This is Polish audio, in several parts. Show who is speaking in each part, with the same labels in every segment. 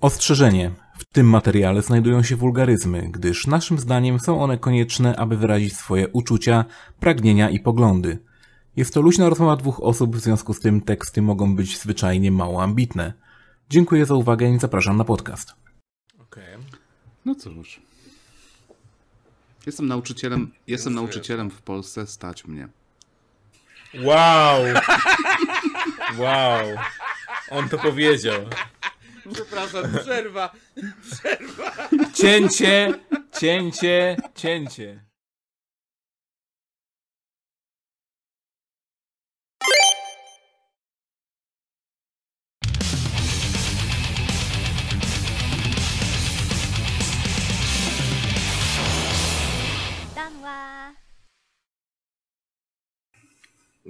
Speaker 1: Ostrzeżenie. W tym materiale znajdują się wulgaryzmy, gdyż naszym zdaniem są one konieczne, aby wyrazić swoje uczucia, pragnienia i poglądy. Jest to luźna rozmowa dwóch osób, w związku z tym teksty mogą być zwyczajnie mało ambitne. Dziękuję za uwagę i zapraszam na podcast.
Speaker 2: Okej.
Speaker 3: No cóż. Jestem nauczycielem, jestem nauczycielem w Polsce, stać mnie.
Speaker 2: Wow! Wow! On to powiedział.
Speaker 4: Przepraszam, przerwa.
Speaker 2: Cięcie, cięcie, cięcie.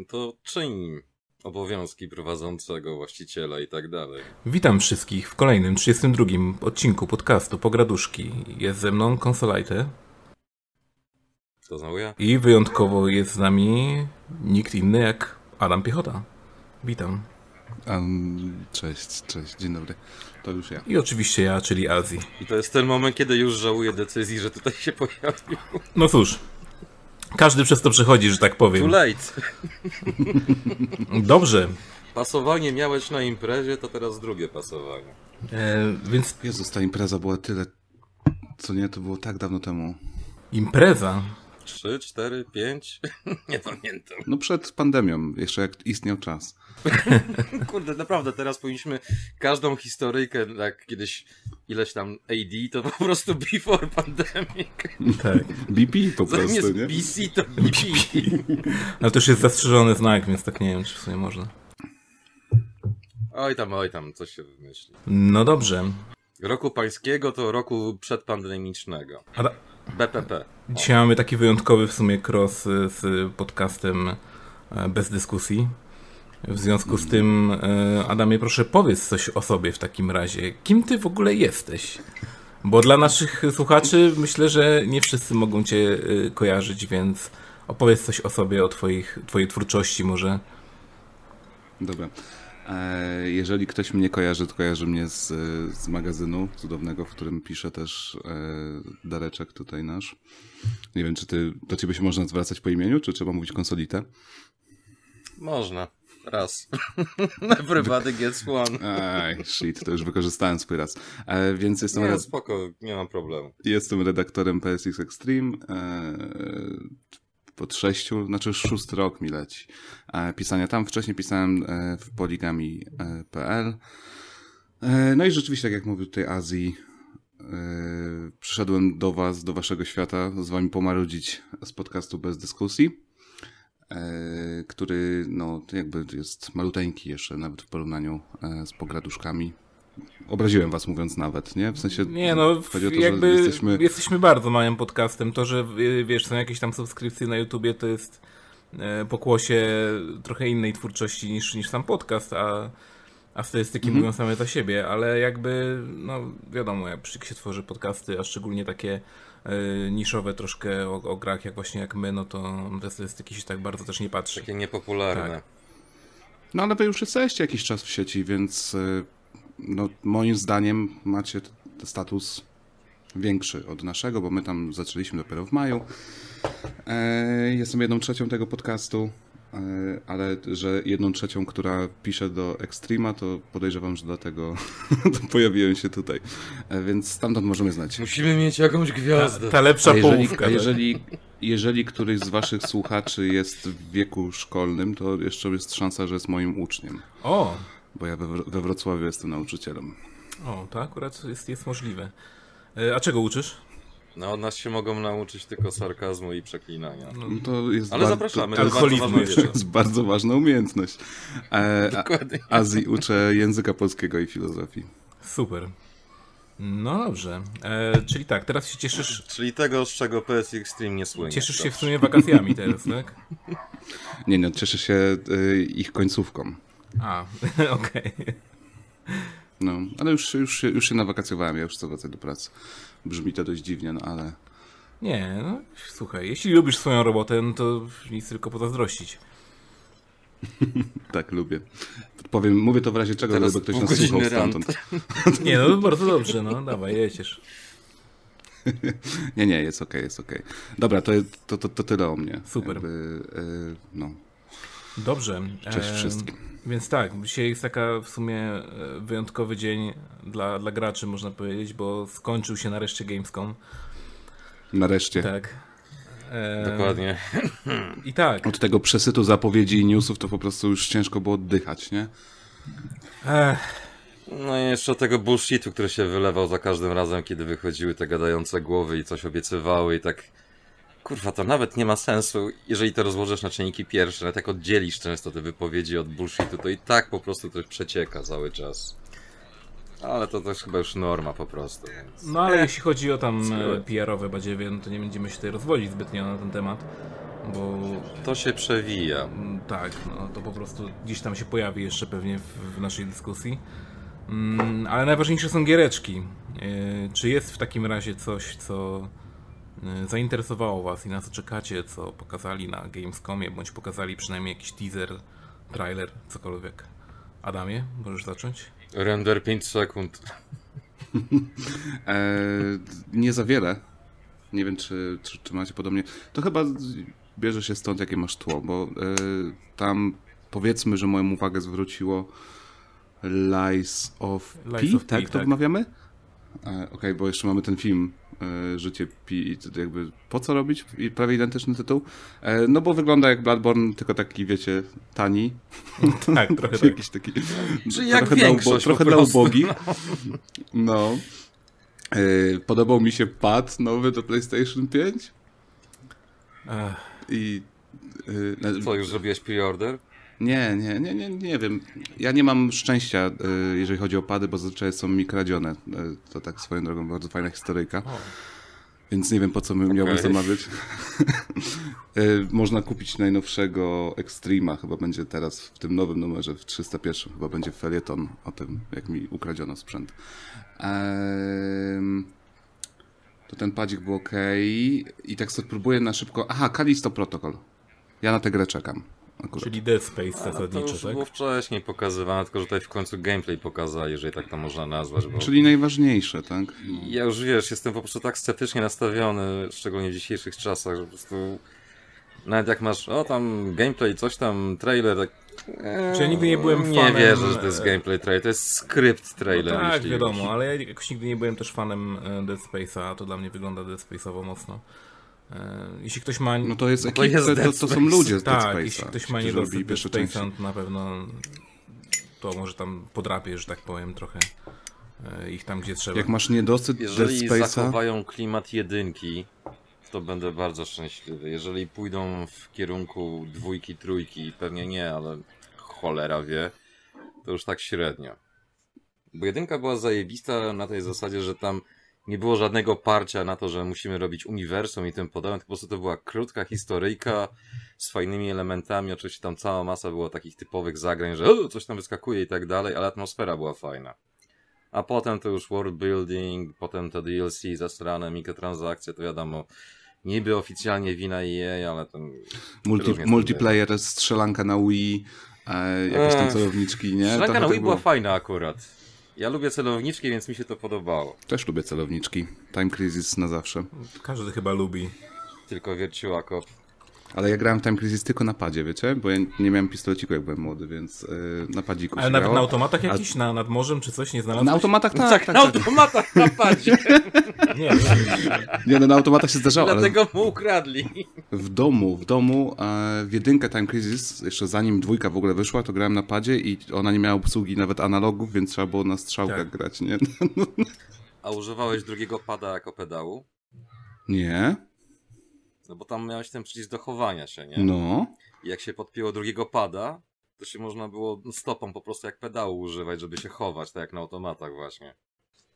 Speaker 4: To czyń obowiązki prowadzącego, właściciela i tak dalej.
Speaker 1: Witam wszystkich w kolejnym 32 odcinku podcastu Pograduszki. Jest ze mną Konsolajte
Speaker 4: To znowu ja?
Speaker 1: i wyjątkowo jest z nami nikt inny jak Adam Piechota. Witam.
Speaker 3: Um, cześć, cześć, dzień dobry. To już ja.
Speaker 1: I oczywiście ja, czyli Azji.
Speaker 4: I to jest ten moment, kiedy już żałuję decyzji, że tutaj się pojawił.
Speaker 1: No cóż, każdy przez to przechodzi, że tak
Speaker 4: Too
Speaker 1: powiem.
Speaker 4: late.
Speaker 1: Dobrze,
Speaker 4: Pasowanie miałeś na imprezie, to teraz drugie pasowanie.
Speaker 1: e, więc
Speaker 3: Jezus, ta impreza była tyle, co nie, to było tak dawno temu.
Speaker 1: impreza.
Speaker 4: Trzy, cztery, pięć? Nie pamiętam.
Speaker 3: No przed pandemią, jeszcze jak istniał czas.
Speaker 4: Kurde, naprawdę, teraz powinniśmy każdą historyjkę, jak kiedyś ileś tam AD, to po prostu before pandemic.
Speaker 1: Tak.
Speaker 3: BP po prostu,
Speaker 4: Zamiast
Speaker 3: nie?
Speaker 4: BC to BP.
Speaker 1: Ale to już jest zastrzeżony znak, więc tak nie wiem, czy w sumie można.
Speaker 4: Oj tam, oj tam, coś się wymyśli.
Speaker 1: No dobrze.
Speaker 4: Roku pańskiego to roku przedpandemicznego. BPP.
Speaker 1: Dzisiaj mamy taki wyjątkowy w sumie cross z podcastem e, bez dyskusji. W związku z tym, e, Adamie, proszę powiedz coś o sobie w takim razie. Kim ty w ogóle jesteś? Bo dla naszych słuchaczy myślę, że nie wszyscy mogą cię y, kojarzyć, więc opowiedz coś o sobie, o twoich, twojej twórczości może.
Speaker 3: Dobra. E, jeżeli ktoś mnie kojarzy, to kojarzy mnie z, z magazynu cudownego, w którym pisze też e, Dareczek tutaj nasz. Nie wiem, czy ty, do ciebie się można zwracać po imieniu, czy trzeba mówić konsolitę?
Speaker 4: Można. Raz. Everybody gets one.
Speaker 3: Aj, shit, to już wykorzystałem swój raz. E, więc jestem,
Speaker 4: Nie,
Speaker 3: red,
Speaker 4: spoko, nie mam problemu.
Speaker 3: jestem redaktorem PSX Extreme. E, pod sześciu, znaczy już szósty rok mi leci. E, pisania tam. Wcześniej pisałem e, w poligami.pl. E, no i rzeczywiście, tak jak mówił tutaj Azji, e, przyszedłem do was, do waszego świata, z wami pomarudzić z podcastu bez dyskusji, e, który no jakby jest maluteńki jeszcze, nawet w porównaniu e, z pograduszkami. Obraziłem was mówiąc nawet, nie? W sensie
Speaker 1: Nie no,
Speaker 3: chodzi o to,
Speaker 1: jakby
Speaker 3: że jesteśmy...
Speaker 1: jesteśmy bardzo małym podcastem. To, że y, wiesz, są jakieś tam subskrypcje na YouTubie, to jest e, pokłosie trochę innej twórczości niż, niż sam podcast, a, a statystyki
Speaker 3: Mhm.
Speaker 1: mówią same za siebie, ale jakby, no wiadomo, jak się tworzy podcasty, a szczególnie takie e, niszowe troszkę o, o grach, jak właśnie jak my, no to te statystyki się tak bardzo też nie patrzy.
Speaker 4: Takie niepopularne.
Speaker 1: Tak.
Speaker 3: No ale wy już jesteście jakiś czas w sieci, więc y, no, moim zdaniem macie status większy od naszego, bo my tam zaczęliśmy dopiero w maju. E, jestem jedną trzecią tego podcastu, e, ale że jedną trzecią, która pisze do Extrema, to podejrzewam, że dlatego pojawiłem się tutaj. E, więc stamtąd możemy znać.
Speaker 4: Musimy mieć jakąś gwiazdę.
Speaker 1: Ta lepsza
Speaker 3: A jeżeli,
Speaker 1: połówka.
Speaker 3: a
Speaker 1: tak.
Speaker 3: jeżeli, jeżeli któryś z waszych słuchaczy jest w wieku szkolnym, to jeszcze jest szansa, że jest moim uczniem.
Speaker 1: O,
Speaker 3: Bo ja we, we Wrocławiu jestem nauczycielem.
Speaker 1: o, to akurat jest, jest możliwe. E, A czego uczysz?
Speaker 4: No, od nas się mogą nauczyć tylko sarkazmu i przeklinania.
Speaker 3: No To jest
Speaker 4: Ale zapraszamy,
Speaker 3: To,
Speaker 4: to
Speaker 3: to,
Speaker 4: jest bardzo
Speaker 3: to jest bardzo ważna umiejętność. E, a,
Speaker 4: Dokładnie.
Speaker 3: Azji uczę języka polskiego i filozofii.
Speaker 1: Super. No dobrze. E, czyli tak, teraz się cieszysz,
Speaker 4: Czyli tego, z czego PS Extreme nie słynie.
Speaker 1: cieszysz się w sumie wakacjami teraz, tak?
Speaker 3: Nie, nie, cieszę się y, ich końcówką.
Speaker 1: A, okej.
Speaker 3: No, ale już, już, się- już się nawakacjowałem, ja już wracać do pracy. Brzmi to dość dziwnie, no ale
Speaker 1: Nie, no słuchaj, jeśli lubisz swoją robotę, no to nic tylko pozazdrościć.
Speaker 3: tak lubię. Powiem, mówię to w razie czego,
Speaker 4: Teraz
Speaker 3: gdyby ktoś nas słuchał stamtąd.
Speaker 1: Nie, no bardzo dobrze, no dawaj, jedziesz.
Speaker 3: Nie, nie, jest okej, jest okej. Dobra, to, to, to, to tyle o mnie.
Speaker 1: Super.
Speaker 3: Jakby, y, no,
Speaker 1: Dobrze.
Speaker 3: cześć
Speaker 1: em,
Speaker 3: wszystkim.
Speaker 1: Więc tak, dzisiaj jest taka w sumie e, wyjątkowy dzień dla, dla graczy, można powiedzieć, bo skończył się nareszcie Gamescom.
Speaker 3: Nareszcie.
Speaker 1: Tak. Em,
Speaker 4: Dokładnie.
Speaker 1: I tak.
Speaker 3: Od tego przesytu zapowiedzi i newsów to po prostu już ciężko było oddychać, nie?
Speaker 1: Ech,
Speaker 4: No i jeszcze tego bullshitu, który się wylewał za każdym razem, kiedy wychodziły te gadające głowy i coś obiecywały i tak... Kurwa, to nawet nie ma sensu, jeżeli to rozłożysz na czynniki pierwsze, nawet jak oddzielisz często te wypowiedzi od bullshitu, to i tak po prostu to przecieka cały czas. Ale to też chyba już norma po prostu, więc...
Speaker 1: no ale jeśli chodzi o tam e, PR-owe badziewie, no to nie będziemy się tutaj rozwodzić zbytnio na ten temat, bo
Speaker 4: To się przewija.
Speaker 1: Mm, Tak, no to po prostu gdzieś tam się pojawi jeszcze pewnie w, w naszej dyskusji. Mm, ale najważniejsze są giereczki. Yy, Czy jest w takim razie coś, co zainteresowało Was i na co czekacie, co pokazali na Gamescomie, bądź pokazali przynajmniej jakiś teaser, trailer, cokolwiek? Adamie, możesz zacząć?
Speaker 4: Render 5 sekund.
Speaker 3: E, nie za wiele. Nie wiem, czy, czy, czy macie podobnie. To chyba bierze się stąd, jakie masz tło, bo e, tam powiedzmy, że moją uwagę zwróciło Lies of
Speaker 1: Lies
Speaker 3: P,
Speaker 1: of P,
Speaker 3: tak to
Speaker 1: tak.
Speaker 3: wymawiamy? E, Okej, bo jeszcze mamy ten film Życie Pi jakby po co robić? I prawie identyczny tytuł. E, no bo wygląda jak Bloodborne, tylko taki, wiecie, tani.
Speaker 1: Tak, trochę tak.
Speaker 3: Jakiś taki.
Speaker 4: Czyli jak
Speaker 3: trochę dla,
Speaker 4: większość
Speaker 3: trochę dla ubogich. No. Yy, podobał mi się pad nowy do PlayStation 5
Speaker 1: Ech,
Speaker 3: i.
Speaker 4: Co, już zrobiłeś pre-order?
Speaker 3: Nie, nie, nie, nie, nie wiem. Ja nie mam szczęścia, yy, jeżeli chodzi o pady, bo zazwyczaj są mi kradzione. Yy, to tak swoją drogą bardzo fajna historyjka. Więc nie wiem po co my miałbym zamawiać. Yy, Można kupić najnowszego Extrema, chyba będzie teraz w tym nowym numerze, w 301, chyba będzie felieton o tym, jak mi ukradziono sprzęt. To ten padzik był ok. I tak sobie próbuję na szybko. Aha, Kalisto Protocol. Ja na tę grę czekam. Akurat.
Speaker 1: czyli Dead Space
Speaker 4: A, to
Speaker 1: zasadniczo,
Speaker 4: już
Speaker 1: tak?
Speaker 4: było wcześniej pokazywane, tylko że tutaj w końcu gameplay pokazali, jeżeli tak to można nazwać. Bo
Speaker 3: Czyli najważniejsze, tak?
Speaker 4: Ja już wiesz, jestem po prostu tak sceptycznie nastawiony, szczególnie w dzisiejszych czasach, że po prostu nawet jak masz, o tam gameplay, coś tam, trailer, tak... e,
Speaker 1: Czy ja nigdy nie byłem
Speaker 4: Nie
Speaker 1: fanem,
Speaker 4: wierzę, że to jest
Speaker 1: e,
Speaker 4: gameplay trailer, to jest skrypt trailer.
Speaker 1: No tak, wiadomo,
Speaker 4: już.
Speaker 1: ale ja jakoś nigdy nie byłem też fanem e, Dead Space'a, a to dla mnie wygląda Dead Space'owo mocno. E, Jeśli ktoś ma...
Speaker 3: No to jest
Speaker 4: to
Speaker 3: ekip,
Speaker 4: jest
Speaker 3: to, to,
Speaker 4: Dead
Speaker 3: to są ludzie z Dead
Speaker 1: tak,
Speaker 3: Space'a.
Speaker 1: jeśli ktoś ma niedosyt Dead. Space'a, to na pewno to może tam podrapie, że tak powiem, trochę e, ich tam, gdzie trzeba.
Speaker 3: Jak masz niedosyt Dead
Speaker 4: Jeżeli
Speaker 3: Space'a,
Speaker 4: zachowają klimat jedynki, to będę bardzo szczęśliwy. Jeżeli pójdą w kierunku dwójki, trójki, pewnie nie, ale cholera wie, to już tak średnio. Bo jedynka była zajebista na tej zasadzie, że tam nie było żadnego parcia na to, że musimy robić uniwersum i tym podobne, po prostu to była krótka historyjka z fajnymi elementami. Oczywiście tam cała masa było takich typowych zagrań, że o, coś tam wyskakuje i tak dalej, ale atmosfera była fajna. A potem to już world building, potem to DLC zasrane, mikrotransakcje, to wiadomo, niby oficjalnie wina EA, ale ten...
Speaker 3: multi, multiplayer, strzelanka na Wii, e, jakieś tam celowniczki, nie?
Speaker 4: Strzelanka na
Speaker 3: tak
Speaker 4: Wii była fajna akurat. Ja lubię celowniczki, więc mi się to podobało.
Speaker 3: Też lubię celowniczki. Time Crisis na zawsze.
Speaker 1: Każdy chyba lubi.
Speaker 4: Tylko wierciła kop.
Speaker 3: Ale ja grałem w Time Crisis tylko na padzie, wiecie? Bo ja nie miałem pistoleciku jak byłem młody, więc yy, na padziku
Speaker 1: Ale
Speaker 3: grało.
Speaker 1: na automatach jakiś, na, nad morzem czy coś nie znalazłeś?
Speaker 3: Na automatach tak,
Speaker 4: Tak,
Speaker 3: tak,
Speaker 4: na
Speaker 3: tak.
Speaker 4: automatach na padzie,
Speaker 1: Nie, nie.
Speaker 3: Nie, no na automatach się zdarzało, ale
Speaker 4: dlatego mu ukradli.
Speaker 3: w domu, w domu e, w jedynkę Time Crisis, jeszcze zanim dwójka w ogóle wyszła, to grałem na padzie i ona nie miała obsługi nawet analogów, więc trzeba było na strzałkach
Speaker 1: Tak.
Speaker 3: grać, nie?
Speaker 4: A używałeś drugiego pada jako pedału?
Speaker 3: Nie?
Speaker 4: No bo tam miałeś ten przycisk do chowania się, nie?
Speaker 3: No.
Speaker 4: I jak się podpięło drugiego pada, to się można było stopą po prostu jak pedału używać, żeby się chować, tak jak na automatach właśnie.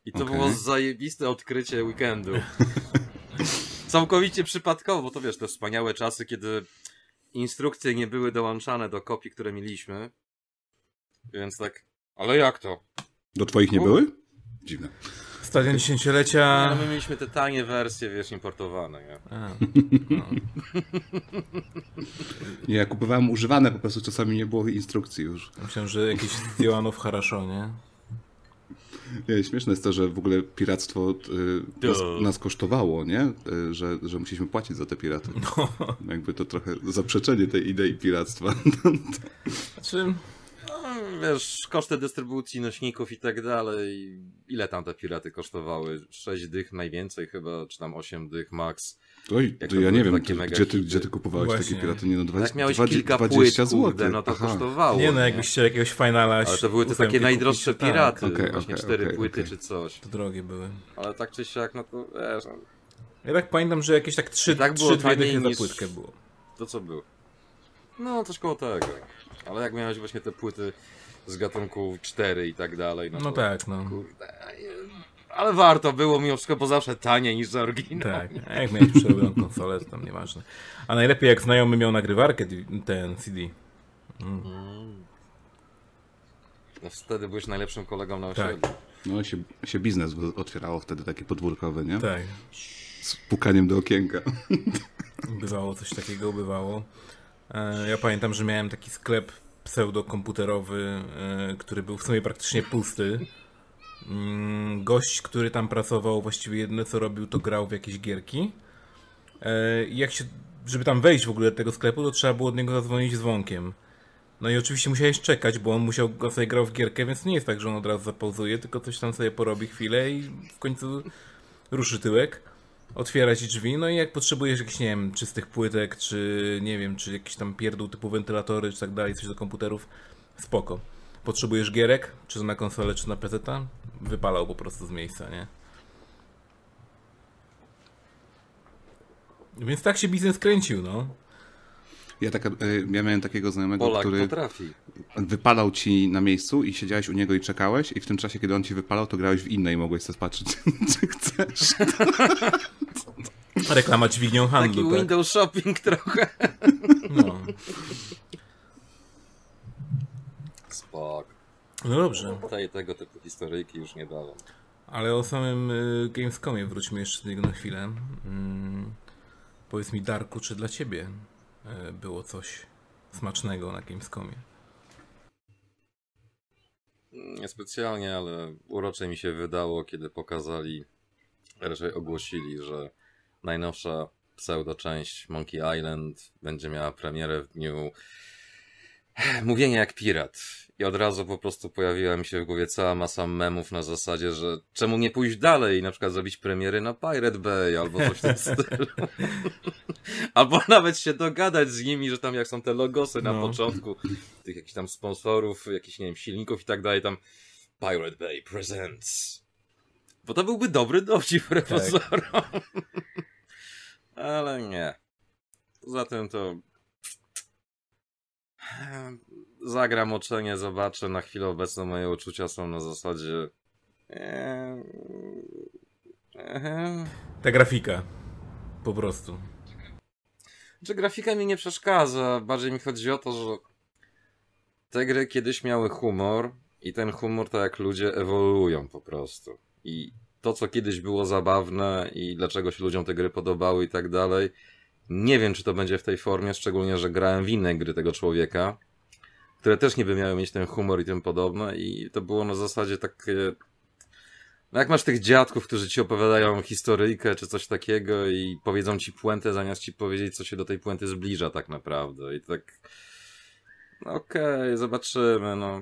Speaker 4: I to
Speaker 3: Okej.
Speaker 4: było zajebiste odkrycie weekendu. Całkowicie przypadkowo, bo to wiesz, te wspaniałe czasy, kiedy instrukcje nie były dołączane do kopii, które mieliśmy. Więc tak, ale jak to?
Speaker 3: Do twoich nie
Speaker 4: U.
Speaker 3: były? Dziwne.
Speaker 1: Stadion dziesięciolecia.
Speaker 4: No, my mieliśmy te tanie wersje, wiesz, importowane, nie?
Speaker 1: A,
Speaker 3: Nie, ja kupowałem używane, po prostu czasami nie było instrukcji już.
Speaker 1: myślałem, że jakiś Ziołanów Haraszo, nie?
Speaker 3: Nie, śmieszne jest to, że w ogóle piractwo y, nas, nas kosztowało, nie? Y, że, że musieliśmy płacić za te piraty.
Speaker 1: No.
Speaker 3: Jakby to trochę zaprzeczenie tej idei piractwa.
Speaker 1: Znaczy,
Speaker 4: No, wiesz, koszty dystrybucji nośników i tak dalej. Ile tam te piraty kosztowały? 6 dych najwięcej chyba, czy tam 8 dych max.
Speaker 3: Oj, to
Speaker 4: to
Speaker 3: ja nie wiem, gdzie, ty, gdzie ty kupowałeś
Speaker 1: Właśnie.
Speaker 3: takie piraty? Nie no, 20,
Speaker 4: Jak miałeś
Speaker 3: 20,
Speaker 4: kilka
Speaker 3: 20
Speaker 4: płyt,
Speaker 3: zł.
Speaker 4: kurde, no to
Speaker 3: Aha.
Speaker 4: kosztowało.
Speaker 1: nie no, jakbyś chciał jakiegoś finala.
Speaker 4: Ale to były te takie najdroższe
Speaker 1: kupić, to
Speaker 4: piraty,
Speaker 1: Tak,
Speaker 3: Okej,
Speaker 4: właśnie
Speaker 3: okej,
Speaker 4: cztery
Speaker 3: okej,
Speaker 4: płyty czy coś.
Speaker 1: to drogie były.
Speaker 4: Ale tak czy siak, no to wiesz, no,
Speaker 1: Ja tak pamiętam, że jakieś tak trzy,
Speaker 4: I tak było
Speaker 1: trzy dwie
Speaker 4: taniej
Speaker 1: dychy za
Speaker 4: niż-
Speaker 1: płytkę było.
Speaker 4: to co było. No, coś koło tego. Ale jak miałeś właśnie te płyty z gatunku 4 i tak dalej, no,
Speaker 1: No
Speaker 4: to,
Speaker 1: tak, no.
Speaker 4: Kurde, ale warto było mimo wszystko, bo zawsze taniej niż za oryginał.
Speaker 1: Tak, a jak miałeś przerobioną konsolę, to tam nieważne. A najlepiej jak znajomy miał nagrywarkę, ten CD.
Speaker 4: Mm. No wtedy byłeś najlepszym kolegą na
Speaker 1: Tak.
Speaker 4: osiedlu.
Speaker 3: No się, się biznes otwierało wtedy taki podwórkowy, nie?
Speaker 1: Tak,
Speaker 3: Z pukaniem do okienka.
Speaker 1: bywało coś takiego, bywało. E, Ja pamiętam, że miałem taki sklep pseudokomputerowy, e, który był w sumie praktycznie pusty. Mm, Gość, który tam pracował, właściwie jedyne co robił, to grał w jakieś gierki. E, jak się, żeby tam wejść w ogóle do tego sklepu, to trzeba było od niego zadzwonić dzwonkiem. No i oczywiście musiałeś czekać, bo on musiał on sobie grał w gierkę, więc nie jest tak, że on od razu zapauzuje, tylko coś tam sobie porobi chwilę i w końcu ruszy tyłek, otwiera ci drzwi, no i jak potrzebujesz jakichś, nie wiem, czystych płytek, czy nie wiem, czy jakiś tam pierdół typu wentylatory, czy tak dalej, coś do komputerów, spoko. Potrzebujesz gierek, czy na konsolę, czy na PC, wypalał po prostu z miejsca, nie? Więc tak się biznes kręcił, no.
Speaker 3: Ja, taka, y, ja miałem takiego znajomego,
Speaker 4: Polak
Speaker 3: który
Speaker 4: potrafi.
Speaker 3: wypalał ci na miejscu i siedziałeś u niego i czekałeś i w tym czasie, kiedy on ci wypalał, to grałeś w innej i mogłeś sobie patrzeć, czy chcesz.
Speaker 1: Reklama dźwignią
Speaker 4: Taki
Speaker 1: handlu, tak?
Speaker 4: window shopping trochę.
Speaker 1: No.
Speaker 4: Spok.
Speaker 1: no dobrze.
Speaker 4: Tutaj tego typu historyjki już nie dałem.
Speaker 1: Ale o samym y, Gamescomie wróćmy jeszcze do niego na chwilę. Mm, powiedz mi, Darku, czy dla ciebie było coś smacznego na Gamescomie?
Speaker 4: Niespecjalnie, ale urocze mi się wydało, kiedy pokazali, raczej ogłosili, że najnowsza pseudo część Monkey Island będzie miała premierę w dniu mówienia jak pirat. I od razu po prostu pojawiła mi się w głowie cała masa memów na zasadzie, że czemu nie pójść dalej i na przykład zrobić premiery na Pirate Bay albo coś w tym stylu. albo nawet się dogadać z nimi, że tam jak są te logosy na
Speaker 1: No.
Speaker 4: początku, tych jakichś tam sponsorów, jakichś, nie wiem, silników i tak dalej, tam Pirate Bay Presents. Bo to byłby dobry dowcip
Speaker 1: Tak.
Speaker 4: pozorom. Ale nie. Poza tym to zagram oczenie, zobaczę. Na chwilę obecną moje uczucia są na zasadzie Eee, eee.
Speaker 1: Ta grafika. Po prostu.
Speaker 4: Że grafika mi nie przeszkadza. Bardziej mi chodzi o to, że te gry kiedyś miały humor i ten humor to jak ludzie ewoluują po prostu. I to, co kiedyś było zabawne i dlaczego się ludziom te gry podobały i tak dalej, nie wiem, czy to będzie w tej formie, szczególnie, że grałem w inne gry tego człowieka, które też niby miały mieć ten humor i tym podobne i to było na zasadzie takie... No jak masz tych dziadków, którzy ci opowiadają historyjkę czy coś takiego i powiedzą ci puentę, zamiast ci powiedzieć, co się do tej puenty zbliża tak naprawdę. I tak... No Okej, zobaczymy, no...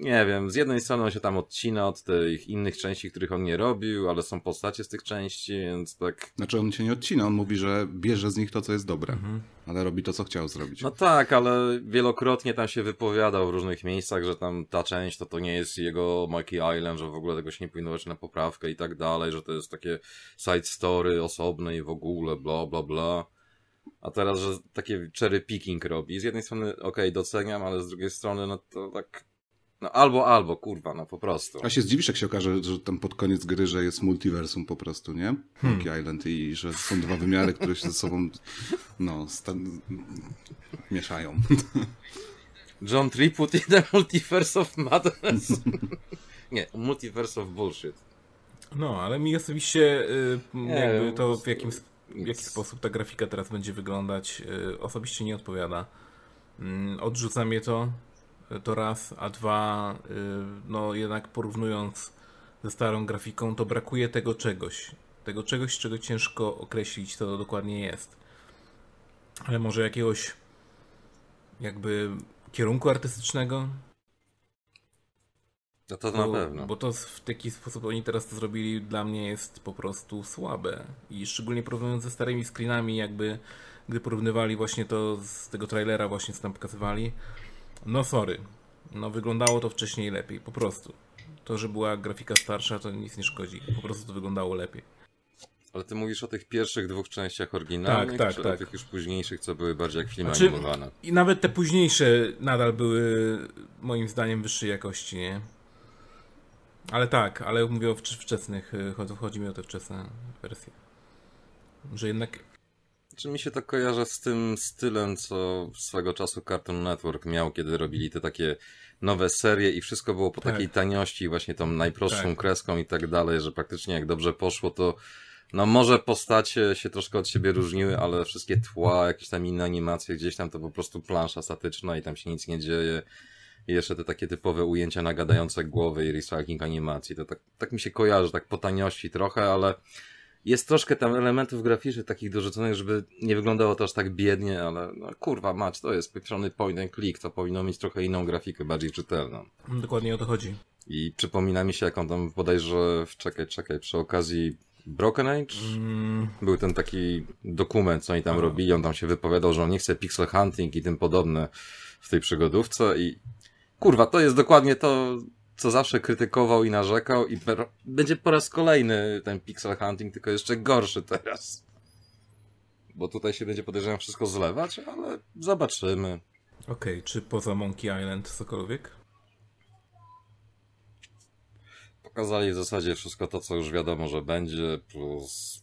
Speaker 4: Nie wiem, z jednej strony on się tam odcina od tych innych części, których on nie robił, ale są postacie z tych części, więc tak...
Speaker 3: Znaczy on się nie odcina, on mówi, że bierze z nich to, co jest dobre,
Speaker 1: Mhm.
Speaker 3: ale robi to, co chciał zrobić.
Speaker 4: No tak, ale wielokrotnie tam się wypowiadał w różnych miejscach, że tam ta część to to nie jest jego Monkey Island, że w ogóle tego się nie powinno na poprawkę i tak dalej, że to jest takie side story osobne i w ogóle bla bla bla. A teraz, że takie cherry picking robi. Z jednej strony okej, doceniam, ale z drugiej strony no to tak no albo albo, kurwa, no po prostu.
Speaker 3: A się zdziwisz, jak się okaże, że tam pod koniec gry, że jest multiversum po prostu, nie? Monkey Island i że są dwa wymiary, które się ze sobą no, stan- mieszają.
Speaker 4: John Tripwood i The Multiverse of Madness. nie, Multiverse of Bullshit.
Speaker 1: No, ale mi osobiście y, jakby to w, jakim, w jaki sposób ta grafika teraz będzie wyglądać y, osobiście nie odpowiada. Mm, Odrzuca mnie to, y, to raz, a dwa, y, no jednak porównując ze starą grafiką, to brakuje tego czegoś. Tego czegoś, czego ciężko określić, co to dokładnie jest. Ale może jakiegoś jakby kierunku artystycznego,
Speaker 4: No to
Speaker 1: bo,
Speaker 4: na pewno.
Speaker 1: Bo to w taki sposób oni teraz to zrobili, dla mnie jest po prostu słabe. I szczególnie porównując ze starymi screenami, jakby gdy porównywali właśnie to z tego trailera, właśnie co tam pokazywali. No sorry. No wyglądało to wcześniej lepiej, po prostu. To, że była grafika starsza, to nic nie szkodzi. Po prostu to wyglądało lepiej.
Speaker 4: Ale ty mówisz o tych pierwszych dwóch częściach oryginalnych,
Speaker 1: Tak, tak,
Speaker 4: czy o
Speaker 1: tak.
Speaker 4: tych już późniejszych, co były bardziej jak filmy
Speaker 1: Znaczy-
Speaker 4: animowane?
Speaker 1: I nawet te późniejsze nadal były moim zdaniem wyższej jakości, nie? Ale tak, ale mówię o wcz- wczesnych, chodzi, chodzi mi o te wczesne wersje. Że jednak
Speaker 4: Czy mi się to kojarzy z tym stylem, co swego czasu Cartoon Network miał, kiedy robili te takie nowe serie i wszystko było po
Speaker 1: Tak.
Speaker 4: takiej taniości, właśnie tą najprostszą
Speaker 1: Tak.
Speaker 4: kreską i tak dalej, że praktycznie jak dobrze poszło, to no może postacie się troszkę od siebie różniły, ale wszystkie tła, jakieś tam inne animacje, gdzieś tam to po prostu plansza statyczna i tam się nic nie dzieje. I jeszcze te takie typowe ujęcia na gadające głowy i recycling animacji. To tak, tak mi się kojarzy, tak po taniości trochę, ale jest troszkę tam elementów graficznych takich dorzuconych, żeby nie wyglądało to aż tak biednie, ale no, kurwa mać, to jest pieprzony point and click, to powinno mieć trochę inną grafikę, bardziej czytelną.
Speaker 1: dokładnie o to chodzi.
Speaker 4: I przypomina mi się, jak on tam bodajże, czekaj, czekaj, przy okazji Broken Age
Speaker 1: Mm,
Speaker 4: był ten taki dokument, co oni tam
Speaker 1: Aha.
Speaker 4: robili, on tam się wypowiadał, że on nie chce pixel hunting i tym podobne w tej przygodówce i kurwa, to jest dokładnie to, co zawsze krytykował i narzekał i per... będzie po raz kolejny ten pixel hunting, tylko jeszcze gorszy teraz. Bo tutaj się będzie podejrzewam wszystko zlewać, ale zobaczymy.
Speaker 1: Okej, czy poza Monkey Island cokolwiek?
Speaker 4: Pokazali w zasadzie wszystko to, co już wiadomo, że będzie, plus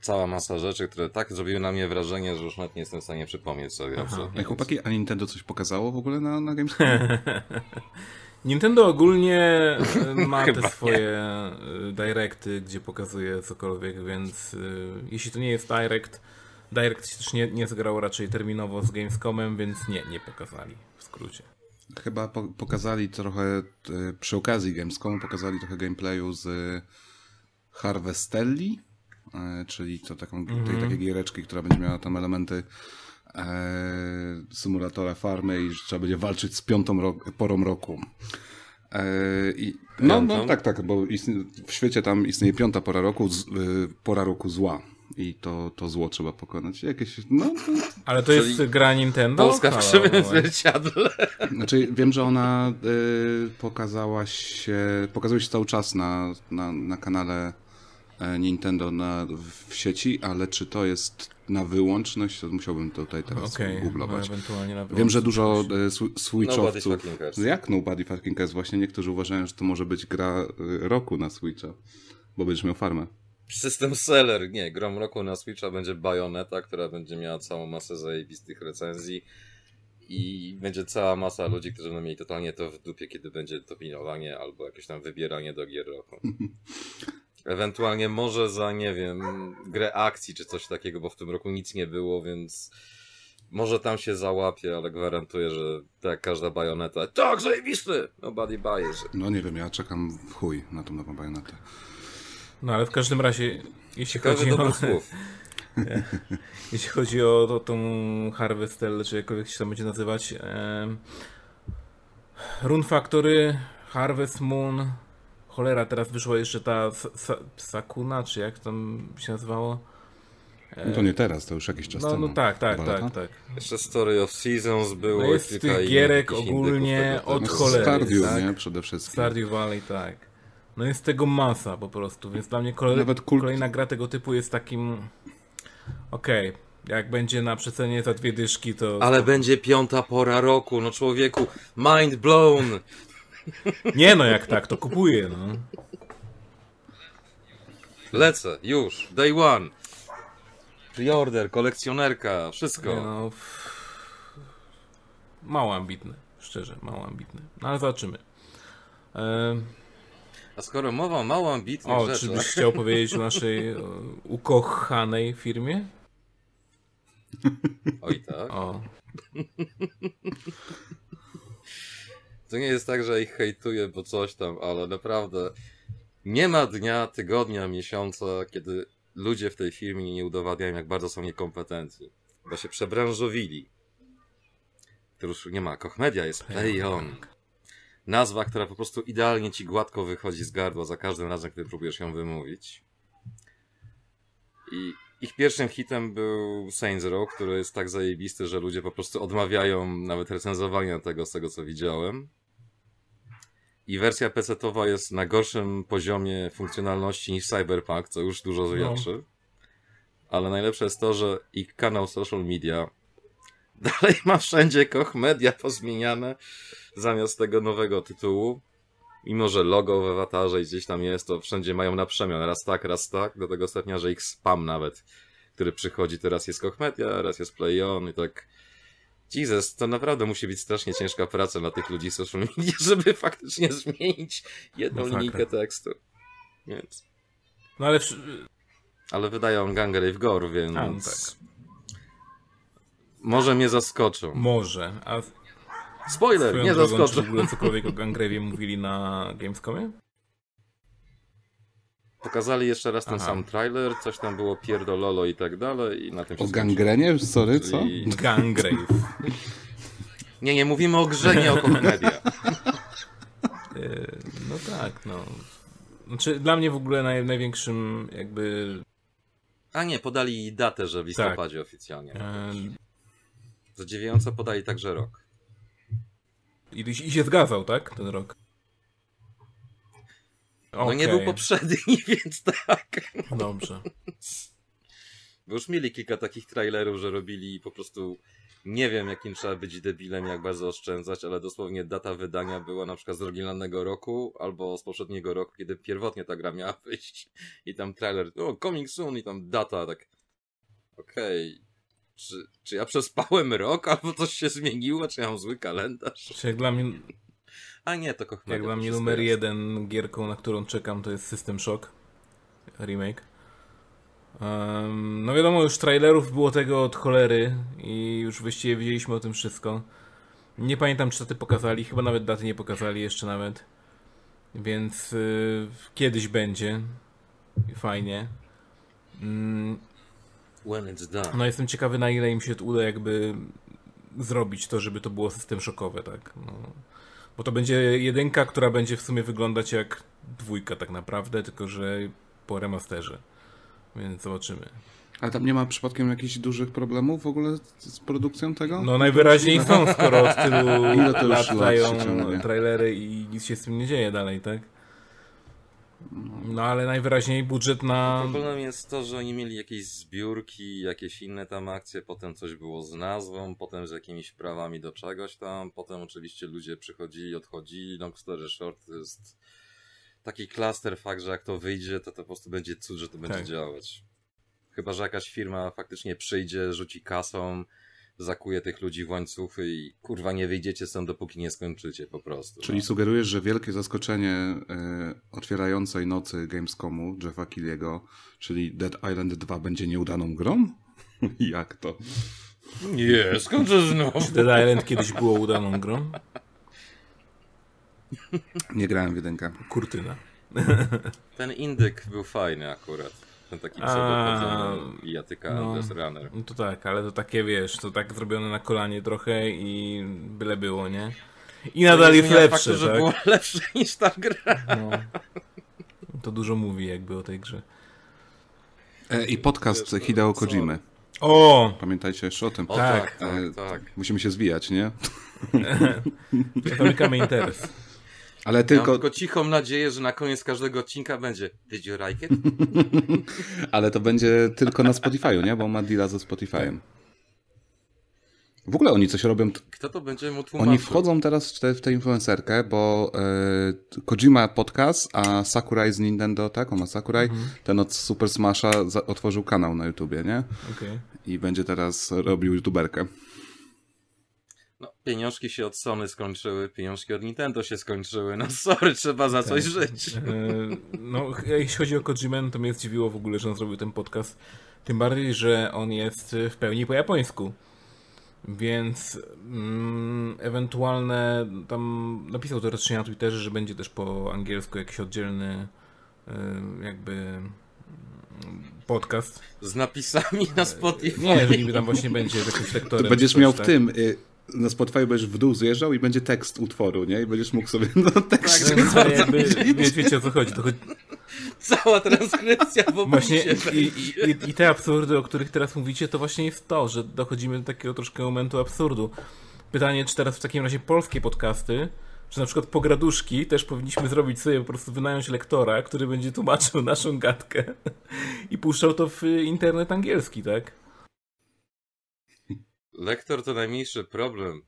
Speaker 4: cała masa rzeczy, które tak zrobiły na mnie wrażenie, że już nawet nie jestem w stanie przypomnieć sobie absolutnie.
Speaker 3: Ej,
Speaker 4: nic.
Speaker 3: chłopaki, a Nintendo coś pokazało w ogóle na, na Gamescomie?
Speaker 1: Nintendo ogólnie e, ma te swoje e, directy, gdzie pokazuje cokolwiek, więc e, jeśli to nie jest direct, direct się też nie, nie zgrał raczej terminowo z Gamescomem, więc nie, nie pokazali w skrócie.
Speaker 3: Chyba po, pokazali trochę, przy okazji Gamescomu, pokazali trochę gameplayu z Harvestelli, czyli to taką, tej takiej giereczki, która będzie miała tam elementy e, symulatora farmy i że trzeba będzie walczyć z piątą ro porą roku. E, i, no, no tak, tak, bo istnie, w świecie tam istnieje piąta pora roku, z, y, pora roku zła. I to, to zło trzeba pokonać. Jakieś, no, to,
Speaker 1: Ale to
Speaker 4: Czyli
Speaker 1: jest gra Nintendo?
Speaker 4: Polska w krzywym
Speaker 1: halo.
Speaker 4: zwierciadle.
Speaker 3: Znaczy, wiem, że ona y, pokazała się, pokazuje się cały czas na, na, na kanale e, Nintendo na, w sieci, ale czy to jest na wyłączność, to musiałbym tutaj teraz
Speaker 1: Okej, no,
Speaker 3: googlować. Wiem, że dużo e, switchowców...
Speaker 4: cares.
Speaker 3: Jak Nobody Fucking Cares? Właśnie niektórzy uważają, że to może być gra y, roku na Switcha, bo będziesz miał farmę.
Speaker 4: System seller, nie, grom roku na Switcha będzie Bayonetta, która będzie miała całą masę zajebistych recenzji i będzie cała masa ludzi, którzy będą mieli totalnie to w dupie, kiedy będzie dopingowanie albo jakieś tam wybieranie do gier roku. Ewentualnie może za, nie wiem, grę akcji czy coś takiego, bo w tym roku nic nie było, więc może tam się załapie, ale gwarantuję, że tak jak każda bajoneta, tak, zajebisty! Nobody buys.
Speaker 3: No nie wiem, ja czekam w chuj na tą nową bajonetę.
Speaker 1: No ale w każdym razie, jeśli
Speaker 4: Ciekawe
Speaker 1: chodzi o,
Speaker 4: słów.
Speaker 1: jeśli chodzi o, o tą Harvestel, czy jakkolwiek się tam będzie nazywać, em, Rune Factory, Harvest Moon, cholera, teraz wyszła jeszcze ta Sa- Sa- Sakuna, czy jak tam się nazywało?
Speaker 3: No to nie teraz, to już jakiś czas
Speaker 1: No,
Speaker 3: temu.
Speaker 1: no tak, tak, tak,
Speaker 3: lata?
Speaker 1: tak.
Speaker 4: Jeszcze Story of Seasons było.
Speaker 1: No
Speaker 4: i
Speaker 1: jest
Speaker 4: kilka
Speaker 1: tych gierek ogólnie od
Speaker 4: typu.
Speaker 1: cholery.
Speaker 3: Stardew,
Speaker 1: tak?
Speaker 3: nie? Przede wszystkim.
Speaker 1: Stardew Valley, tak. No jest tego masa po prostu, więc dla mnie kolej,
Speaker 3: Nawet kult-
Speaker 1: kolejna gra tego typu jest takim... Okej, jak będzie na przecenie za dwie dyszki, to...
Speaker 4: Ale będzie piąta pora roku, no człowieku, mind blown!
Speaker 1: Nie no, jak tak, to kupuję, no.
Speaker 4: Lecę, już, day one. Preorder, kolekcjonerka, wszystko.
Speaker 1: Nie no... Mało ambitne, szczerze, mało ambitne. No ale zobaczymy. Ehm,
Speaker 4: A skoro mowa o mało ambitnych
Speaker 1: O, czy
Speaker 4: rzeczach...
Speaker 1: byś chciał powiedzieć o naszej ukochanej firmie?
Speaker 4: Oj tak.
Speaker 1: O,
Speaker 4: To nie jest tak, że ich hejtuję, bo coś tam, ale naprawdę nie ma dnia, tygodnia, miesiąca, kiedy ludzie w tej firmie nie udowadniają, jak bardzo są niekompetentni. Bo się przebranżowili. To już nie ma. Kochmedia jest Play On. Nazwa, która po prostu idealnie ci gładko wychodzi z gardła za każdym razem, kiedy próbujesz ją wymówić. I ich pierwszym hitem był Saints Row, który jest tak zajebisty, że ludzie po prostu odmawiają nawet recenzowania tego z tego, co widziałem. I wersja PC-towa jest na gorszym poziomie funkcjonalności niż Cyberpunk, co już dużo zwiadczy. Ale najlepsze jest to, że ich kanał social media dalej ma wszędzie Koch Media pozmieniane zamiast tego nowego tytułu. Mimo, że logo w awatarze gdzieś tam jest, to wszędzie mają na przemian. Raz tak, raz tak. Do tego stopnia, że ich spam nawet, który przychodzi, teraz jest Koch Media, raz jest Play On i tak... Jesus, to naprawdę musi być strasznie ciężka praca dla tych ludzi social media, żeby faktycznie zmienić jedną
Speaker 1: Masakra.
Speaker 4: linijkę tekstu. Więc...
Speaker 1: no ale
Speaker 4: Ale wydają Gangrave Gore, więc...
Speaker 1: A, no tak.
Speaker 4: Może mnie zaskoczą.
Speaker 1: może. A
Speaker 4: Spoiler,
Speaker 1: swoją
Speaker 4: nie
Speaker 1: drogą, czy
Speaker 4: zaskoczą.
Speaker 1: w ogóle cokolwiek o Gangrave'ie mówili na Gamescomie?
Speaker 4: Pokazali jeszcze raz ten
Speaker 1: Aha.
Speaker 4: sam trailer, coś tam było pierdololo i tak dalej i na tym się
Speaker 3: O gangrenie? Sorry, co?
Speaker 4: Czyli-
Speaker 1: Gangrave.
Speaker 4: Nie, nie, mówimy o grze, nie o komedia.
Speaker 1: Yy, No tak, no. Znaczy, dla mnie w ogóle naj, największym jakby
Speaker 4: A nie, podali datę, że w listopadzie oficjalnie.
Speaker 1: e,
Speaker 4: Zadziwiająco podali także rok.
Speaker 1: I, i się zgadzał, tak? Ten rok.
Speaker 4: No nie był poprzedni, więc tak.
Speaker 1: Dobrze.
Speaker 4: Bo już mieli kilka takich trailerów, że robili po prostu nie wiem jakim trzeba być debilem, jak bardzo oszczędzać, ale dosłownie data wydania była na przykład z oryginalnego roku albo z poprzedniego roku, kiedy pierwotnie ta gra miała wyjść i tam trailer, o coming soon i tam data, tak okej, czy, czy ja przespałem rok albo coś się zmieniło, czy ja mam zły kalendarz?
Speaker 1: Czy jak dla mnie,
Speaker 4: A nie, to kocham.
Speaker 1: jak dla mnie numer jeden gierką, na którą czekam, to jest System Shock remake. Em, no wiadomo, już trailerów było tego od cholery i już właściwie wiedzieliśmy o tym wszystko. Nie pamiętam, czy daty pokazali, chyba nawet daty nie pokazali jeszcze nawet. Więc y, kiedyś będzie. Fajnie. Mm. No jestem ciekawy na ile im się uda jakby zrobić to, żeby to było system szokowe, tak. No. Bo to będzie jedynka, która będzie w sumie wyglądać jak dwójka tak naprawdę, tylko że po remasterze. Więc zobaczymy.
Speaker 3: Ale tam nie ma przypadkiem jakichś dużych problemów w ogóle z, produkcją tego?
Speaker 1: No najwyraźniej są, skoro od tylu
Speaker 3: Ile to już
Speaker 1: lat
Speaker 3: lat
Speaker 1: dają trailery i nic się z tym nie dzieje dalej, tak? No ale najwyraźniej budżet na...
Speaker 4: Problemem jest to, że oni mieli jakieś zbiórki, jakieś inne tam akcje, potem coś było z nazwą, potem z jakimiś prawami do czegoś tam, potem oczywiście ludzie przychodzili, odchodzili, long story short jest taki klaster fakt, że jak to wyjdzie, to to po prostu będzie cud, że to będzie
Speaker 1: Tak.
Speaker 4: działać. Chyba, że jakaś firma faktycznie przyjdzie, rzuci kasą, zakuje tych ludzi w łańcuchy i kurwa nie wyjdziecie stąd, dopóki nie skończycie po prostu.
Speaker 3: Czyli
Speaker 4: no.
Speaker 3: sugerujesz, że wielkie zaskoczenie y, otwierającej nocy Gamescomu Jeffa Killiego, czyli Dead Island 2 będzie nieudaną grą? Jak to?
Speaker 4: Nie, skończę znowu.
Speaker 1: Dead Island kiedyś było udaną grą.
Speaker 3: Nie grałem w jedynkę.
Speaker 1: Kurtyna.
Speaker 4: Ten indyk był fajny akurat. Ten taki
Speaker 1: A,
Speaker 4: pseudopodzony i jatyka
Speaker 1: no.
Speaker 4: Death Runner.
Speaker 1: No to tak, ale to takie wiesz, to tak zrobione na kolanie trochę i byle było, nie? I nadal jest lepsze,
Speaker 4: faktu, że
Speaker 1: tak?
Speaker 4: było lepsze niż ta gra.
Speaker 1: No. To dużo mówi jakby o tej grze.
Speaker 3: E, I podcast Hideo Kojimy.
Speaker 1: O!
Speaker 3: Pamiętajcie jeszcze o tym.
Speaker 4: O
Speaker 1: Tak.
Speaker 4: tak, tak,
Speaker 3: E,
Speaker 4: tak.
Speaker 3: Musimy się zwijać, nie?
Speaker 1: Zamykamy interes.
Speaker 3: Ale tylko,
Speaker 4: tylko cichą nadzieję, że na koniec każdego odcinka będzie Did you like it?
Speaker 3: ale to będzie tylko na Spotify'u, nie? Bo ma deala ze Spotify'em. W ogóle oni coś robią.
Speaker 4: Kto to będzie mu tłumaczył?
Speaker 3: Oni wchodzą teraz w tę w tę influencerkę, bo e, Kojima podcast, a Sakurai z Nintendo, tak? On ma Sakurai, ten od Super Smasha za, otworzył kanał na YouTubie, nie?
Speaker 1: Okej.
Speaker 3: I będzie teraz robił youtuberkę.
Speaker 4: No, pieniążki się od Sony skończyły, pieniążki od Nintendo się skończyły. No sorry, trzeba za coś żyć.
Speaker 1: E, no, jeśli chodzi o Kojimę, no to mnie zdziwiło w ogóle, że on zrobił ten podcast. Tym bardziej, że on jest w pełni po japońsku. Więc mm, ewentualne tam napisał to raczej na Twitterze, że będzie też po angielsku jakiś oddzielny y, jakby mm, podcast.
Speaker 4: Z napisami na Spotify.
Speaker 1: Nie, że niby tam właśnie będzie jakimś lektorem.
Speaker 3: To będziesz
Speaker 1: coś,
Speaker 3: miał w
Speaker 1: tak.
Speaker 3: tym, y, na Spotify będziesz w dół zjeżdżał i będzie tekst utworu, nie? I będziesz mógł sobie no, tekst
Speaker 1: Tak, więc jakby, wie, wiecie o co chodzi. To chodzi
Speaker 4: Cała transkrypcja w
Speaker 1: właśnie
Speaker 4: opisie.
Speaker 1: i, i, i te absurdy, o których teraz mówicie, to właśnie jest to, że dochodzimy do takiego troszkę momentu absurdu. Pytanie, czy teraz w takim razie polskie podcasty, czy na przykład pograduszki też powinniśmy zrobić sobie po prostu wynająć lektora, który będzie tłumaczył naszą gadkę i puszczał to w internet angielski, tak?
Speaker 4: Lektor to najmniejszy problem.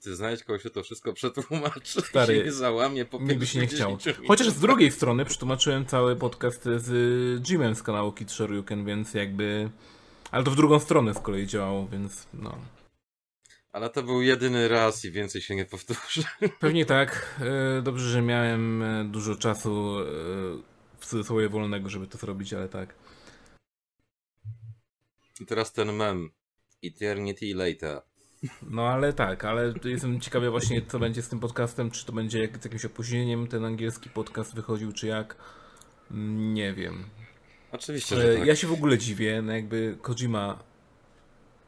Speaker 4: Ty znajdź kogoś, kto to wszystko przetłumaczy
Speaker 1: Stary,
Speaker 4: i się nie załamie po
Speaker 1: Mi by się nie.
Speaker 4: 10
Speaker 1: Chociaż z drugiej strony przetłumaczyłem cały podcast z Jimem z kanału Kid Shoryuken, więc jakby... Ale to w drugą stronę z kolei działało, więc no...
Speaker 4: Ale to był jedyny raz i więcej się nie powtórzy.
Speaker 1: Pewnie tak. E, Dobrze, że miałem e, dużo czasu w cudzysłowie wolnego, żeby to zrobić, ale tak.
Speaker 4: I teraz ten mem. Eternity later.
Speaker 1: No ale tak, ale jestem ciekawy właśnie, co będzie z tym podcastem, czy to będzie jak, z jakimś opóźnieniem ten angielski podcast wychodził, czy jak. Nie wiem.
Speaker 4: Oczywiście, że tak.
Speaker 1: Ja się w ogóle dziwię, no jakby Kojima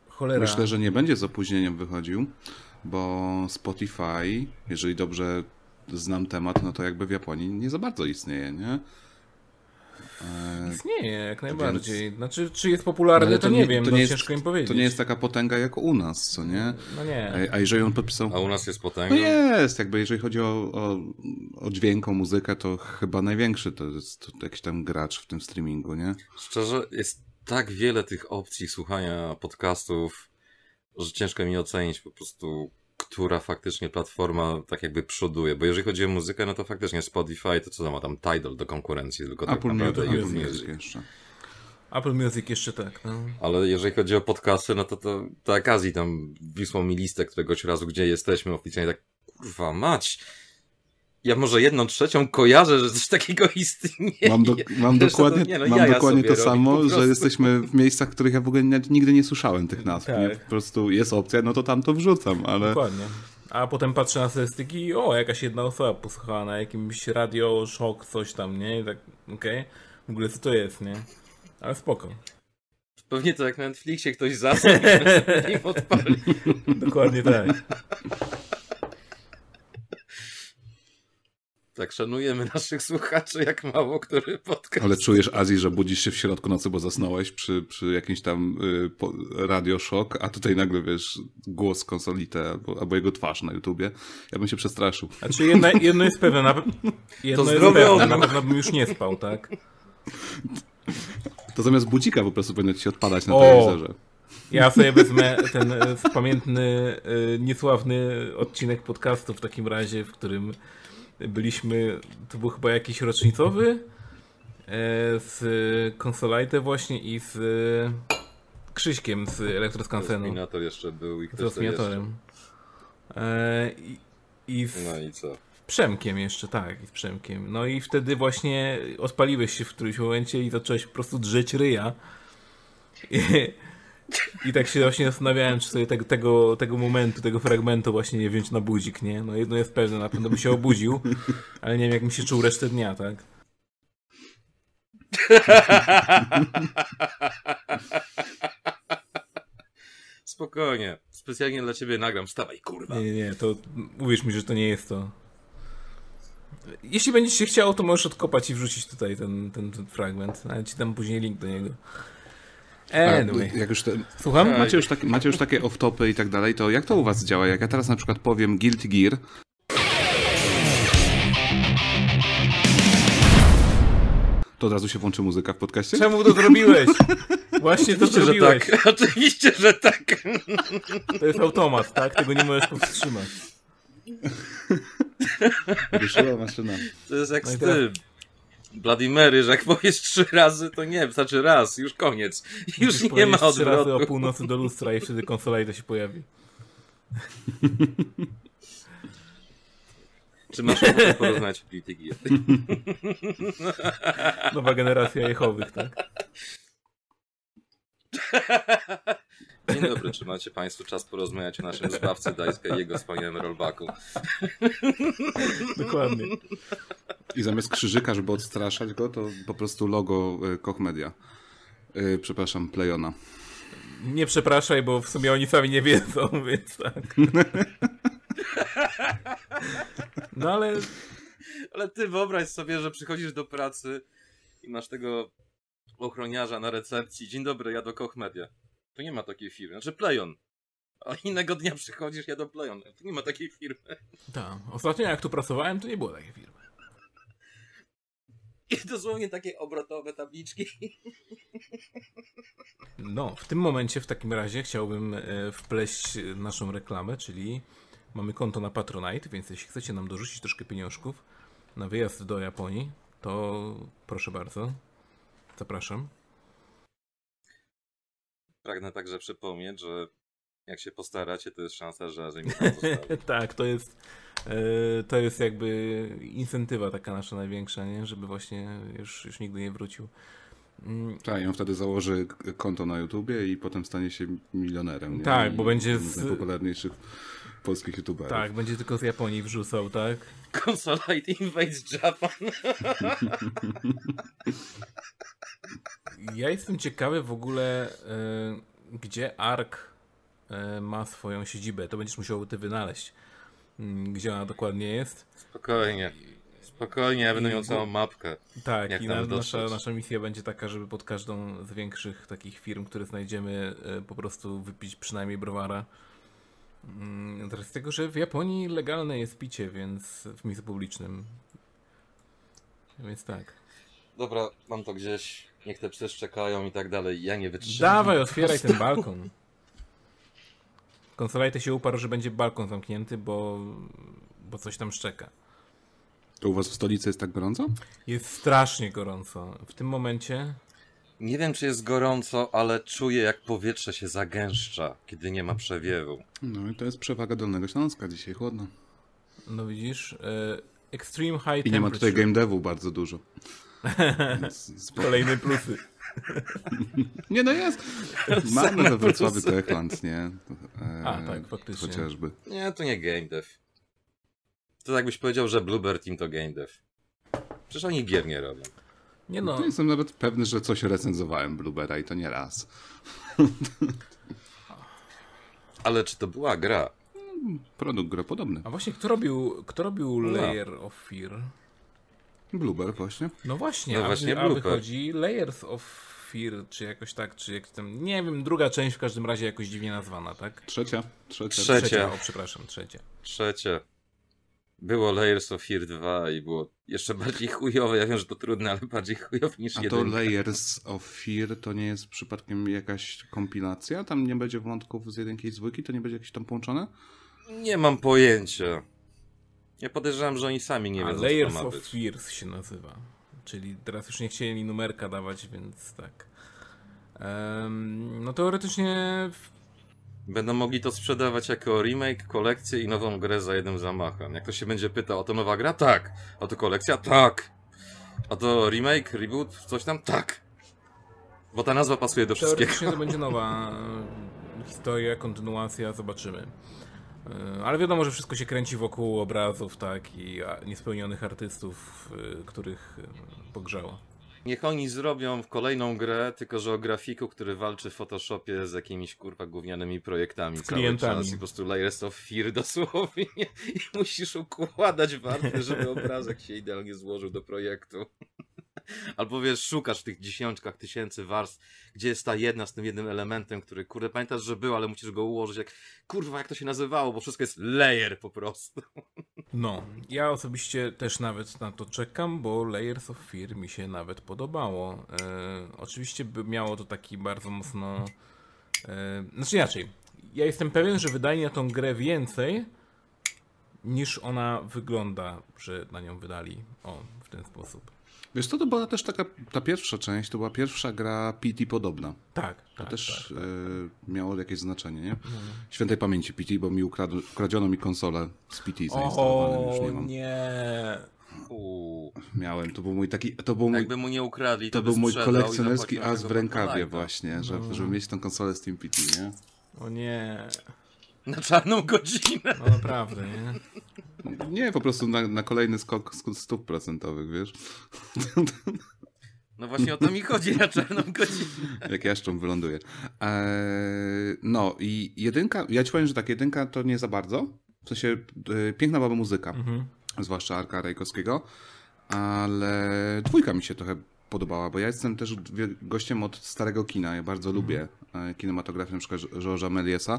Speaker 1: cholera.
Speaker 3: Myślę, że nie będzie z opóźnieniem wychodził, bo Spotify, jeżeli dobrze znam temat, no to jakby w Japonii nie za bardzo istnieje, nie? E,
Speaker 1: Istnieje, jak najbardziej. Znaczy, czy jest popularny,
Speaker 3: ale
Speaker 1: to, nie, wiem, no, ciężko im powiedzieć.
Speaker 3: To nie jest taka potęga jak u nas, co nie?
Speaker 1: No nie.
Speaker 3: A, a jeżeli on podpisał...
Speaker 4: A u nas jest
Speaker 3: No
Speaker 4: potęgą?
Speaker 3: jest, jakby jeżeli chodzi o, o, o dźwięk, o muzykę, to chyba największy to jest to jakiś tam gracz w tym streamingu, nie?
Speaker 4: Szczerze, jest tak wiele tych opcji słuchania podcastów, że ciężko mi ocenić po prostu, która faktycznie platforma tak jakby przoduje. Bo jeżeli chodzi o muzykę, no to faktycznie Spotify, to co to ma tam Tidal do konkurencji, tylko tak
Speaker 3: Apple
Speaker 4: naprawdę
Speaker 3: Music, Apple
Speaker 4: Music.
Speaker 3: Music jeszcze.
Speaker 1: Apple Music jeszcze tak, no.
Speaker 4: Ale jeżeli chodzi o podcasty, no to to, to Akazi tam wysłał mi listę któregoś razu, gdzie jesteśmy oficjalnie tak, kurwa mać. Ja może jedną trzecią kojarzę, że coś takiego istnieje.
Speaker 3: Mam, do, mam
Speaker 4: Reszta to
Speaker 3: dokładnie,
Speaker 4: nie, no
Speaker 3: mam
Speaker 4: jaja
Speaker 3: dokładnie to samo, że jesteśmy w miejscach, których ja w ogóle nigdy nie słyszałem tych nazw.
Speaker 1: Tak.
Speaker 3: Nie? Po prostu jest opcja, no to tam to wrzucam, ale
Speaker 1: Dokładnie. A potem patrzę na statystyki i o, jakaś jedna osoba posłuchała na jakimś radio, szok, coś tam, nie? I tak, okej. W ogóle co to jest, nie? Ale spoko.
Speaker 4: Pewnie to jak na Netflixie ktoś zasnął i im odpali.
Speaker 1: Dokładnie tak.
Speaker 4: Tak, szanujemy naszych słuchaczy jak mało który podcast.
Speaker 3: Ale czujesz, Azji, że budzisz się w środku nocy, bo zasnąłeś przy, przy jakimś tam y, po, radioszok, a tutaj nagle, wiesz, głos konsolite albo, albo jego twarz na YouTubie. Ja bym się przestraszył.
Speaker 1: Znaczy jedno, jedno jest pewne, na, jedno jest
Speaker 4: zdrowy
Speaker 1: pewne, na pewno bym już nie spał, tak?
Speaker 3: To zamiast budzika po prostu powinno ci się odpadać na
Speaker 1: O!
Speaker 3: telewizorze.
Speaker 1: Ja sobie wezmę ten e, pamiętny, e, niesławny odcinek podcastu w takim razie, w którym byliśmy, to był chyba jakiś rocznicowy e, z Consolite właśnie i z e, Krzyśkiem z Elektroskansenu,
Speaker 4: Terminator jeszcze był i
Speaker 1: z
Speaker 4: ktoś.
Speaker 1: E, I, I z
Speaker 4: No i co?
Speaker 1: Przemkiem jeszcze, tak, i z Przemkiem. No i wtedy właśnie odpaliłeś się w którymś momencie i zacząłeś po prostu drzeć ryja. I, i tak się właśnie zastanawiałem, czy sobie tego, tego, tego momentu, tego fragmentu właśnie nie wziąć na budzik, nie? No jedno jest pewne, na pewno by się obudził, ale nie wiem, jak mi się czuł resztę dnia, tak?
Speaker 4: Spokojnie. Specjalnie dla ciebie nagram. Wstawaj, kurwa.
Speaker 1: Nie, nie, nie, to uwierz mi, że to nie jest to. Jeśli będziesz się chciał, to możesz odkopać i wrzucić tutaj ten, ten, ten fragment. Ale ci dam później link do niego. Anyway.
Speaker 3: A, jak już te,
Speaker 1: Słucham?
Speaker 3: macie, już takie, macie już takie off-topy i tak dalej, to jak to u was działa? Jak ja teraz na przykład powiem Guilty Gear, to od razu się włączy muzyka w podcaście?
Speaker 1: Czemu to zrobiłeś? Właśnie to
Speaker 4: Oczywiście, że
Speaker 1: zrobiłeś.
Speaker 4: tak. Oczywiście, że tak.
Speaker 1: To jest automat, tak? Tego nie możesz powstrzymać.
Speaker 3: Ruszyła maszyna.
Speaker 4: To jest jak
Speaker 1: No
Speaker 4: z tym. Bloody Mary, że jak powiesz trzy razy, to nie, wystarczy raz, już koniec. Już
Speaker 1: Musisz
Speaker 4: nie ma
Speaker 1: powiedzieć trzy razy o
Speaker 4: odwrotu.
Speaker 1: północy do lustra i wtedy konsola i to się pojawi.
Speaker 4: Czy masz ochotę porozmawiać o polityki?
Speaker 1: Nowa generacja jechowych, tak?
Speaker 4: Dzień dobry, czy macie Państwo czas porozmawiać o naszym zbawcy Dajska i jego wspaniałym rollbacku?
Speaker 1: Dokładnie.
Speaker 3: I zamiast krzyżyka, żeby odstraszać go, to po prostu logo y, Koch Media. Y, przepraszam, Playona.
Speaker 1: Nie przepraszaj, bo w sumie oni sami nie wiedzą, więc tak. No ale
Speaker 4: Ale ty wyobraź sobie, że przychodzisz do pracy i masz tego ochroniarza na recepcji. Dzień dobry, ja do Koch Media. Tu nie ma takiej firmy. Znaczy Playon. A innego dnia przychodzisz, ja do Playon. Tu nie ma takiej firmy.
Speaker 1: tak, ostatnio jak tu pracowałem, to nie było takiej firmy.
Speaker 4: I dosłownie takie obrotowe tabliczki.
Speaker 1: No, w tym momencie w takim razie chciałbym e, wpleść naszą reklamę, czyli mamy konto na Patronite, więc jeśli chcecie nam dorzucić troszkę pieniążków na wyjazd do Japonii, to proszę bardzo. Zapraszam.
Speaker 4: Pragnę także przypomnieć, że jak się postaracie, to jest szansa, że zostawi.
Speaker 1: tak, to jest e, to jest jakby incentywa taka nasza największa, nie? Żeby właśnie już, już nigdy nie wrócił. Mm,
Speaker 3: Tak, i on wtedy założy konto na YouTubie i potem stanie się milionerem. Nie?
Speaker 1: Tak,
Speaker 3: I
Speaker 1: bo będzie z-
Speaker 3: z najpopularniejszych polskich YouTuberów.
Speaker 1: tak, będzie tylko z Japonii wrzucał, tak?
Speaker 4: Consolite Invades Japan.
Speaker 1: Ja jestem ciekawy w ogóle, e, gdzie ARK e, ma swoją siedzibę. To będziesz musiał ty wynaleźć, mm, gdzie ona dokładnie jest.
Speaker 4: Spokojnie. Spokojnie, ja będę miał całą mapkę.
Speaker 1: Tak,
Speaker 4: Jak
Speaker 1: i na, nasza, nasza misja będzie taka, żeby pod każdą z większych takich firm, które znajdziemy, e, po prostu wypić przynajmniej browara. Mm, Teraz z tego, że w Japonii legalne jest picie, więc w miejscu publicznym. Więc tak.
Speaker 4: Dobra, mam to gdzieś. Niech te psy szczekają i tak dalej. Ja nie wytrzymam.
Speaker 1: Dawaj, otwieraj ten balkon. Konsolajty się uparł, że będzie balkon zamknięty, bo, bo coś tam szczeka.
Speaker 3: To u was w stolicy jest tak gorąco?
Speaker 1: Jest strasznie gorąco. W tym momencie
Speaker 4: Nie wiem, czy jest gorąco, ale czuję, jak powietrze się zagęszcza, kiedy nie ma przewiewu.
Speaker 3: No i to jest przewaga Dolnego Śląska, dzisiaj chłodno.
Speaker 1: No widzisz, e, extreme high
Speaker 3: I nie ma
Speaker 1: temperature.
Speaker 3: tutaj game devu bardzo dużo.
Speaker 1: Kolejne plusy.
Speaker 3: Nie no jest. Mamy we Wrocławiu Techland, nie? E,
Speaker 1: A, tak, faktycznie.
Speaker 3: Chociażby.
Speaker 4: Nie, to nie game dev. To jakbyś powiedział, że Bluebird Team to game dev. Przecież oni gier nie robią.
Speaker 1: Nie no,
Speaker 3: To jestem nawet pewny, że coś recenzowałem Bluebera i to nie raz.
Speaker 4: Ale czy to była gra?
Speaker 3: Produkt gropodobny.
Speaker 1: a właśnie kto robił, kto robił
Speaker 4: No.
Speaker 1: Layer of Fear?
Speaker 3: Blueber właśnie.
Speaker 1: No właśnie,
Speaker 4: No
Speaker 1: a,
Speaker 4: właśnie
Speaker 1: a wychodzi Layers of Fear, czy jakoś tak, czy jak tam, nie wiem, druga część w każdym razie jakoś dziwnie nazwana, tak?
Speaker 3: Trzecia. Trzecia.
Speaker 4: Trze- Trzecia.
Speaker 1: o przepraszam, trzecia.
Speaker 4: Trzecie. Było Layers of Fear 2 i było jeszcze bardziej chujowe. Ja wiem, że to trudne, ale bardziej chujowe niż
Speaker 3: A to
Speaker 4: jeden.
Speaker 3: Layers of Fear to nie jest przypadkiem jakaś kompilacja? Tam nie będzie wątków z jedynki i z dwójki? To nie będzie jakieś tam połączone?
Speaker 4: Nie mam pojęcia. Ja podejrzewam, że oni sami nie
Speaker 1: a
Speaker 4: wiedzą,
Speaker 1: Layers
Speaker 4: co to ma
Speaker 1: of
Speaker 4: być.
Speaker 1: Fears się nazywa. Czyli teraz już nie chcieli numerka dawać, więc tak. Em, no teoretycznie
Speaker 4: Będą mogli to sprzedawać jako remake, kolekcję i nową grę za jednym zamachem. Jak ktoś się będzie pytał, o to nowa gra? Tak. O to kolekcja? Tak. O to remake, reboot, coś tam? Tak. Bo ta nazwa pasuje do wszystkiego.
Speaker 1: to będzie nowa e, historia, kontynuacja, zobaczymy. E, Ale wiadomo, że wszystko się kręci wokół obrazów, tak, i a, niespełnionych artystów, e, których pogrzało.
Speaker 4: Niech oni zrobią kolejną grę, tylko że o grafiku, który walczy w Photoshopie z jakimiś kurwa gównianymi projektami cały
Speaker 1: klientami.
Speaker 4: czas i po prostu layers of fear dosłownie i musisz układać warty, żeby obrazek się idealnie złożył do projektu. Albo wiesz, szukasz w tych dziesiątkach tysięcy warstw, gdzie jest ta jedna z tym jednym elementem, który kurde pamiętasz, że był, ale musisz go ułożyć jak kurwa jak to się nazywało, bo wszystko jest layer po prostu.
Speaker 1: No, ja osobiście też nawet na to czekam, bo Layers of Fear mi się nawet podobało. E, oczywiście by miało to taki bardzo mocno. E, znaczy inaczej. Ja jestem pewien, że wydali na tą grę więcej, niż ona wygląda, że na nią wydali. O, w ten sposób.
Speaker 3: Wiesz co, to była też taka, ta pierwsza część, to była pierwsza gra PT podobna.
Speaker 1: Tak,
Speaker 3: To
Speaker 1: tak.
Speaker 3: też
Speaker 1: tak, tak.
Speaker 3: e, miało jakieś znaczenie, nie? Świętej pamięci PT, bo mi ukradł, ukradziono mi konsolę z PT zainstalowanym, już nie mam.
Speaker 1: nie.
Speaker 4: Uuu.
Speaker 3: Miałem, to był mój taki, to był mój,
Speaker 4: Jakby mu nie ukradli, to,
Speaker 3: to
Speaker 4: by
Speaker 3: był mój kolekcjonerski as w rękawie właśnie, że, żeby mieć tą konsolę z Team PT, nie?
Speaker 1: O nie.
Speaker 4: Na czarną godzinę.
Speaker 1: No naprawdę, nie?
Speaker 3: Nie, po prostu na, na kolejny skok z stóp procentowych, wiesz?
Speaker 4: No właśnie o to mi chodzi, na czarną godzinę.
Speaker 3: Jak jaszczą wyląduje. Eee, no i jedynka, ja ci powiem, że tak, jedynka to nie za bardzo. W sensie e, piękna była muzyka,
Speaker 1: Mhm.
Speaker 3: zwłaszcza Arka Rejkowskiego, ale dwójka mi się trochę podobała, bo ja jestem też gościem od starego kina. Ja bardzo lubię e, kinematografię na przykład Georgesa Mélièsa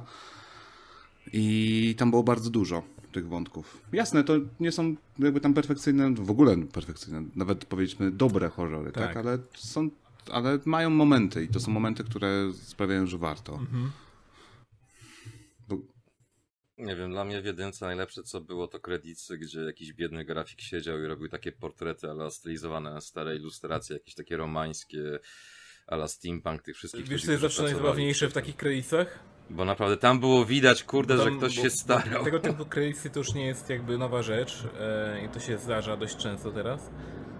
Speaker 3: i tam było bardzo dużo tych wątków. Jasne, to nie są jakby tam perfekcyjne, w ogóle perfekcyjne, nawet powiedzmy dobre horrory, tak?
Speaker 1: Tak.
Speaker 3: Ale są, ale mają momenty i to są momenty, które sprawiają, że warto.
Speaker 1: Mhm.
Speaker 3: Bo,
Speaker 4: Nie wiem, dla mnie w jedynce najlepsze co było to kredicy, gdzie jakiś biedny grafik siedział i robił takie portrety, ale stylizowane na stare ilustracje, jakieś takie romańskie, ala steampunk tych wszystkich
Speaker 1: Wiesz, co jest zawsze najzabawniejsze w takich kredytach?
Speaker 4: Bo naprawdę tam było widać, kurde, że
Speaker 1: Tam-
Speaker 4: ktoś
Speaker 1: bo-
Speaker 4: się starał.
Speaker 1: Tego typu kredyty to już nie jest jakby nowa rzecz e, i to się zdarza dość często teraz.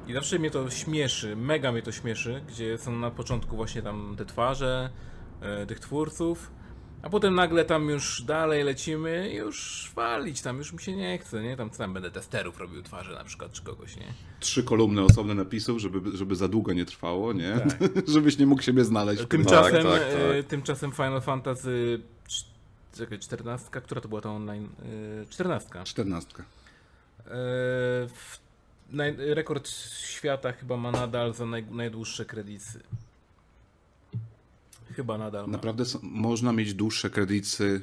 Speaker 1: I zawsze mnie to śmieszy, mega mnie to śmieszy, gdzie są na początku właśnie tam te twarze e, tych twórców, a potem nagle tam już dalej lecimy i już walić, tam już mi się nie chce, nie? Tam tam będę testerów robił twarze na przykład, czy kogoś, nie?
Speaker 3: trzy kolumny osobne napisów, żeby, żeby za długo nie trwało, nie? Żebyś nie mógł siebie znaleźć.
Speaker 1: Tymczasem,
Speaker 4: tak, tak.
Speaker 1: e, tymczasem Final Fantasy cz- czekaj, 14, która to była ta online? E, 14.
Speaker 3: Czternastka.
Speaker 1: E, w, naj, rekord świata chyba ma nadal za naj, najdłuższe kredyty. Chyba nadal ma.
Speaker 3: Naprawdę są, można mieć dłuższe kredyty.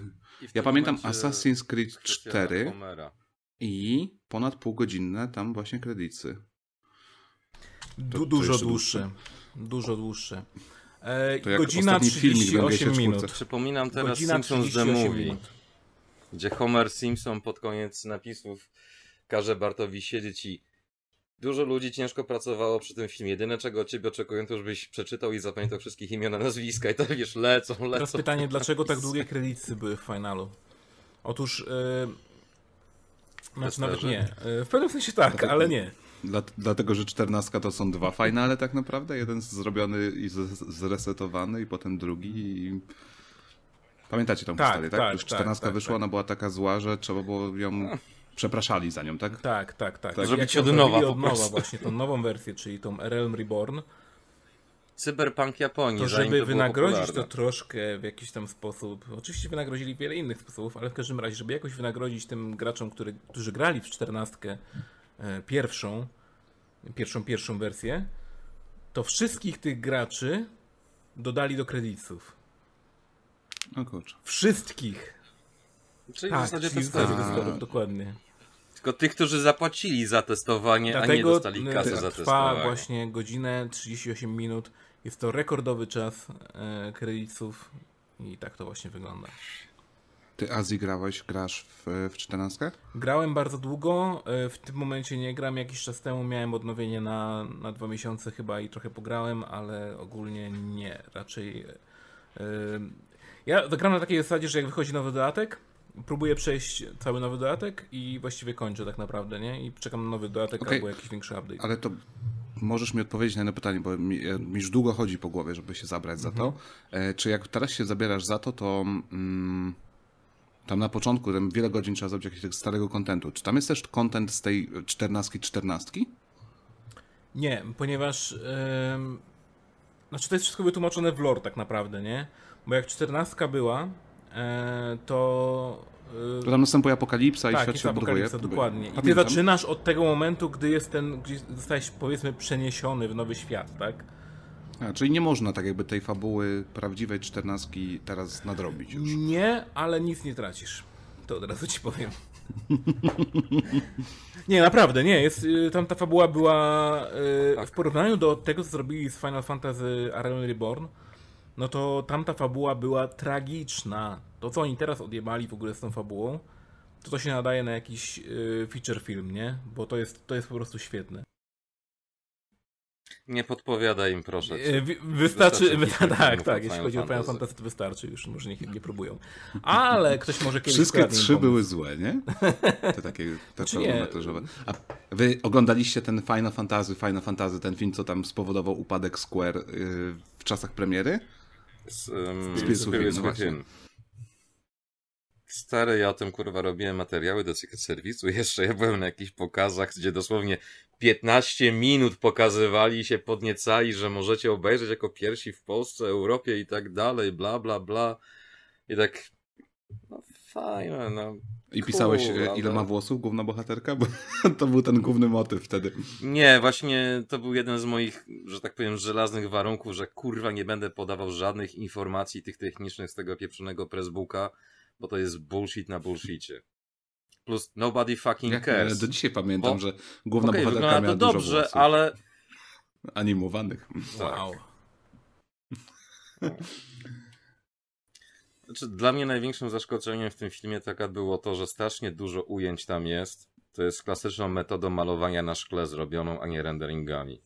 Speaker 3: Ja pamiętam Assassin's Creed
Speaker 4: kwestia
Speaker 3: 4
Speaker 4: Homera.
Speaker 3: i ponad półgodzinne tam właśnie kredyty.
Speaker 1: Du, dużo dłuższe. Dużo dłuższe. E,
Speaker 3: To jak
Speaker 1: godzina
Speaker 3: ostatni filmik w
Speaker 1: 38
Speaker 3: MGS4.
Speaker 1: minut.
Speaker 4: Przypominam teraz
Speaker 1: Godzina
Speaker 4: Simpsons The
Speaker 1: 38
Speaker 4: Movie,
Speaker 1: minut.
Speaker 4: gdzie Homer Simpson pod koniec napisów każe Bartowi siedzieć i dużo ludzi ciężko pracowało przy tym filmie. Jedyne czego od ciebie oczekują to, żebyś przeczytał i zapamiętał wszystkich imiona, nazwiska i to wiesz, lecą, lecą.
Speaker 1: Teraz pytanie, dlaczego tak długie kredyty były w finalu? Otóż... E, znaczy nawet nie. E, w pewnym sensie tak, ale nie.
Speaker 3: Dla, dlatego, że czternastka to są dwa finale tak naprawdę. Jeden zrobiony i z, zresetowany i potem drugi i... Pamiętacie tą
Speaker 1: Tak,
Speaker 3: historię, tak?
Speaker 1: tak,
Speaker 3: Już
Speaker 1: tak,
Speaker 3: czternastka
Speaker 1: tak,
Speaker 3: wyszła,
Speaker 1: tak.
Speaker 3: ona była taka zła, że trzeba było ją... Przepraszali za nią, tak?
Speaker 1: Tak, tak, tak.
Speaker 3: Tak.
Speaker 4: Zrobić od
Speaker 1: ją
Speaker 4: nowa
Speaker 1: od nowa właśnie tą nową wersję, czyli tą Realm Reborn,
Speaker 4: Cyberpunk Japonii,
Speaker 1: to żeby
Speaker 4: to
Speaker 1: wynagrodzić to
Speaker 4: popularne.
Speaker 1: troszkę w jakiś tam sposób, oczywiście wynagrodzili wiele innych sposobów, ale w każdym razie, żeby jakoś wynagrodzić tym graczom, który, którzy grali w czternastkę e, pierwszą, pierwszą, pierwszą wersję, to wszystkich tych graczy dodali do kredytów.
Speaker 3: O kurczę.
Speaker 1: Wszystkich.
Speaker 4: Czyli w
Speaker 1: Tak,
Speaker 4: zasadzie
Speaker 1: czyli
Speaker 4: testerów.
Speaker 1: testerów, testerów, dokładnie.
Speaker 4: Tylko tych, którzy zapłacili za testowanie, a nie
Speaker 1: Dlatego
Speaker 4: dostali kasy za
Speaker 1: trwa
Speaker 4: testowanie.
Speaker 1: właśnie godzinę 38 minut. Jest to rekordowy czas e, kredytów i tak to właśnie wygląda.
Speaker 3: Ty Azji grałeś, grasz w, w czternastkę?
Speaker 1: Grałem bardzo długo, e, w tym momencie nie gram. Jakiś czas temu miałem odnowienie na, na dwa miesiące chyba i trochę pograłem, ale ogólnie nie. Raczej. e, Ja gram na takiej zasadzie, że jak wychodzi nowy dodatek, próbuję przejść cały nowy dodatek i właściwie kończę tak naprawdę, nie? I czekam na nowy dodatek
Speaker 3: Okej.
Speaker 1: albo jakiś większy update.
Speaker 3: Ale to możesz mi odpowiedzieć na jedno pytanie, bo mi, e, mi już długo chodzi po głowie, żeby się zabrać za to. E, czy jak teraz się zabierasz za to, to mm, tam na początku tam wiele godzin trzeba zrobić jakiegoś starego kontentu. Czy tam jest też kontent z tej czternastki czternastki?
Speaker 1: Nie, ponieważ. ym, znaczy, to jest wszystko wytłumaczone w lore, tak naprawdę, nie? Bo jak 14 była, to. y,
Speaker 3: To tam następuje apokalipsa i
Speaker 1: tak,
Speaker 3: świat
Speaker 1: jest
Speaker 3: się odbudowuje.
Speaker 1: dokładnie. I ty
Speaker 3: Pamiętam.
Speaker 1: zaczynasz od tego momentu, gdy jest ten, gdzie zostałeś powiedzmy przeniesiony w nowy świat, tak?
Speaker 3: A, czyli nie można tak jakby tej fabuły prawdziwej czternastki teraz nadrobić już.
Speaker 1: Nie, ale nic nie tracisz. To od razu ci powiem. nie, naprawdę, nie. Jest, y, tam ta fabuła była y, w porównaniu do tego, co zrobili z Final Fantasy Realm Reborn, no to tamta fabuła była tragiczna. To, co oni teraz odjebali w ogóle z tą fabułą, to to się nadaje na jakiś y, feature film, nie? Bo to jest, to jest po prostu świetne.
Speaker 4: Nie podpowiadaj im, proszę. cię.
Speaker 1: Wi- Wystarczy,
Speaker 4: Wystarczy
Speaker 1: tak, tak, jeśli chodzi o Final
Speaker 4: Fantasy.
Speaker 1: To wystarczy już, może niech nie próbują. Ale ktoś może kiedyś
Speaker 3: Wszystkie trzy
Speaker 1: pomysł.
Speaker 3: były złe, nie? Te takie te
Speaker 1: Znaczy nie.
Speaker 3: pełnometrażowe. A wy oglądaliście ten Final Fantasy, Final Fantasy, ten film, co tam spowodował upadek Square y, w czasach premiery?
Speaker 4: Z, um,
Speaker 3: Within, no.
Speaker 4: Stary, ja o tym kurwa robiłem materiały do Secret Service'u. Jeszcze ja byłem na jakichś pokazach, gdzie dosłownie 15 minut pokazywali się podniecali, że możecie obejrzeć jako pierwsi w Polsce, Europie i tak dalej, bla bla bla. I tak. No fajne, no.
Speaker 3: I pisałeś, y, ile ma włosów główna bohaterka? Bo to był ten główny motyw wtedy.
Speaker 4: Nie, właśnie to był jeden z moich, że tak powiem, żelaznych warunków, że kurwa nie będę podawał żadnych informacji tych technicznych z tego pieprzonego pressbooka, bo to jest bullshit na bullshicie. Plus nobody fucking
Speaker 3: Jak,
Speaker 4: cares.
Speaker 3: e, do dzisiaj pamiętam,
Speaker 4: Bo-
Speaker 3: że główna
Speaker 4: Okej,
Speaker 3: bohaterka miała
Speaker 4: to
Speaker 3: dużo
Speaker 4: dobrze,
Speaker 3: włosów
Speaker 4: ale
Speaker 3: animowanych.
Speaker 4: tak.
Speaker 1: Wow.
Speaker 4: Znaczy, dla mnie największym zaskoczeniem w tym filmie taka było to, że strasznie dużo ujęć tam jest. To jest klasyczną metodą malowania na szkle zrobioną, a nie renderingami.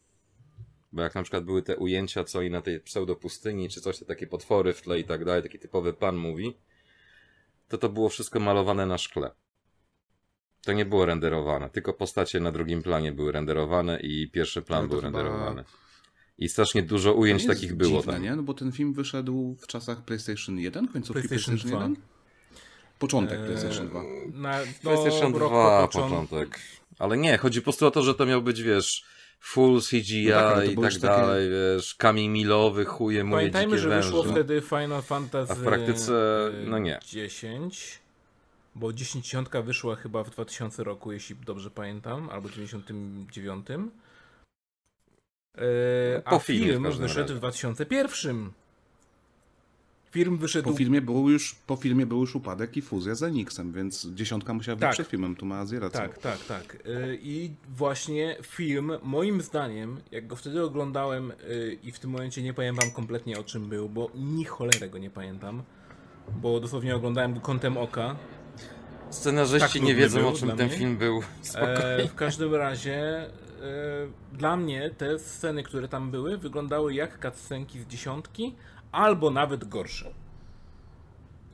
Speaker 4: Bo jak na przykład były te ujęcia, co i na tej pseudopustyni, czy coś, te takie potwory w tle i tak dalej, taki typowy pan mówi, to to było wszystko malowane na szkle. To nie było renderowane, tylko postacie na drugim planie były renderowane i pierwszy plan był renderowany. I strasznie dużo ujęć takich było
Speaker 3: dziwne,
Speaker 4: tam.
Speaker 3: nie? No bo ten film wyszedł w czasach PlayStation 1, końcówki
Speaker 1: PlayStation
Speaker 3: PlayStation,
Speaker 1: 2.
Speaker 3: 1? Początek
Speaker 1: Eee,
Speaker 3: PlayStation 2.
Speaker 1: Na, no,
Speaker 4: PlayStation
Speaker 1: rok
Speaker 4: 2
Speaker 1: po początku.
Speaker 4: początek. Ale nie, chodzi po prostu o to, że to miał być, wiesz, full CGI
Speaker 3: No tak,
Speaker 4: i tak
Speaker 3: już takie-
Speaker 4: dalej, wiesz, kamień milowy, chuje moje
Speaker 1: Pamiętajmy, że
Speaker 4: węże.
Speaker 1: wyszło wtedy Final Fantasy
Speaker 4: A w praktyce,
Speaker 1: e,
Speaker 4: no nie.
Speaker 1: 10, bo 10 wyszła chyba w 2000 roku, jeśli dobrze pamiętam, albo 99. E,
Speaker 4: Po
Speaker 1: a film
Speaker 4: każdym
Speaker 1: wyszedł
Speaker 4: razie.
Speaker 1: w 2001. Film wyszedł
Speaker 3: Po filmie, był już, po filmie był już upadek i fuzja z Enixem, więc dziesiątka musiała być
Speaker 1: Tak.
Speaker 3: przed filmem, tu ma Azję rację.
Speaker 1: Tak, tak, tak. Y, I właśnie film, moim zdaniem, jak go wtedy oglądałem y, i w tym momencie nie pamiętam kompletnie o czym był, bo ni cholerę go nie pamiętam, bo dosłownie oglądałem go kątem oka.
Speaker 4: Scenarzyści
Speaker 1: tak
Speaker 4: nie wiedzą,
Speaker 1: był
Speaker 4: o czym ten
Speaker 1: mnie.
Speaker 4: film był.
Speaker 1: E, w każdym razie e, dla mnie te sceny, które tam były, wyglądały jak cutscenki z dziesiątki, albo nawet gorsze.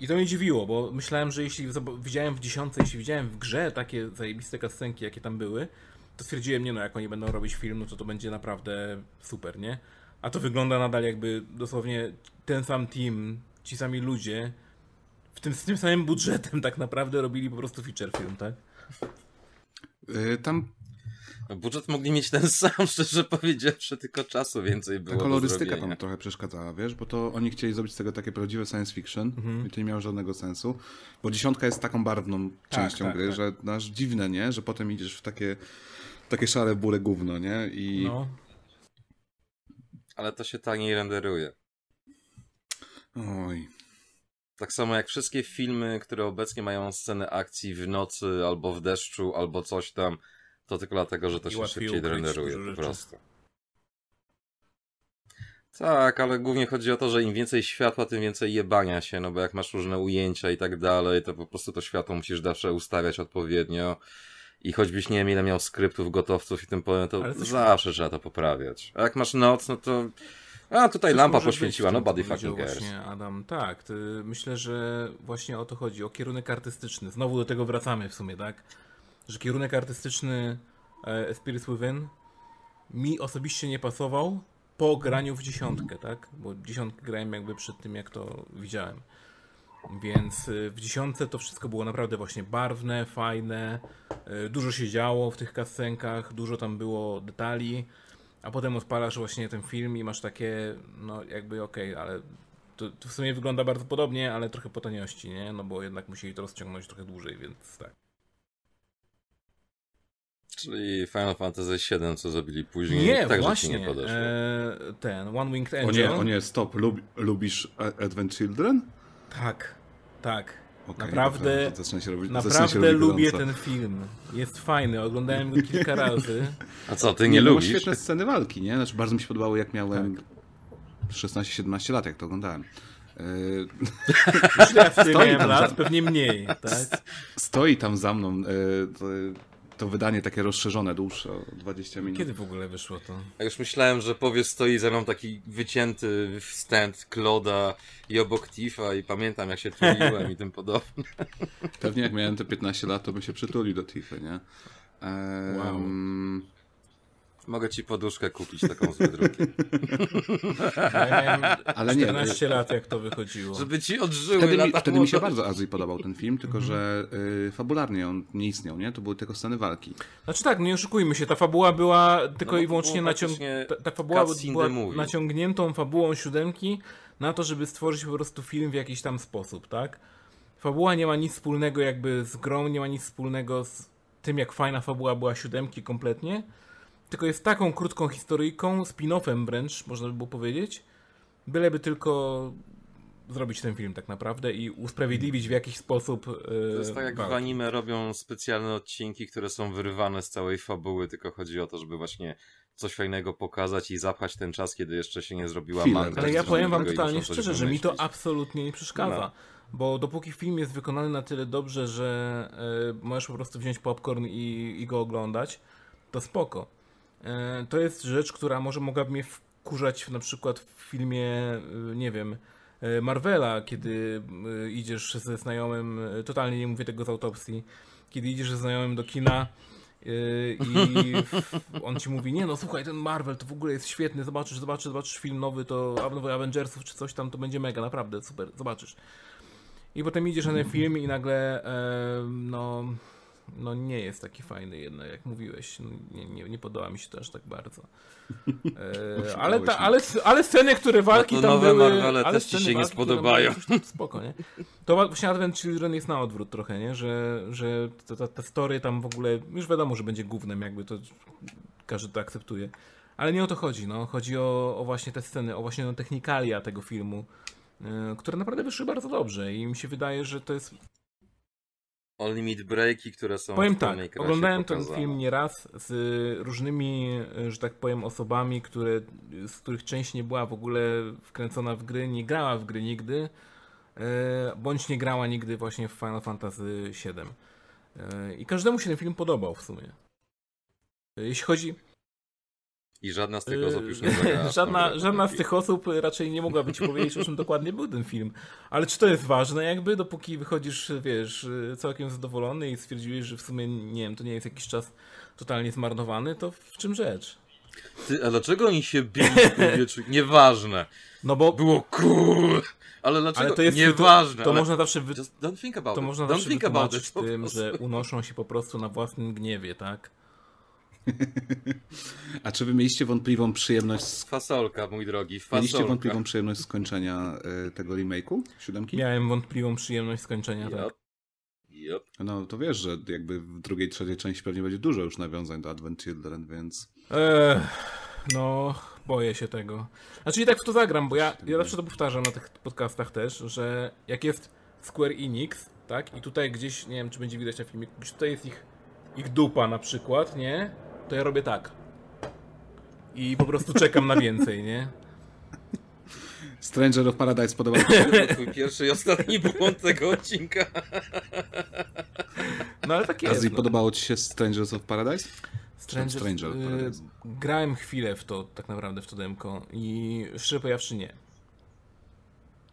Speaker 1: I to mnie dziwiło, bo myślałem, że jeśli widziałem w dziesiątce, jeśli widziałem w grze takie zajebiste cutscenki, jakie tam były, to stwierdziłem, nie no, jak oni będą robić film, no to to będzie naprawdę super, nie? A to wygląda nadal jakby dosłownie ten sam team, ci sami ludzie, w tym, z tym samym budżetem tak naprawdę robili po prostu feature film, tak?
Speaker 3: Y, Tam
Speaker 4: Budżet mogli mieć ten sam, szczerze powiedziawszy, tylko czasu więcej
Speaker 3: ta
Speaker 4: było do
Speaker 3: kolorystyka tam trochę przeszkadzała, wiesz, bo to oni chcieli zrobić z tego takie prawdziwe science fiction
Speaker 1: Mhm.
Speaker 3: i to nie miało żadnego sensu, bo dziesiątka jest taką barwną częścią
Speaker 1: tak,
Speaker 3: gry,
Speaker 1: tak.
Speaker 3: że nasz dziwne, nie, że potem idziesz w takie takie szare bure gówno, nie, i
Speaker 1: No.
Speaker 4: Ale to się taniej renderuje.
Speaker 3: oj,
Speaker 4: Tak samo jak wszystkie filmy, które obecnie mają scenę akcji w nocy, albo w deszczu, albo coś tam, to tylko dlatego, że to się szybciej
Speaker 1: dużo
Speaker 4: po prostu. Tak, ale głównie chodzi o to, że im więcej światła, tym więcej jebania się, no bo jak masz różne ujęcia i tak dalej, to po prostu to światło musisz zawsze ustawiać odpowiednio. I choćbyś nie wiem ile miał skryptów, gotowców i tym powiem, to
Speaker 1: coś-
Speaker 4: zawsze trzeba to poprawiać. A jak masz noc, no to... A tutaj
Speaker 1: Coś
Speaker 4: lampa poświęciła, nobody
Speaker 1: powiedział
Speaker 4: fucking cares.
Speaker 1: Właśnie Adam, tak. Myślę, że właśnie o to chodzi, o kierunek artystyczny. Znowu do tego wracamy w sumie, tak? Że kierunek artystyczny e, Spirits Within mi osobiście nie pasował po graniu w dziesiątkę, tak? Bo dziesiątkę grałem jakby przed tym, jak to widziałem. Więc y, w dziesiątce to wszystko było naprawdę właśnie barwne, fajne, y, dużo się działo w tych kascenkach, dużo tam było detali, a potem odpalasz właśnie ten film i masz takie, no jakby okej, ale to, to w sumie wygląda bardzo podobnie, ale trochę po taniości, nie? No bo jednak musieli to rozciągnąć trochę dłużej, więc tak.
Speaker 4: Czyli Final Fantasy VII, co zrobili później,
Speaker 1: Nie,
Speaker 4: także
Speaker 1: właśnie.
Speaker 4: ci nie podeszło.
Speaker 1: e, ten One Winged Angel.
Speaker 3: o nie, o nie, stop, Lub, lubisz Advent Children?
Speaker 1: Tak, tak.
Speaker 3: Okej,
Speaker 1: Naprawdę,
Speaker 3: robić,
Speaker 1: naprawdę lubię
Speaker 3: gorąco.
Speaker 1: ten film. Jest fajny, oglądałem go kilka razy.
Speaker 4: A co, ty nie,
Speaker 3: no, ma
Speaker 4: lubisz?
Speaker 3: świetne sceny walki, nie? Znaczy bardzo mi się podobało jak miałem 16-17 lat, jak to oglądałem.
Speaker 1: Już ja miałem lat,
Speaker 3: za-
Speaker 1: pewnie mniej, tak?
Speaker 3: Stoi tam za mną e, to, wydanie takie rozszerzone, dłuższe, o 20 minut.
Speaker 1: Kiedy w ogóle wyszło to?
Speaker 4: Ja już myślałem, że powiesz, stoi ze mną taki wycięty stand Kloda i obok Tifa i pamiętam jak się tuliłem i tym podobne.
Speaker 3: Pewnie jak miałem te 15 lat, to bym się przytulił do Tiffy, nie? Ehm,
Speaker 4: Mogę ci poduszkę kupić taką z wydrukiem.
Speaker 3: Ale nie,
Speaker 1: 14 lat, jak to wychodziło.
Speaker 4: Żeby ci odżyły
Speaker 3: Wtedy mi,
Speaker 4: lata
Speaker 3: wtedy mi się bardzo Azji podobał ten film, tylko że y, fabularnie on nie istniał, nie? To były tylko sceny walki.
Speaker 1: Znaczy tak, nie oszukujmy się, ta fabuła była tylko
Speaker 4: No,
Speaker 1: i wyłącznie
Speaker 4: było
Speaker 1: naciąg...
Speaker 4: praktycznie
Speaker 1: ta, ta fabuła była naciągniętą fabułą siódemki na to, żeby stworzyć po prostu film w jakiś tam sposób, tak? Fabuła nie ma nic wspólnego jakby z grą, nie ma nic wspólnego z tym, jak fajna fabuła była siódemki kompletnie, tylko jest taką krótką historyjką, spin-offem wręcz, można by było powiedzieć, byleby tylko zrobić ten film tak naprawdę i usprawiedliwić w jakiś sposób yy,
Speaker 4: To jest tak jak w
Speaker 1: walkę.
Speaker 4: anime robią specjalne odcinki, które są wyrywane z całej fabuły, tylko chodzi o to, żeby właśnie coś fajnego pokazać i zapchać ten czas, kiedy jeszcze się nie zrobiła manga.
Speaker 1: Ale ja powiem wam totalnie szczerze, że mi to absolutnie nie przeszkadza.
Speaker 4: No.
Speaker 1: Bo dopóki film jest wykonany na tyle dobrze, że e, możesz po prostu wziąć popcorn i, i go oglądać, to spoko. E, to jest rzecz, która może mogłaby mnie wkurzać na przykład w filmie, e, nie wiem, e, Marvela, kiedy idziesz ze znajomym, totalnie nie mówię tego z autopsji, kiedy idziesz ze znajomym do kina i on ci mówi, nie no słuchaj, ten Marvel to w ogóle jest świetny, zobaczysz, zobaczysz, zobaczysz film nowy, to nowy Avengersów czy coś tam, to będzie mega, naprawdę, super, zobaczysz. I potem idziesz na ten film i nagle no, no nie jest taki fajny jednak, jak mówiłeś. No, nie, nie, nie podoba mi się to aż tak bardzo. E, ale, ta, ale, ale sceny, które walki
Speaker 4: No to
Speaker 1: tam
Speaker 4: nowe
Speaker 1: były...
Speaker 4: Marvele
Speaker 1: ale
Speaker 4: też ci
Speaker 1: sceny
Speaker 4: się nie spodobają.
Speaker 1: były, Spoko, nie? To właśnie Advent Children jest na odwrót trochę, nie? Że, że te, te, te story tam w ogóle, już wiadomo, że będzie gównem, jakby to każdy to akceptuje. Ale nie o to chodzi, no. Chodzi o, o właśnie te sceny, o właśnie no, technikalia tego filmu, yy, które naprawdę wyszły bardzo dobrze i mi się wydaje, że to jest
Speaker 4: All Limit Breaki, które są
Speaker 1: Powiem tak, oglądałem ten film nieraz z różnymi, że tak powiem, osobami, które, z których część nie była w ogóle wkręcona w gry, nie grała w gry nigdy, e, bądź nie grała nigdy właśnie w Final Fantasy VII. E, I każdemu się ten film podobał w sumie. E, Jeśli chodzi.
Speaker 4: I żadna z tych
Speaker 1: Yy,
Speaker 4: osób już nie zagrała. w tą
Speaker 1: żadna, żadna z tych osób raczej nie mogłaby ci powiedzieć, o czym dokładnie był ten film. Ale czy to jest ważne, jakby, dopóki wychodzisz, wiesz, całkiem zadowolony i stwierdziłeś, że w sumie, nie wiem, to nie jest jakiś czas totalnie zmarnowany, to w czym rzecz?
Speaker 4: Ty, a dlaczego oni się bili w powietrzu? Nieważne.
Speaker 1: No bo
Speaker 4: Było cool. Ale dlaczego?
Speaker 1: ale to jest
Speaker 4: Nieważne.
Speaker 1: To,
Speaker 4: ale...
Speaker 1: można zawsze, wy,
Speaker 4: Just don't think about
Speaker 1: to
Speaker 4: it.
Speaker 1: można
Speaker 4: don't
Speaker 1: zawsze
Speaker 4: think about it.
Speaker 1: tym, że unoszą się po prostu na własnym gniewie, tak?
Speaker 3: A czy wy mieliście wątpliwą przyjemność, z-
Speaker 4: Fasolka, mój drogi,
Speaker 3: mieliście
Speaker 4: fasolka.
Speaker 3: wątpliwą przyjemność skończenia y, tego remake'u, siódemki?
Speaker 1: Miałem wątpliwą przyjemność skończenia, tak.
Speaker 4: Yep. Yep.
Speaker 3: No to wiesz, że jakby w drugiej, trzeciej części pewnie będzie dużo już nawiązań do Advent Children, więc...
Speaker 1: Ech, no, boję się tego. Znaczy i tak w to zagram, bo ja, ja zawsze to powtarzam na tych podcastach też, że jak jest Square Enix, tak, i tutaj gdzieś, nie wiem czy będzie widać na filmie, gdzieś tutaj jest ich, ich dupa na przykład, nie, to ja robię tak. I po prostu czekam na więcej, nie?
Speaker 3: Stranger of Paradise podobał ci się?
Speaker 4: Twój pierwszy i ostatni błąd tego odcinka.
Speaker 1: No ale tak jest.
Speaker 3: Azji,
Speaker 1: no.
Speaker 3: podobało ci się Strangers of Paradise?
Speaker 1: Stranger,
Speaker 3: Stranger
Speaker 1: y,
Speaker 3: Paradise.
Speaker 1: grałem chwilę w to, tak naprawdę w to demko i szczerze powiedziawszy nie.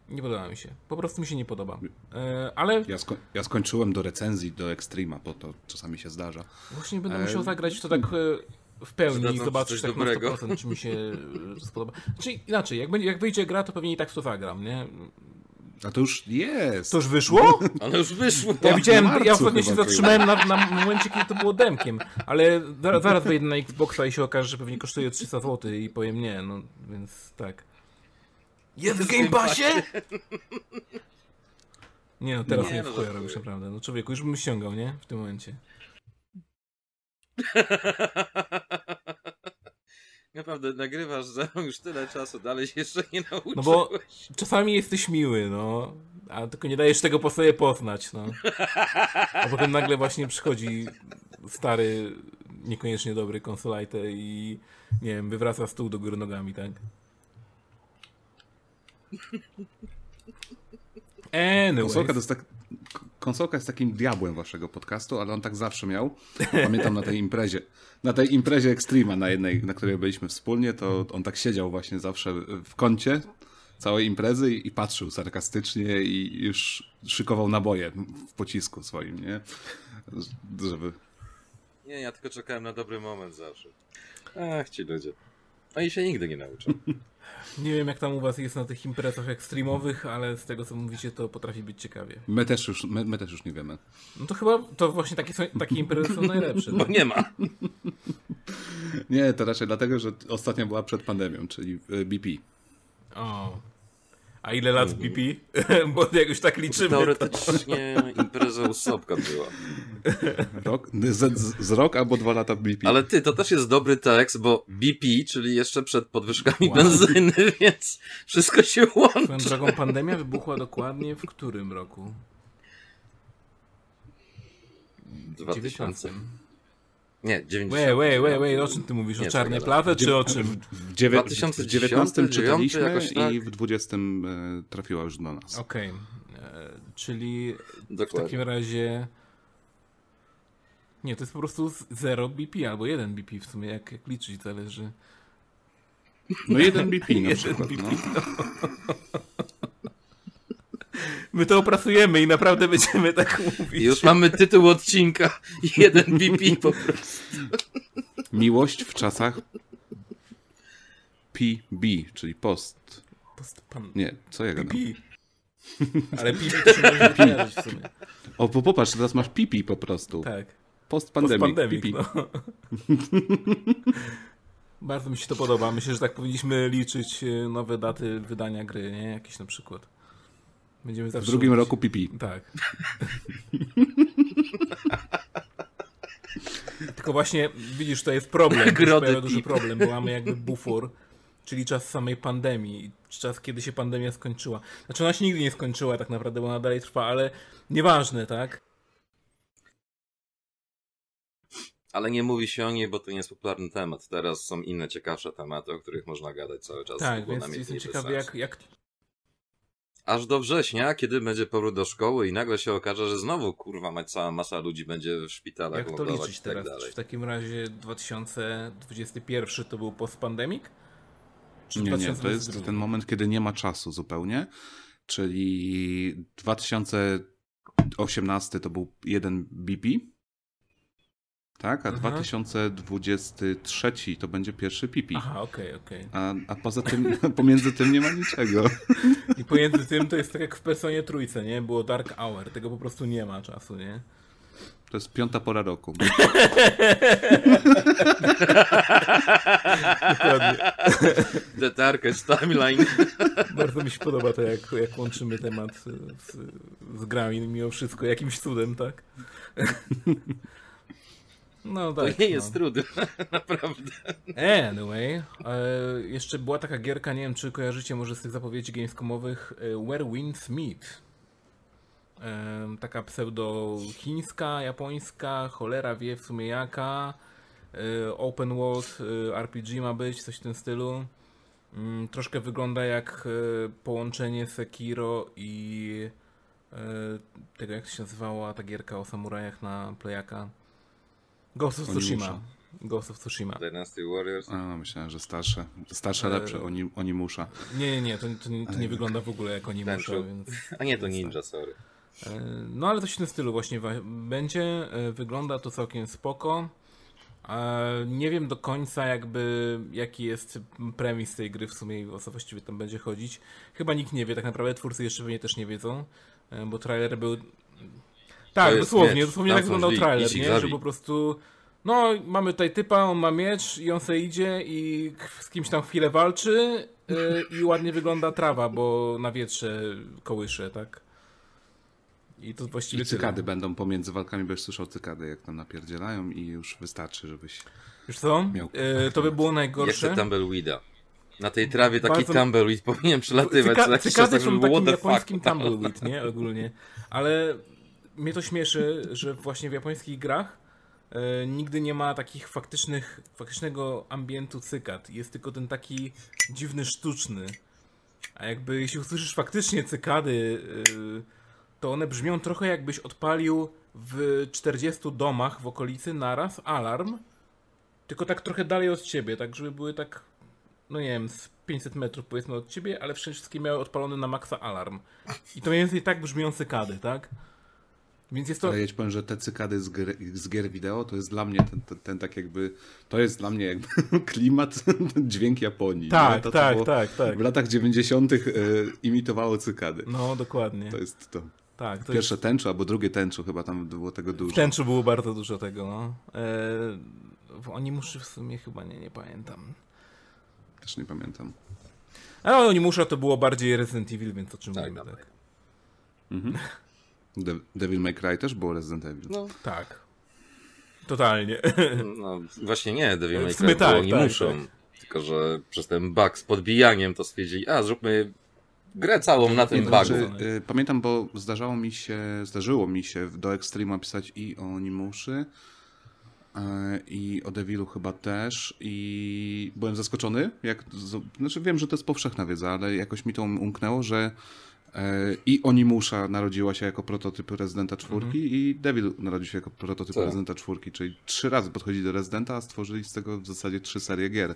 Speaker 1: Nie podoba mi się. Po prostu mi się nie podoba. E, ale
Speaker 3: Ja, sko- ja skończyłem do recenzji, do Extrema, bo to czasami się zdarza.
Speaker 1: właśnie będę
Speaker 3: E,
Speaker 1: musiał zagrać w to tak e, w pełni i zobaczyć tak na
Speaker 4: dobrego.
Speaker 1: 100% czy mi się e, spodoba. Czyli inaczej, jak, będzie, jak wyjdzie gra, to pewnie i tak w to zagram, nie?
Speaker 3: A to już jest!
Speaker 1: To już wyszło?
Speaker 4: Ale już wyszło.
Speaker 1: Ja widziałem,
Speaker 3: marcu
Speaker 1: ja ostatnio się zatrzymałem na, na momencie, kiedy to było demkiem, ale zaraz, zaraz wejdę na Xboxa i się okaże, że pewnie kosztuje 300 zł i powiem nie, no więc tak. Jest w Game Passie? Nie no, teraz
Speaker 4: Nie,
Speaker 1: nie,
Speaker 4: no,
Speaker 1: w chuja robisz naprawdę. No człowieku, już bym ściągał, nie? W tym momencie.
Speaker 4: Naprawdę, nagrywasz ze mną już tyle czasu, dalej się jeszcze nie nauczyłeś.
Speaker 1: No bo czasami jesteś miły, no. A tylko nie dajesz tego po sobie poznać, no. A potem nagle właśnie przychodzi stary, niekoniecznie dobry konsolajte i nie wiem, wywraca stół do góry nogami, tak? Anyway.
Speaker 3: Konsolka, to jest tak, konsolka jest takim diabłem waszego podcastu, ale on tak zawsze miał. Pamiętam na tej imprezie. Na tej imprezie Extrema, na jednej, na której byliśmy wspólnie, to on tak siedział właśnie zawsze w kącie całej imprezy i, i patrzył sarkastycznie i już szykował naboje w pocisku swoim, nie? Żeby...
Speaker 4: Nie, ja tylko czekałem na dobry moment zawsze. Ach, ci ludzie. Oni się nigdy nie nauczą.
Speaker 1: Nie wiem jak tam u was jest na tych imprezach ekstremowych, ale z tego co mówicie to potrafi być ciekawie.
Speaker 3: My też już, my, my też już nie wiemy.
Speaker 1: No to chyba to właśnie takie, są, takie imprezy są najlepsze.
Speaker 4: Bo nie ma.
Speaker 3: Nie, to raczej dlatego, że ostatnia była przed pandemią, czyli y, BP.
Speaker 1: O. A ile lat BP? Bo jak już tak liczymy. To...
Speaker 4: Teoretycznie impreza u Sobka była.
Speaker 3: Rok, z, z, z rok albo dwa lata BP.
Speaker 4: Ale ty, to też jest dobry tekst, bo BP, czyli jeszcze przed podwyżkami wow. benzyny, więc wszystko się łączy.
Speaker 1: Swoją drogą pandemia wybuchła dokładnie w którym roku?
Speaker 4: 2000. Nie, 90.
Speaker 1: Wait, wait, wait, wait, o czym ty mówisz? O czarnej plawie, czy o czym?
Speaker 3: W, dziewię... 2010, w 19 czytaliśmy tak? i w 20 e, trafiła już do nas.
Speaker 1: Okej, okay. E, czyli Dokładnie. w takim razie... Nie, to jest po prostu 0 BP albo 1 BP w sumie, jak, jak liczyć zależy.
Speaker 3: No 1 BP na przykład, BP, no. no.
Speaker 1: My to opracujemy i naprawdę będziemy tak mówić.
Speaker 4: Już mamy tytuł odcinka. Jeden BP po prostu.
Speaker 3: Miłość w czasach PB, czyli post.
Speaker 1: Post pan...
Speaker 3: Nie, co ja gadam?
Speaker 1: Ale PP to się może kojarzyć w sumie.
Speaker 3: O, bo popatrz, teraz masz pipi po prostu.
Speaker 1: Tak.
Speaker 3: Post pandemic. Post
Speaker 1: no. Bardzo mi się to podoba. Myślę, że tak powinniśmy liczyć e, nowe daty wydania gry, nie? Jakieś na przykład.
Speaker 3: Będziemy zawsze w drugim roku pipi.
Speaker 1: Tak. Tylko właśnie, widzisz, to jest problem. To jest duży problem, bo mamy jakby bufor, czyli czas samej pandemii. Czas, kiedy się pandemia skończyła. Znaczy ona się nigdy nie skończyła tak naprawdę, bo ona dalej trwa, ale nieważne, tak?
Speaker 4: Ale nie mówi się o niej, bo to nie jest popularny temat. Teraz są inne ciekawsze tematy, o których można gadać cały czas.
Speaker 1: Tak, więc jestem ciekawy, jak, jak,
Speaker 4: aż do września, kiedy będzie powrót do szkoły i nagle się okaże, że znowu kurwa mać cała masa ludzi będzie w szpitalach
Speaker 1: Jak to liczyć tak teraz? Dalej. w takim razie 2021 to był post-pandemic?
Speaker 3: Nie, nie, to jest ten moment, kiedy nie ma czasu zupełnie, czyli 2018 to był jeden BP, tak, a Aha. 2023 to będzie pierwszy pipi.
Speaker 1: Aha, okej, okay, okej.
Speaker 3: Okay. A, a poza tym, pomiędzy tym nie ma niczego.
Speaker 1: I pomiędzy tym to jest tak jak w Personie Trójce, nie? Było Dark Hour, tego po prostu nie ma czasu, nie?
Speaker 3: To jest piąta pora roku.
Speaker 1: Dokładnie.
Speaker 4: The Darkest Timeline.
Speaker 1: Bardzo mi się podoba to, jak, jak łączymy temat z, z grami mimo wszystko, jakimś cudem, tak?
Speaker 4: No tak. To nie jest no. trudne, naprawdę.
Speaker 1: Anyway, e, jeszcze była taka gierka, nie wiem czy kojarzycie może z tych zapowiedzi gamescomowych, e, Where Winds Meet. E, taka pseudo-chińska, japońska, cholera wie w sumie jaka. Open world RPG ma być, coś w tym stylu. Mm, troszkę wygląda jak połączenie Sekiro i tego jak się nazywała ta gierka o samurajach na playaka. Ghost of Tsushima. Ghost of Tsushima.
Speaker 4: Dynasty Warriors.
Speaker 3: A, no, myślałem, że starsze. Starsze, lepsze, oni, oni musza.
Speaker 1: Nie, nie, nie, to, to, nie, to nie wygląda w ogóle jak oni musza, więc...
Speaker 4: A nie, to ninja, sorry.
Speaker 1: E, no ale coś w tym stylu właśnie będzie. E, wygląda to całkiem spoko. E, nie wiem do końca jakby jaki jest premis tej gry w sumie i o co właściwie tam będzie chodzić. Chyba nikt nie wie, tak naprawdę twórcy jeszcze pewnie też nie wiedzą, bo trailer był tak, jest, dosłownie, wiesz, dosłownie tak wyglądał trailer, nie? Że po prostu no, mamy tutaj typa, on ma miecz i on sobie idzie i z kimś tam chwilę walczy yy, i ładnie wygląda trawa, bo na wietrze kołysze, tak?
Speaker 3: I to właściwie I cykady tyle. będą pomiędzy walkami, będziesz słyszał cykady, jak tam napierdzielają i już wystarczy, żebyś
Speaker 1: Już co? Miał... Yy, to by było najgorsze.
Speaker 4: Jak tumbleweeda. Na tej trawie taki Bardzo... tumbleweed powinien przelatywać.
Speaker 1: Cyka... Cykady są takim japońskim tumbleweed, nie? Ogólnie. Ale mnie to śmieszy, że właśnie w japońskich grach e, nigdy nie ma takich faktycznych, faktycznego ambientu cykad. Jest tylko ten taki dziwny, sztuczny. A jakby jeśli usłyszysz faktycznie cykady, yy, to one brzmią trochę jakbyś odpalił w 40 domach w okolicy naraz alarm, tylko tak trochę dalej od ciebie, tak żeby były tak, no nie wiem, z 500 metrów powiedzmy od ciebie, ale wszystkie miały odpalony na maksa alarm. I to mniej więcej tak brzmią cykady, tak? Więc jest to...
Speaker 3: Ale ja ci powiem, że te cykady z gier, z gier wideo to jest dla mnie ten, ten, ten tak jakby, to jest dla mnie jakby klimat, dźwięk Japonii.
Speaker 1: Tak,
Speaker 3: to,
Speaker 1: tak, tak, tak.
Speaker 3: W latach 90. Y, imitowało cykady.
Speaker 1: No, dokładnie.
Speaker 3: To jest to.
Speaker 1: Tak, to
Speaker 3: Pierwsze
Speaker 1: jest...
Speaker 3: tęczu albo drugie tęczu, chyba tam było tego dużo.
Speaker 1: W tęczu było bardzo dużo tego, no. Eee, w Onimuszy w sumie chyba nie, nie pamiętam.
Speaker 3: Też nie pamiętam.
Speaker 1: Ale Onimusza to było bardziej Resident Evil, więc o czym
Speaker 4: Tak,
Speaker 1: mówimy,
Speaker 4: tak.
Speaker 1: tak.
Speaker 3: De Devil May Cry też było Resident Evil.
Speaker 4: No,
Speaker 1: Tak. Totalnie.
Speaker 4: no właśnie nie, Devil May Cry było
Speaker 1: tak,
Speaker 4: nie
Speaker 1: tak,
Speaker 4: muszą. Tylko, że przez ten bug z podbijaniem to stwierdzili, a zróbmy grę całą na tym
Speaker 3: to
Speaker 4: bugu.
Speaker 3: znaczy, y, pamiętam, bo zdarzało mi się, zdarzyło mi się do Extrema pisać i o Onimuszy, y, i o Devilu chyba też i byłem zaskoczony, jak, znaczy wiem, że to jest powszechna wiedza, ale jakoś mi to umknęło, że i Onimusza narodziła się jako prototyp Residenta czwórki i Devil narodził się jako prototyp
Speaker 4: Tak.
Speaker 3: Residenta czwórki, czyli trzy razy podchodzi do Residenta, a stworzyli z tego w zasadzie trzy serie gier,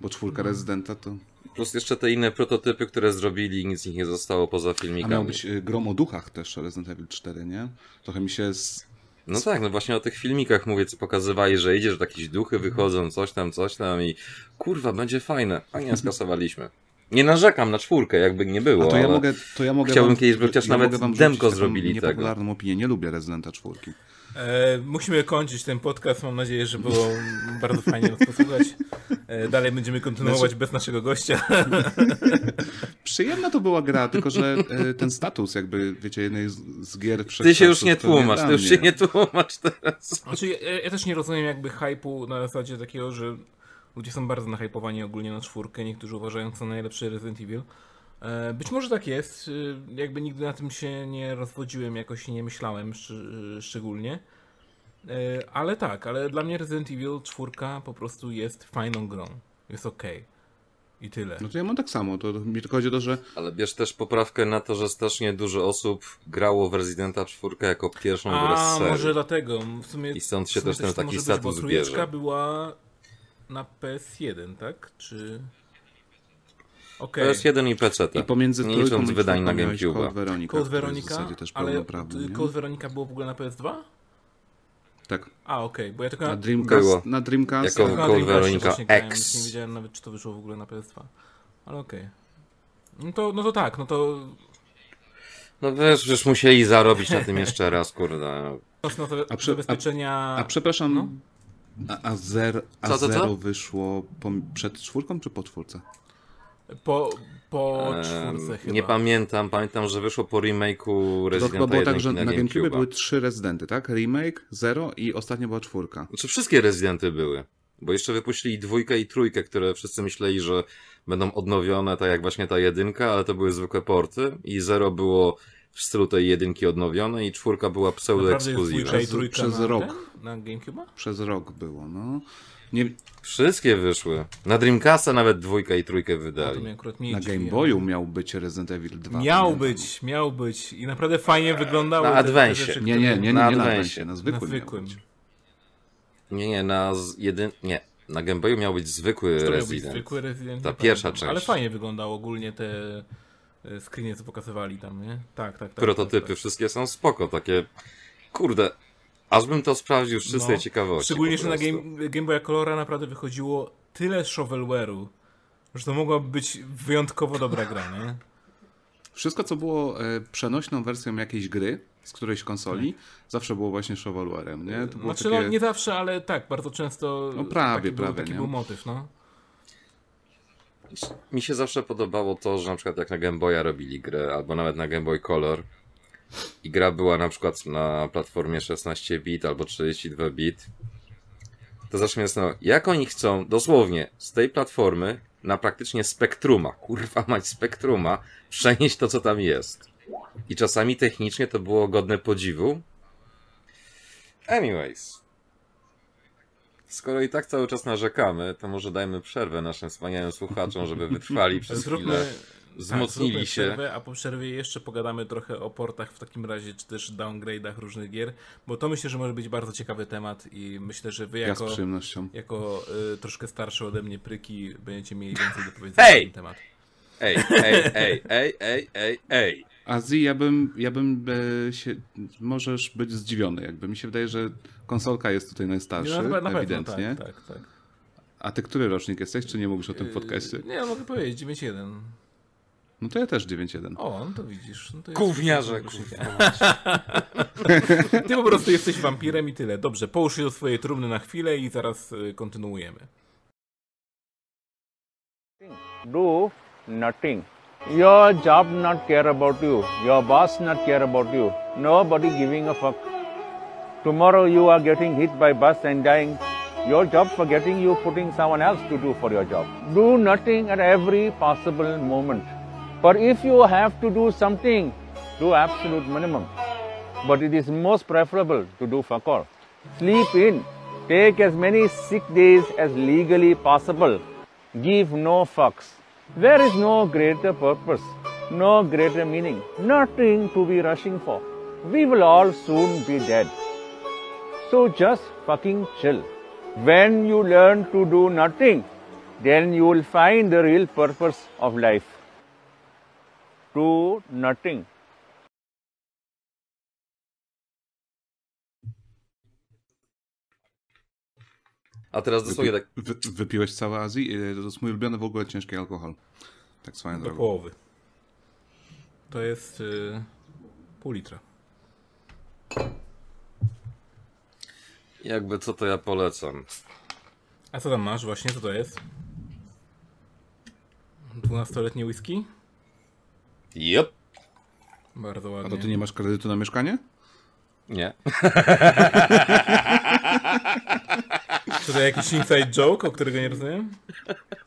Speaker 3: bo czwórka Residenta to
Speaker 4: Plus jeszcze te inne prototypy, które zrobili, nic z nich nie zostało poza
Speaker 3: A
Speaker 4: filmikami.
Speaker 3: miał być y, Grom o duchach też Resident Evil 4, nie? Trochę mi się z...
Speaker 4: No tak, no właśnie o tych filmikach mówię, co pokazywali, że idzie, że jakieś duchy wychodzą, coś tam, coś tam i kurwa, będzie fajne. A nie, skasowaliśmy. Nie narzekam na czwórkę, jakby nie było,
Speaker 3: A to ja
Speaker 4: ale
Speaker 3: mogę, to ja mogę
Speaker 4: chciałbym
Speaker 3: wam,
Speaker 4: kiedyś, by chociaż nawet
Speaker 3: mogę wam
Speaker 4: demko zrobili tego.
Speaker 3: niepopularną opinię. Nie lubię Residenta 4.
Speaker 1: E, musimy kończyć ten podcast. Mam nadzieję, że było bardzo fajnie nas posłuchać. E, dalej będziemy kontynuować
Speaker 3: Znaczy-
Speaker 1: bez naszego gościa.
Speaker 3: Przyjemna to była gra, tylko że e, ten status jakby, wiecie, jednej z, z gier
Speaker 4: ty się już nie tłumacz,
Speaker 3: dla
Speaker 4: ty już się nie tłumacz teraz.
Speaker 1: Znaczy, ja, ja też nie rozumiem jakby hypu na zasadzie takiego, że ludzie są bardzo nahypowani ogólnie na czwórkę. Niektórzy uważają to najlepszy Resident Evil. E, Być może tak jest. e, Jakby nigdy na tym się nie rozwodziłem, jakoś nie myślałem szcz- szczególnie. E, Ale tak, ale dla mnie Resident Evil 4 po prostu jest fajną grą. Jest okej. I tyle.
Speaker 3: No to ja mam tak samo, to mi tylko chodzi o to, że
Speaker 4: Ale bierz też poprawkę na to, że strasznie dużo osób grało w Residenta 4 jako pierwszą grę
Speaker 1: A,
Speaker 4: z serii.
Speaker 1: może dlatego. W sumie,
Speaker 4: I stąd
Speaker 1: w
Speaker 4: się
Speaker 1: sumie
Speaker 4: też ten taki status
Speaker 1: bo trójeczka
Speaker 4: bierze.
Speaker 1: była na PS1, tak? Czy...
Speaker 4: Jest jeden i PC.
Speaker 3: i pomiędzy
Speaker 4: nie licząc wydań na
Speaker 3: czwórką miałeś
Speaker 4: GameCube'a.
Speaker 3: Code Veronica,
Speaker 1: Code
Speaker 3: który jest w
Speaker 1: Veronica,
Speaker 3: zasadzie też
Speaker 1: ale
Speaker 3: nie?
Speaker 1: Code Veronica było w ogóle na PS2?
Speaker 3: Tak,
Speaker 1: A, okej, bo ja tylko
Speaker 3: na
Speaker 1: na,
Speaker 3: Dreamcast,
Speaker 4: Było.
Speaker 3: na Dreamcast
Speaker 4: Jako- Veronica
Speaker 1: właśnie grałem,
Speaker 4: X.
Speaker 1: Nie wiedziałem nawet, czy to wyszło w ogóle na PS2. Ale okej. No, to, no to tak, no to
Speaker 4: No wiesz, już musieli zarobić na tym jeszcze raz, kurde.
Speaker 1: no, to
Speaker 3: A prze-
Speaker 1: zabezpieczenia...
Speaker 3: A przepraszam,
Speaker 1: No.
Speaker 3: A, a, zer, a
Speaker 4: Co, co, co?
Speaker 3: zero wyszło po, przed czwórką czy po czwórce?
Speaker 1: Po, po czwórce chyba.
Speaker 4: Nie pamiętam, pamiętam, że wyszło po remake'u
Speaker 3: To
Speaker 4: Residenta
Speaker 3: chyba było
Speaker 4: 1
Speaker 3: tak, że
Speaker 4: na
Speaker 3: na GameCube były trzy rezydenty, tak? Remake, Zero i ostatnia była czwórka.
Speaker 4: Znaczy wszystkie Residenty były. Bo jeszcze wypuścili dwójkę i trójkę, które wszyscy myśleli, że będą odnowione, tak jak właśnie ta jedynka, ale to były zwykłe porty. I zero było w stylu tej jedynki odnowione i czwórka była pseudo
Speaker 1: Naprawdę jest dwójka i
Speaker 3: Przez- rok.
Speaker 1: Na GameCube'a?
Speaker 3: Przez rok było, no. Nie,
Speaker 4: Wszystkie wyszły. Na Dreamcasta nawet dwójkę i trójkę wydali.
Speaker 1: nie
Speaker 3: na
Speaker 1: dziwi,
Speaker 3: Game Boyu miał być Resident Evil 2.
Speaker 1: Miał być, miał być. I naprawdę fajnie wyglądało.
Speaker 4: Na
Speaker 1: rzeczy,
Speaker 3: Nie, nie, nie, nie,
Speaker 4: Na
Speaker 3: nie na zwykłym.
Speaker 1: Na zwykłym.
Speaker 4: Nie, nie, na z- jedyn... Nie. Na Game Boyu miał być zwykły
Speaker 1: miał być
Speaker 4: Resident.
Speaker 1: zwykły Resident.
Speaker 4: Ta pierwsza
Speaker 1: pamiętam. Ale
Speaker 4: część.
Speaker 1: fajnie wyglądało ogólnie te e, screeny, co pokazywali tam, nie? Tak, tak, tak.
Speaker 4: Prototypy
Speaker 1: tak, tak.
Speaker 4: wszystkie są spoko, takie... Kurde, aż bym to sprawdził z czystej
Speaker 1: No,
Speaker 4: ciekawości.
Speaker 1: Szczególnie, że na. Game, Game Boya Colora naprawdę wychodziło tyle shovelware'u, że to mogła być wyjątkowo dobra gra, nie?
Speaker 3: Wszystko, co było e, przenośną wersją jakiejś gry z którejś konsoli, zawsze było właśnie shovelwarem, nie? To było
Speaker 1: Znaczy,
Speaker 3: takie...
Speaker 1: no nie zawsze, ale tak, bardzo często
Speaker 3: No prawie,
Speaker 1: taki, był,
Speaker 3: prawie,
Speaker 1: taki
Speaker 3: nie?
Speaker 1: był motyw, no.
Speaker 4: Mi się zawsze podobało to, że na przykład jak na Game Boya robili grę, albo nawet na Game Boy Color i gra była na przykład na platformie 16 bit albo 32 bit, to zawsze mnie zastanawiało, jak oni chcą dosłownie z tej platformy na praktycznie spektruma, kurwa mać spektruma, przenieść to, co tam jest. I czasami technicznie to było godne podziwu. Anyways. Skoro i tak cały czas narzekamy, to może dajmy przerwę naszym wspaniałym słuchaczom, żeby wytrwali przez
Speaker 1: Zróbmy,
Speaker 4: chwilę. Wzmocnili
Speaker 1: zróbmy
Speaker 4: się.
Speaker 1: Przerwę, a po przerwie jeszcze pogadamy trochę o portach w takim razie, czy też downgrade'ach różnych gier, bo to myślę, że może być bardzo ciekawy temat i myślę, że wy
Speaker 3: Ja z
Speaker 1: jako,
Speaker 3: przyjemnością.
Speaker 1: jako y, troszkę starsze ode mnie pryki będziecie mieli więcej do powiedzenia na ten temat.
Speaker 4: Ej, ej, ej, ej, ej, ej, ej.
Speaker 3: Azji, ja bym, ja bym e, się, możesz być zdziwiony, jakby mi się wydaje, że konsolka jest tutaj najstarszy,
Speaker 1: No, na, na pewno,
Speaker 3: ewidentnie.
Speaker 1: tak, tak, tak.
Speaker 3: A ty który rocznik jesteś, czy nie mówisz o tym w podcaście?
Speaker 1: Yy, Nie, mogę powiedzieć, 9-1.
Speaker 3: No to ja też 9.1.
Speaker 1: O, no to widzisz. No to
Speaker 4: Gówniarze, kurwa.
Speaker 1: Ty po prostu jesteś wampirem i tyle. Dobrze, połóż się do swojej trumny na chwilę i zaraz y, kontynuujemy.
Speaker 5: do nothing. Your job not care about you. Your boss not care about you. Nobody giving a fuck. Tomorrow you are getting hit by bus and dying. Your job forgetting you putting someone else to do for your job. Do nothing at every possible moment. But if you have to do something, do absolute minimum. But it is most preferable to do fuck all. Sleep in. Take as many sick days as legally possible. Give no fucks. There is no greater purpose, no greater meaning, nothing to be rushing for. We will all soon be dead. So just fucking chill. When you learn to do nothing, then you will find the real purpose of life. Do nothing.
Speaker 4: A teraz dosłownie tak.
Speaker 3: Wy, wypiłeś całe Azji? E, To jest mój ulubiony w ogóle ciężki alkohol. Tak swoją
Speaker 1: Do
Speaker 3: drogą.
Speaker 1: połowy. To jest y, pół litra.
Speaker 4: Jakby co to ja polecam.
Speaker 1: A co tam masz właśnie? Co to jest? 12-letnie whisky?
Speaker 4: Yep.
Speaker 1: Bardzo
Speaker 3: A
Speaker 1: ładnie.
Speaker 3: to ty nie masz kredytu na mieszkanie?
Speaker 4: Nie.
Speaker 1: Czy to jakiś inside joke, o którego nie rozumiem?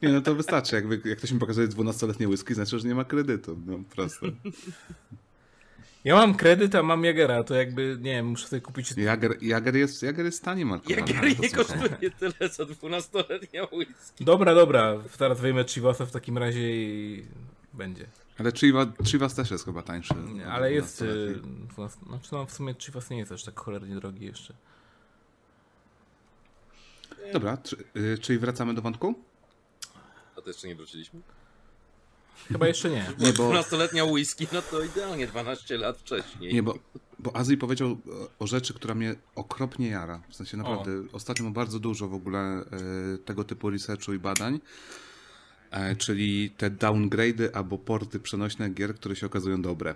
Speaker 3: Nie, no to wystarczy. Jak, jak ktoś mi pokazuje 12-letnie whisky, znaczy, że nie ma kredytu. No proste.
Speaker 1: Ja mam kredyt, a mam Jagera, to jakby, nie wiem, muszę sobie kupić...
Speaker 3: Jager, Jager jest, Jager jest tanim alkoholem.
Speaker 4: Jagier
Speaker 3: To
Speaker 4: nie
Speaker 3: co?
Speaker 4: kosztuje tyle co 12-letnia whisky.
Speaker 1: Dobra, dobra, zaraz wyjmę Chivasa w takim razie i będzie.
Speaker 3: Ale Chivas, Chivas też jest chyba tańszy.
Speaker 1: Nie, Ale jest...
Speaker 3: 12-letniej.
Speaker 1: Y, 12, znaczy no w sumie Chivas nie jest aż tak cholernie drogi jeszcze.
Speaker 3: Dobra, czy, y, czyli wracamy do wątku?
Speaker 4: A to jeszcze nie wróciliśmy?
Speaker 1: Chyba jeszcze nie.
Speaker 3: Nie, bo,
Speaker 4: 12-letnia whisky, no to idealnie 12 lat wcześniej.
Speaker 3: nie, bo, bo Azji powiedział o- o rzeczy, która mnie okropnie jara. W sensie naprawdę, ostatnio mam bardzo dużo w ogóle e, tego typu researchu i badań. E, czyli te downgrade'y albo porty przenośne gier, które się okazują dobre.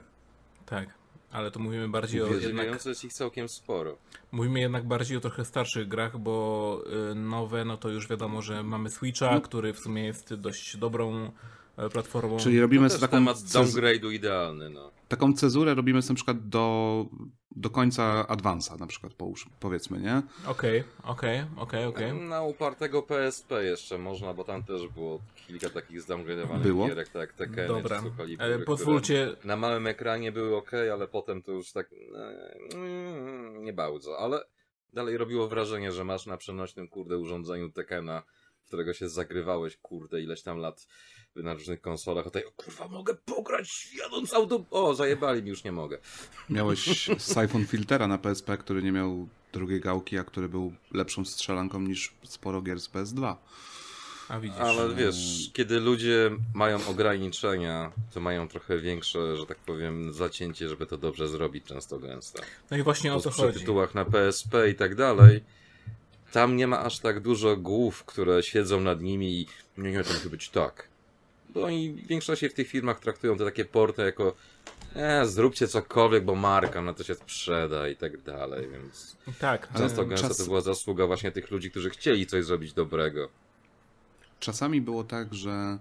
Speaker 1: Tak. Ale to mówimy bardziej o jednak,
Speaker 4: jest ich całkiem sporo.
Speaker 1: mówimy jednak bardziej o trochę starszych grach, bo y, nowe, no to już wiadomo, że mamy Switcha, który w sumie jest dość dobrą e, platformą.
Speaker 3: Czyli robimy
Speaker 4: też
Speaker 3: taką,
Speaker 4: temat downgrade'u idealny, no.
Speaker 3: taką cezurę, robimy sobie na przykład do, do końca Advance'a na przykład, połóż, powiedzmy, nie?
Speaker 1: Okej, okej, okej, okej.
Speaker 4: Na upartego PSP jeszcze można, bo tam też było kilka takich zdowngradowanych
Speaker 3: Było?
Speaker 4: gierek, tak, Tekken,
Speaker 1: Dobra,
Speaker 4: czy
Speaker 1: e, pozwólcie,
Speaker 4: Na małym ekranie były ok, ale potem to już tak e, nie bardzo, ale dalej robiło wrażenie, że masz na przenośnym kurde urządzeniu Tekena, w którego się zagrywałeś kurde ileś tam lat na różnych konsolach, a tutaj o kurwa mogę pograć jadąc auto... O, zajebali mi, już nie mogę.
Speaker 3: Miałeś Siphon Filtera na PSP, który nie miał drugiej gałki, a który był lepszą strzelanką niż sporo gier z PS2.
Speaker 1: Widzisz.
Speaker 4: Ale wiesz, kiedy ludzie mają ograniczenia, to mają trochę większe, że tak powiem, zacięcie, żeby to dobrze zrobić często gęsto.
Speaker 1: No i właśnie o to chodzi.
Speaker 4: tytułach na PSP i tak dalej. Tam nie ma aż tak dużo głów, które siedzą nad nimi i nie, nie, to musi być tak. Bo oni w większości w tych firmach traktują te takie porty jako e, zróbcie cokolwiek, bo marka, no to się sprzeda i tak dalej, więc
Speaker 1: Tak,
Speaker 4: często gęsto
Speaker 3: czas-
Speaker 4: to była zasługa właśnie tych ludzi, którzy chcieli coś zrobić dobrego.
Speaker 3: Czasami było tak, że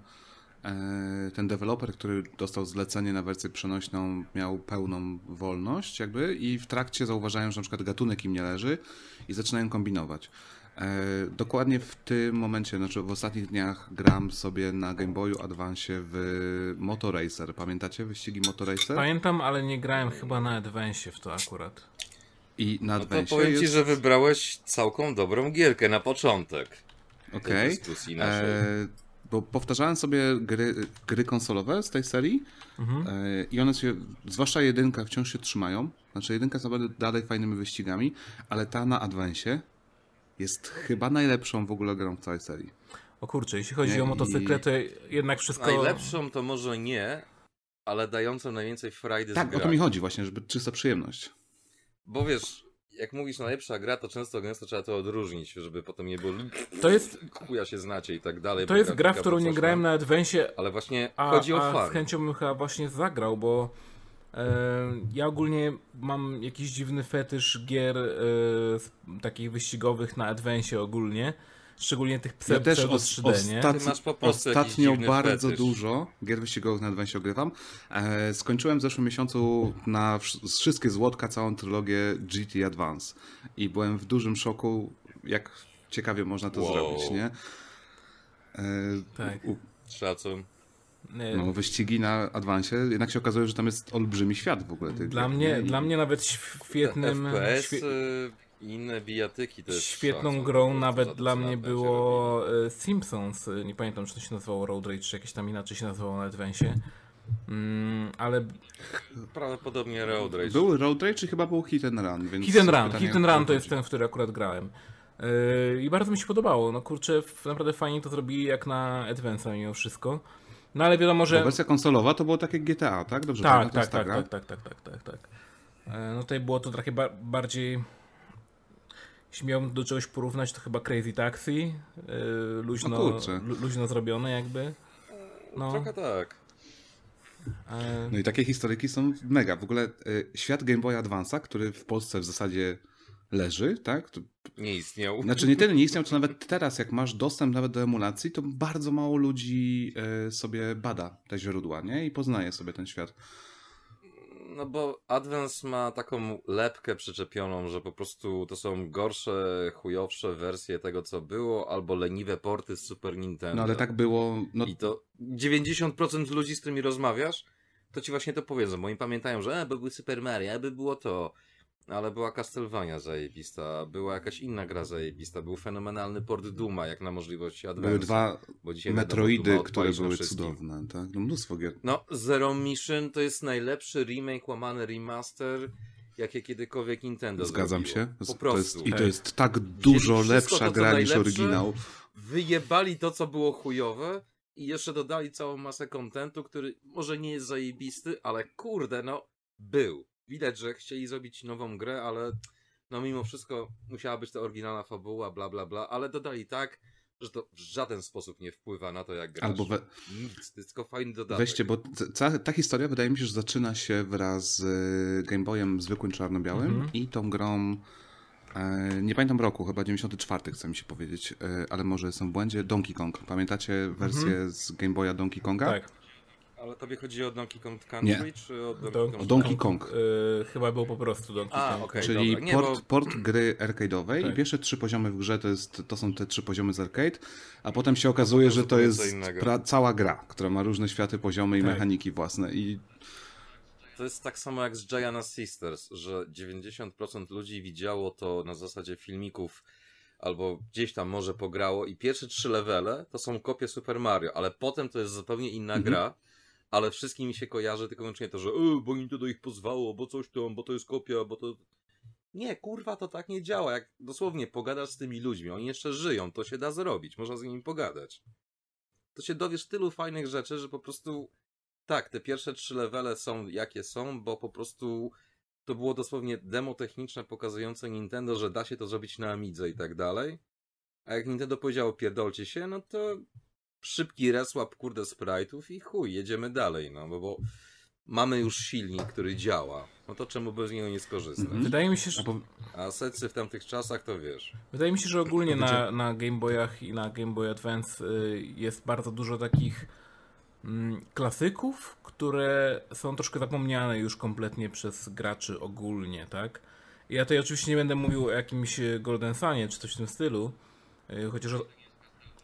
Speaker 3: e, ten deweloper, który dostał zlecenie na wersję przenośną, miał pełną wolność, jakby, i w trakcie zauważają, że na przykład gatunek im nie leży i zaczynają kombinować. E, dokładnie w tym momencie, znaczy w ostatnich dniach gram sobie na Game Boyu Advance w Motoracer. Pamiętacie wyścigi Motoracer?
Speaker 1: Pamiętam, ale nie grałem chyba na Advance w to akurat.
Speaker 3: I na
Speaker 4: No to
Speaker 3: Advance
Speaker 4: powiem ci,
Speaker 3: jest...
Speaker 4: że wybrałeś całką dobrą gierkę na początek tej
Speaker 3: Okej.
Speaker 4: dyskusji naszej.
Speaker 3: E, bo powtarzałem sobie gry, gry konsolowe z tej serii
Speaker 1: Mhm.
Speaker 3: e, i one się, zwłaszcza jedynka, wciąż się trzymają. Znaczy jedynka jest naprawdę dalej fajnymi wyścigami, ale ta na Advance jest chyba najlepszą w ogóle grą w całej serii.
Speaker 1: O kurczę, jeśli chodzi
Speaker 3: Nie,
Speaker 1: o motocykle, to jednak wszystko...
Speaker 4: Najlepszą to może nie, ale dającą najwięcej frajdy z
Speaker 3: Tak, o to mi chodzi właśnie, żeby czysta przyjemność.
Speaker 4: Bo wiesz, jak mówisz najlepsza gra, to często gęsto trzeba to odróżnić, żeby potem nie było
Speaker 1: To jest,
Speaker 4: chuja się znacie i tak dalej.
Speaker 1: to jest gra, w którą nie grałem na Advance,
Speaker 4: Ale właśnie
Speaker 1: a,
Speaker 4: chodzi o fan.
Speaker 1: z chęcią bym chyba właśnie zagrał, bo e, ja ogólnie mam jakiś dziwny fetysz gier e, takich wyścigowych na Advance ogólnie. Szczególnie tych pse,
Speaker 3: Ja też
Speaker 1: pseudo
Speaker 3: os,
Speaker 1: 3D, nie?
Speaker 3: ostat,
Speaker 4: Ty masz po prostu jakiś
Speaker 3: ostatnio bardzo
Speaker 4: fetysz.
Speaker 3: dużo gier wyścigowych na Advance ogrywam. E, skończyłem w zeszłym miesiącu na wszystkie złotka całą trylogię GT Advance i byłem w dużym szoku, jak ciekawie można to
Speaker 4: Wow.
Speaker 3: zrobić, nie? E,
Speaker 1: Tak.
Speaker 3: u,
Speaker 4: Szacun.
Speaker 1: E,
Speaker 3: no, wyścigi na Advance, jednak się okazuje, że tam jest olbrzymi świat w ogóle tych
Speaker 1: Dla mnie?
Speaker 3: I-
Speaker 1: dla mnie nawet świetnym...
Speaker 4: FPS
Speaker 1: świe-
Speaker 4: y, i inne bijatyki jest
Speaker 1: Świetną grą nawet dla mnie było e, Simpsons. E, Nie pamiętam, czy to się nazywało Road Rage, czy jakieś tam inaczej się nazywało na Advance. Mm, ale.
Speaker 4: Prawdopodobnie Road Rage.
Speaker 3: Był Road Rage czy chyba był Hit and Run, więc...
Speaker 1: Hit and Run, Hit and Run to jest ten, w który akurat grałem. Yy, I bardzo mi się podobało. No kurczę, naprawdę fajnie to zrobili jak na Advance'a mimo wszystko. No ale wiadomo,
Speaker 3: Bo
Speaker 1: że...
Speaker 3: wersja konsolowa to było takie GTA, tak? Dobrze
Speaker 1: Tak, tak,
Speaker 3: jest ta
Speaker 1: tak,
Speaker 3: gra?
Speaker 1: tak, tak, tak, tak, tak, tak. E, No tutaj było to trochę ba bardziej... Jeśli miałbym do czegoś porównać, to chyba Crazy Taxi. Yy, luźno,
Speaker 3: No
Speaker 1: lu- luźno zrobione jakby. No,
Speaker 4: Trochę tak.
Speaker 1: e,
Speaker 3: No i takie historyki są mega. W ogóle y, świat Game Boy Advance'a, który w Polsce w zasadzie leży, tak? To,
Speaker 4: Nie istniał.
Speaker 3: znaczy nie tyle nie istniał, co nawet teraz, jak masz dostęp nawet do emulacji, to bardzo mało ludzi y, sobie bada te źródła, nie? I poznaje sobie ten świat.
Speaker 4: No bo Advance ma taką lepkę przyczepioną, że po prostu to są gorsze, chujowsze wersje tego, co było, albo leniwe porty z Super Nintendo.
Speaker 3: No ale tak było, no
Speaker 4: I to 90% ludzi, z którymi rozmawiasz, to ci właśnie to powiedzą, bo oni pamiętają, że e, by był Super Mario, e, by było to. Ale była Castlevania zajebista, była jakaś inna gra zajebista, był fenomenalny port Duma, jak na możliwości Advance.
Speaker 3: były dwa Metroidy, które były cudowne, tak? No mnóstwo gier.
Speaker 4: No, Zero Mission to jest najlepszy remake, łamany remaster, jakie kiedykolwiek Nintendo
Speaker 3: Zgadzam
Speaker 4: zrobiło.
Speaker 3: się.
Speaker 4: Po
Speaker 3: To
Speaker 4: prostu.
Speaker 3: jest, I to jest tak dużo lepsza
Speaker 4: to,
Speaker 3: gra niż oryginał.
Speaker 4: Wyjebali to, co było chujowe i jeszcze dodali całą masę kontentu, który może nie jest zajebisty, ale kurde, no, był. Widać, że chcieli zrobić nową grę, ale no mimo wszystko musiała być to oryginalna fabuła, bla bla bla, ale dodali tak, że to w żaden sposób nie wpływa na to, jak grasz.
Speaker 3: Albo we,
Speaker 4: Nic, to jest tylko fajny dodatek.
Speaker 3: Weźcie, bo ta, ta historia wydaje mi się, że zaczyna się wraz z y, Game Boyem zwykłym czarno-białym
Speaker 1: Mhm.
Speaker 3: i tą grą, e, nie pamiętam roku, chyba 94 chce mi się powiedzieć, e, ale może jestem w błędzie, Donkey Kong. Pamiętacie wersję z Game Boya Donkey Konga?
Speaker 1: tak.
Speaker 4: Ale tobie chodzi o Donkey Kong Country,
Speaker 3: Nie.
Speaker 4: czy o Donkey
Speaker 1: Don-
Speaker 4: Kong?
Speaker 3: O Donkey Kong.
Speaker 1: E, chyba był po prostu Donkey
Speaker 4: A,
Speaker 1: Kong.
Speaker 4: okej.
Speaker 3: Czyli.
Speaker 4: Nie,
Speaker 3: port,
Speaker 4: bo-
Speaker 3: port gry arcade'owej
Speaker 1: Tak.
Speaker 3: i pierwsze trzy poziomy w grze to, jest, to są te trzy poziomy z arcade, a potem się okazuje, że to jest cała gra, która ma różne światy, poziomy i
Speaker 1: Tak.
Speaker 3: mechaniki własne i
Speaker 4: To jest tak samo jak z Giana Sisters, że 90% ludzi widziało to na zasadzie filmików albo gdzieś tam może pograło i pierwsze trzy levele to są kopie Super Mario, ale potem to jest zupełnie inna
Speaker 3: Mhm.
Speaker 4: gra, ale wszystkim mi się kojarzy tylko wyłącznie to, że e, bo Nintendo ich pozwało, bo coś tam, bo to jest kopia, bo to... Nie, kurwa, to tak nie działa. Jak dosłownie pogadasz z tymi ludźmi, oni jeszcze żyją, to się da zrobić, można z nimi pogadać. To się dowiesz tylu fajnych rzeczy, że po prostu tak, te pierwsze trzy levele są jakie są, bo po prostu to było dosłownie demo techniczne pokazujące Nintendo, że da się to zrobić na Amidze i tak dalej. A jak Nintendo powiedziało pierdolcie się, no to szybki resłap kurde sprite'ów i chuj, jedziemy dalej, no bo, bo mamy już silnik, który działa. No to czemu by z niego nie skorzystać?
Speaker 3: Mhm.
Speaker 1: Wydaje mi się, że,
Speaker 3: a
Speaker 4: secy w tamtych czasach to wiesz.
Speaker 1: wydaje mi się, że ogólnie na, na Game Boyach i na Game Boy Advance y, jest bardzo dużo takich mm, klasyków, które są troszkę zapomniane już kompletnie przez graczy ogólnie, tak? Ja tutaj oczywiście nie będę mówił o jakimś y, Golden Sunie czy coś w tym stylu, y, chociaż o-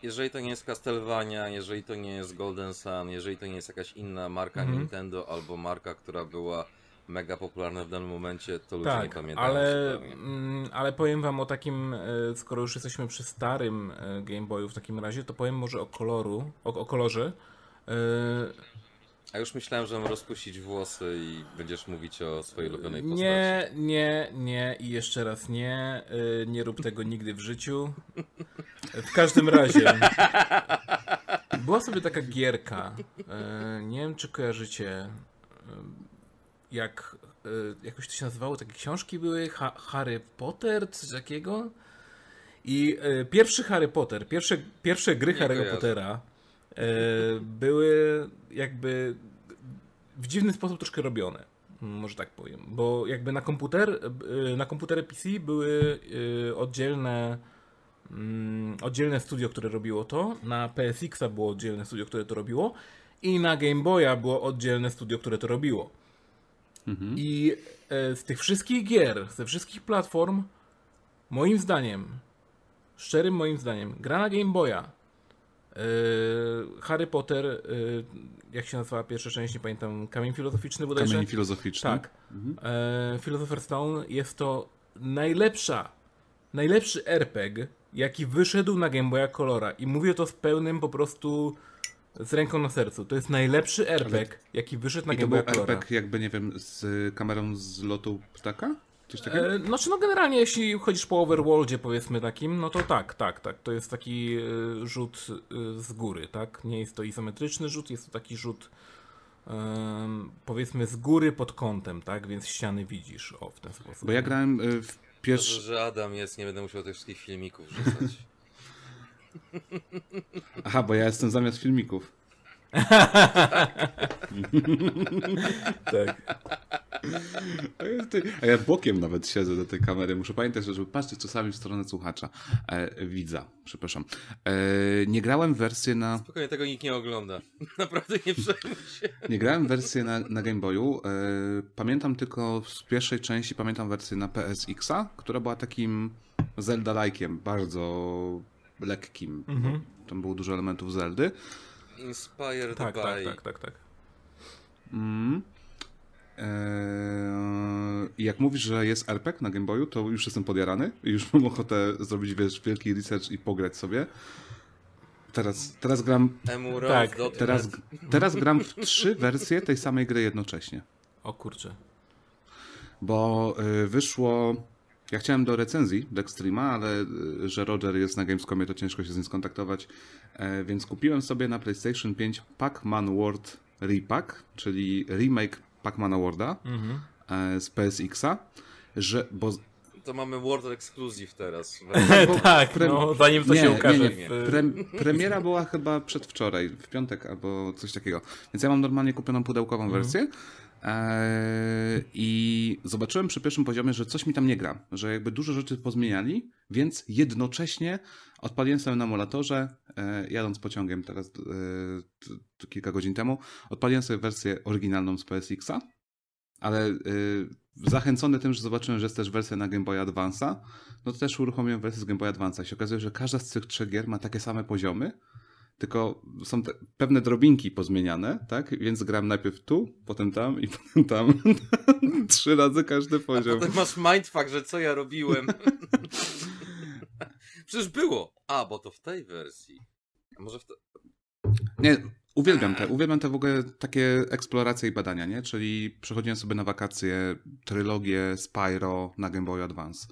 Speaker 4: Jeżeli to nie jest Castlevania, jeżeli to nie jest Golden Sun, jeżeli to nie jest jakaś inna marka
Speaker 1: Mhm.
Speaker 4: Nintendo albo marka, która była mega popularne w danym momencie, to ludzie nie
Speaker 1: Tak,
Speaker 4: pamiętają
Speaker 1: ale, mm, ale powiem wam o takim, e, skoro już jesteśmy przy starym e, Game Boyu w takim razie, to powiem może o koloru, o, o kolorze. E,
Speaker 4: A już myślałem, że mam rozpuścić włosy i będziesz mówić o swojej ulubionej postaci.
Speaker 1: Nie, nie, nie i jeszcze raz nie. Y, Nie rób tego nigdy w życiu. W każdym razie. Była sobie taka gierka. y, Nie wiem, czy kojarzycie. y, Jak. y, Jakoś to się nazywało? Takie książki były? Ha Harry Potter? Coś takiego? I y, pierwszy Harry Potter, pierwsze, pierwsze gry
Speaker 4: Nie
Speaker 1: Harry'ego. Pottera były jakby w dziwny sposób troszkę robione. Może tak powiem, bo jakby na komputer, y, na komputery PC były y, oddzielne mm, oddzielne studio, które robiło to, na PSX-a było oddzielne studio, które to robiło i na Game Boya było oddzielne studio, które to robiło. I e, z tych wszystkich gier, ze wszystkich platform, moim zdaniem, szczerym moim zdaniem, gra na Game Boya, e, Harry Potter, e, jak się nazywała pierwsza część, nie pamiętam, Kamień Filozoficzny bodajże?
Speaker 3: Kamień filozoficzny.
Speaker 1: Tak. E, Philosopher's Stone jest to najlepsza, najlepszy RPG, jaki wyszedł na Game Boya Colora. I mówię to z pełnym po prostu z ręką na sercu. To jest najlepszy RPG, jaki wyszedł na
Speaker 3: I to
Speaker 1: Game
Speaker 3: był
Speaker 1: Boya Colora.
Speaker 3: RPG jakby, nie wiem, z kamerą z lotu ptaka? Coś takiego?
Speaker 1: E, znaczy, no generalnie, jeśli chodzisz po overworldzie, powiedzmy takim, no to tak, tak, tak. To jest taki e, rzut e, z góry, tak? Nie jest to izometryczny rzut, jest to taki rzut powiedzmy z góry pod kątem, tak? Więc ściany widzisz, o, w ten sposób.
Speaker 3: Bo ja grałem y, w
Speaker 4: Dobrze,
Speaker 3: pierwszy...
Speaker 4: że Adam jest, nie będę musiał tych wszystkich filmików wrzucać.
Speaker 3: Aha, bo ja jestem zamiast filmików.
Speaker 1: Tak.
Speaker 3: A ja, bokiem nawet siedzę do tej kamery. Muszę pamiętać, żeby patrzeć czasami w stronę słuchacza. E, widza, przepraszam. E, nie grałem wersję na...
Speaker 4: Spokojnie, tego nikt nie ogląda. Naprawdę nie przejmuj się.
Speaker 3: Nie grałem wersję na, na Game Boyu. E, pamiętam tylko z pierwszej części, pamiętam wersję na PSX-a, która była takim Zelda-like'iem, bardzo lekkim. Tam było dużo elementów Zeldy.
Speaker 4: Inspired
Speaker 1: Tak,
Speaker 4: by...
Speaker 1: tak, tak, tak, tak.
Speaker 3: Mm. Eee, jak mówisz, że jest RPG na Game Boyu, to już jestem podjarany. I Już mam ochotę zrobić wiesz, wielki research i pograć sobie. Teraz, teraz gram.
Speaker 4: Emuro,
Speaker 1: Tak,
Speaker 4: dot
Speaker 3: Teraz, teraz gram w trzy wersje tej samej gry jednocześnie.
Speaker 1: O kurczę.
Speaker 3: Bo y, wyszło. Ja chciałem do recenzji Dextrema, ale y, że Roger jest na Gamescomie, to ciężko się z nim skontaktować. E, więc kupiłem sobie na PlayStation 5 Pac-Man World Repack, czyli remake Pac-Mana Worlda e, z PSX-a. Że, bo
Speaker 4: To mamy World Exclusive teraz.
Speaker 1: tak,
Speaker 3: pre-
Speaker 1: no, zanim to
Speaker 3: nie,
Speaker 1: się ukaże.
Speaker 3: Nie, nie. Pre, premiera była chyba przedwczoraj, w piątek albo coś takiego. Więc ja mam normalnie kupioną pudełkową wersję. Eee, I zobaczyłem przy pierwszym poziomie, że coś mi tam nie gra, że jakby dużo rzeczy pozmieniali, więc jednocześnie odpaliłem sobie na emulatorze, e, jadąc pociągiem teraz e, t, kilka godzin temu, odpaliłem sobie wersję oryginalną z PSX-a, ale zachęcony tym, że zobaczyłem, że jest też wersja na Game Boy Advance'a, no to też uruchomiłem wersję z Game Boy Advance'a i się okazuje, że każda z tych trzech gier ma takie same poziomy, tylko są te pewne drobinki pozmieniane, tak? Więc gram najpierw tu, potem tam i potem tam. Trzy razy każdy poziom.
Speaker 4: Potem masz mindfuck, że co ja robiłem. Przecież było. A, bo to w tej wersji. A może w te...
Speaker 3: Nie, uwielbiam te, uwielbiam te w ogóle takie eksploracje i badania, nie? Czyli przechodziłem sobie na wakacje trylogię Spyro na Game Boy Advance.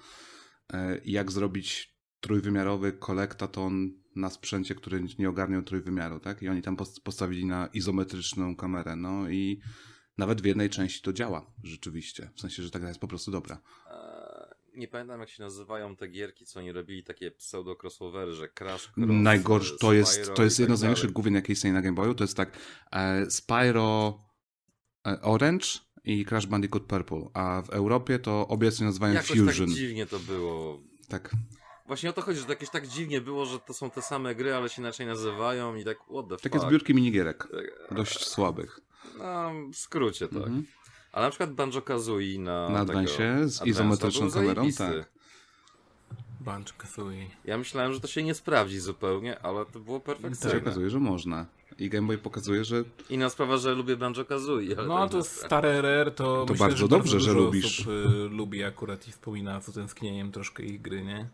Speaker 3: E, jak zrobić trójwymiarowy kolektaton na sprzęcie, który nie ogarniał trójwymiaru, tak? I oni tam pos- postawili na izometryczną kamerę, no i nawet w jednej części to działa rzeczywiście. W sensie, że ta gra jest po prostu dobra.
Speaker 4: Nie pamiętam jak się nazywają te gierki, co oni robili, takie pseudo-crossovery, że Crash Cross,
Speaker 3: Najgorsze, to jest, to jest
Speaker 4: i
Speaker 3: jedno
Speaker 4: tak
Speaker 3: z największych główien, jakie istnieje na Game Boyu. To jest tak e, Spyro e, Orange i Crash Bandicoot Purple, a w Europie to obie się nazywają
Speaker 4: Jakoś
Speaker 3: Fusion.
Speaker 4: tak dziwnie to było.
Speaker 3: Tak.
Speaker 4: Właśnie o to chodzi, że to jakieś tak dziwnie było, że to są te same gry, ale się inaczej nazywają i tak what the
Speaker 3: Takie
Speaker 4: fuck.
Speaker 3: zbiórki minigierek. Dość słabych.
Speaker 4: No, w skrócie tak.
Speaker 3: Mhm.
Speaker 4: Ale na przykład Banjo-Kazooie na,
Speaker 3: Na
Speaker 4: tego
Speaker 3: Advance'ie z izometryczną kamerą,
Speaker 4: zajebisty.
Speaker 3: tak.
Speaker 1: Banjo Kazooie.
Speaker 4: Ja myślałem, że to się nie sprawdzi zupełnie, ale to było
Speaker 3: To
Speaker 4: perfekcyjne.
Speaker 3: się okazuje, że można. i Game Boy pokazuje, że
Speaker 4: Inna sprawa, że lubię Banjo Kazooie. ale
Speaker 1: No
Speaker 4: tak
Speaker 1: to jest stare RR, to,
Speaker 3: To
Speaker 1: myślę,
Speaker 3: bardzo
Speaker 1: że
Speaker 3: dobrze,
Speaker 1: bardzo
Speaker 3: że lubisz.
Speaker 1: Osób, y, lubi akurat i wspomina z utęsknieniem troszkę ich gry, nie?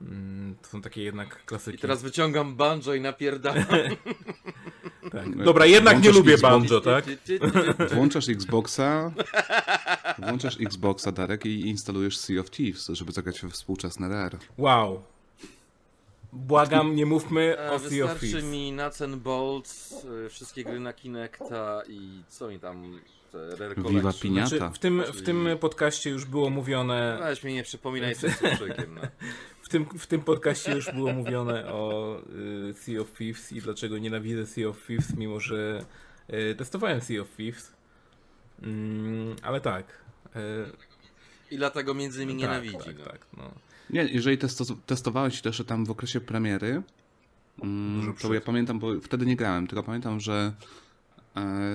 Speaker 1: Mm, To są takie jednak klasyki.
Speaker 4: I teraz wyciągam banjo i napierdalam.
Speaker 1: tak. Dobra, jednak nie lubię
Speaker 3: Xbox.
Speaker 1: banjo, tak?
Speaker 3: włączasz Xboxa, włączasz Xboxa, Darek, i instalujesz Sea of Thieves, żeby zagrać we współczesne RR.
Speaker 1: Wow. Błagam, nie mówmy
Speaker 4: E,
Speaker 1: o Sea of
Speaker 4: Wystarczy
Speaker 1: Thieves.
Speaker 4: mi Nuts and Bolts, y, wszystkie gry na Kinecta i co mi tam...
Speaker 3: Viva
Speaker 4: Collection.
Speaker 3: Piñata.
Speaker 1: Czy w, tym, w tym podcaście już było mówione
Speaker 4: Weź mnie nie przypominaj z tym no.
Speaker 1: w tym, w tym podcaście już było mówione o y, Sea of Thieves i dlaczego nienawidzę Sea of Thieves, mimo że y, testowałem Sea of Thieves. Mm, ale tak. y,
Speaker 4: I dlatego między innymi
Speaker 1: tak,
Speaker 4: nienawidzi.
Speaker 1: Tak,
Speaker 4: no.
Speaker 1: tak, no.
Speaker 3: Nie, jeżeli testo testowałeś też tam w okresie premiery, mm, to
Speaker 1: przed.
Speaker 3: ja pamiętam, bo wtedy nie grałem, tylko pamiętam, że